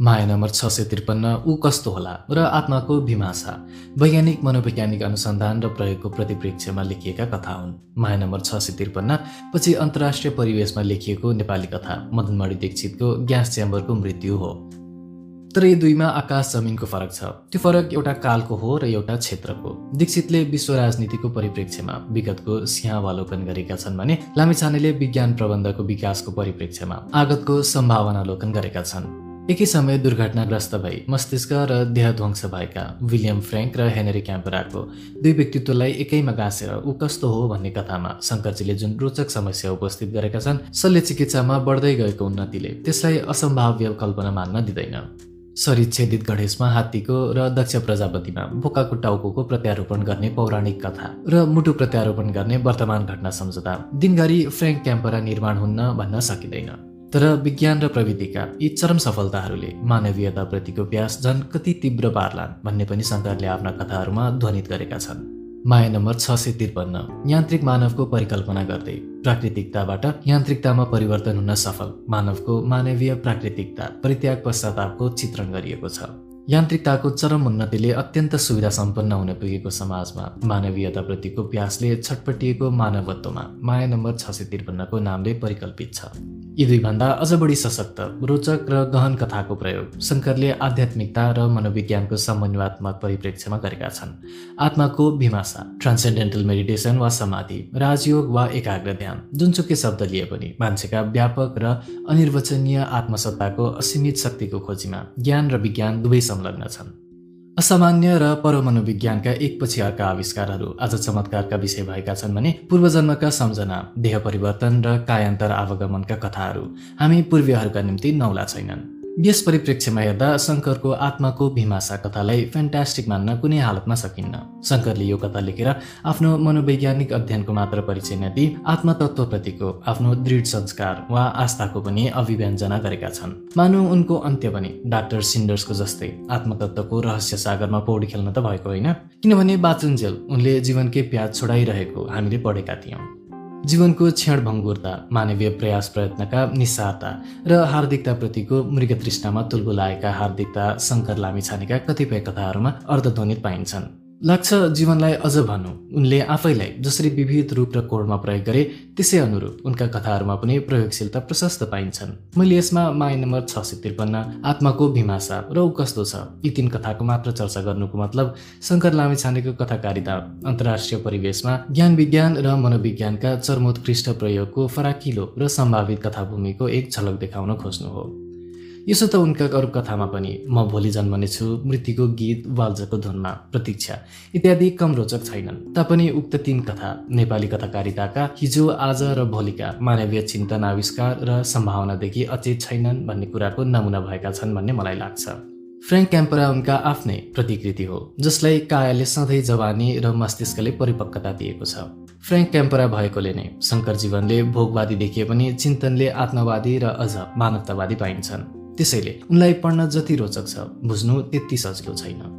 माया नम्बर छ सय त्रिपन्न ऊ कस्तो होला र आत्माको भिमासा वैज्ञानिक मनोवैज्ञानिक अनुसन्धान र प्रयोगको प्रतिप्रेक्षमा लेखिएका कथा हुन्। माया नम्बर छ सय त्रिपन्न पछि अन्तर्राष्ट्रिय परिवेशमा लेखिएको नेपाली कथा मदनमणि दीक्षितको ग्यास च्याम्बरको मृत्यु हो। तर यी दुईमा आकाश जमिनको फरक छ। त्यो फरक एउटा कालको हो र एउटा क्षेत्रको। दीक्षितले विश्व राजनीतिको परिप्रेक्ष्यमा विगतको सिंहावलोकन गरेका छन् भने लामिछानेले विज्ञान प्रबन्धको विकासको परिप्रेक्ष्यमा आगतको सम्भावनालोकन गरेका छन्। एकै समय दुर्घटनाग्रस्त भई मस्तिष्क र देहध्वंस भएका विलियम फ्रेङ्क र हेनरी क्याम्पराको दुई व्यक्तित्वलाई एकैमा गाँसेर ऊ कस्तो हो भन्ने कथामा शङ्करजीले जुन रोचक समस्या उपस्थित गरेका छन् शल्य चिकित्सामा बढ्दै गएको उन्नतिले त्यसलाई असम्भाव्य कल्पना मान्न दिँदैन। छेदित गणेशमा हात्तीको र दक्ष प्रजापतिमा बोकाको टाउको प्रत्यारोपण गर्ने पौराणिक कथा र मुटु प्रत्यारोपण गर्ने वर्तमान घटना सम्झौता दिनगरी फ्रेङ्क क्याम्परा निर्माण हुन्न भन्न सकिँदैन। तर विज्ञान र प्रविधिका यी चरम सफलताहरूले मानवीयताप्रतिको प्यास झन् कति तीव्र पार्लान् भन्ने पनि शङ्करले आफ्ना कथाहरूमा ध्वनित गरेका छन्। माया नम्बर छ सय त्रिपन्न यान्त्रिक मानवको परिकल्पना गर्दै प्राकृतिकताबाट यान्त्रिकतामा परिवर्तन हुन सफल मानवको मानवीय प्राकृतिकता परित्याग पश्चातापको चित्रण गरिएको छ। यान्त्रिकताको चरम उन्नतिले अत्यन्त सुविधा सम्पन्न हुन पुगेको समाजमा मानवीयताप्रतिको प्यासले छटपटिएको मानवत्वमा माया नम्बर छ सय त्रिपन्नको नामले परिकल्पित छ। यी दुईभन्दा अझ बढी सशक्त रोचक र गहन कथाको प्रयोग शङ्करले आध्यात्मिकता र मनोविज्ञानको समन्वयात्मक परिप्रेक्ष्यमा गरेका छन्। आत्माको भिमासा ट्रान्सेन्डेन्टल मेडिटेसन वा समाधि राजयोग वा एकाग्र ध्यान जुनसुकै शब्द लिए पनि मान्छेका व्यापक र अनिर्वचनीय आत्मसत्ताको असीमित शक्तिको खोजीमा ज्ञान र विज्ञान दुवै संलग्न छन् असामान्य र परमनोविज्ञानका एकपछि अर्का आविष्कारहरू आज चमत्कारका विषय भएका छन् भने पूर्वजन्मका सम्झना देह परिवर्तन र कायान्तर आवागमनका कथाहरू हामी पूर्वीयहरूका निम्ति नौला छैनन्। यस परिप्रेक्ष्यमा हेर्दा शङ्करको आत्माको भिमासा कथालाई फ्यान्टास्टिक मान्न कुनै हालतमा सकिन्न। शङ्करले यो कथा लेखेर आफ्नो मनोवैज्ञानिक अध्ययनको मात्र परिचय नदिई आत्मतत्वप्रतिको आफ्नो दृढ संस्कार वा आस्थाको पनि अभिव्यञ्जना गरेका छन्। मानु उनको अन्त्य पनि डाक्टर सिन्डर्सको जस्तै आत्मतत्वको रहस्य सागरमा पौडी खेल्न त भएको होइन। किनभने बाचुन्जेल उनले जीवनकै प्याज छोडाइरहेको हामीले पढेका थियौँ। जीवनको क्षणभङ्गुरता मानवीय प्रयास प्रयत्नका निस्सारता र हार्दिकताप्रतिको मृगतृष्णामा तुलबुलाएका हार्दिकता शङ्कर लामी छानेका कतिपय कथाहरूमा अर्धध्वनित पाइन्छन्। लाग्छ जीवनलाई अझ भनौँ उनले आफैलाई जसरी विविध रूप र कोडमा प्रयोग गरे त्यसै अनुरूप उनका कथाहरूमा पनि प्रयोगशीलता प्रशस्त पाइन्छन्। मैले यसमा माइ नम्बर छ सय त्रिपन्न आत्माको भिमासा र ऊ कस्तो छ यी तीन कथाको मात्र चर्चा गर्नुको मतलब शङ्कर लामी छानेको कथाकारिता अन्तर्राष्ट्रिय परिवेशमा ज्ञान विज्ञान र मनोविज्ञानका चर्मोत्कृष्ट प्रयोगको फराकिलो र सम्भावित कथाभूमिको एक झलक देखाउन खोज्नु हो। यसो त उनका अरू कथामा पनि म भोलि जन्मनेछु मृत्युको गीत वाल्जको धुनमा प्रतीक्षा इत्यादि कम रोचक छैनन्। तापनि उक्त तीन कथा नेपाली कथाकारिताका हिजो आज र भोलिका मानवीय चिन्तन आविष्कार र सम्भावनादेखि अचेत छैनन् भन्ने कुराको नमुना भएका छन् भन्ने मलाई लाग्छ। फ्रेङ्क क्याम्परा उनका आफ्नै प्रतिकृति हो जसलाई कायाले सधैँ जवानी र मस्तिष्कले परिपक्वता दिएको छ। फ्रेङ्क क्याम्परा भएकोले नै शङ्कर जीवनले भोगवादी देखिए पनि चिन्तनले आत्मवादी र अझ मानवतावादी पाइन्छन्। त्यसैले उनलाई पढ्न जति रोचक छ बुझ्नु त्यति सजिलो छैन।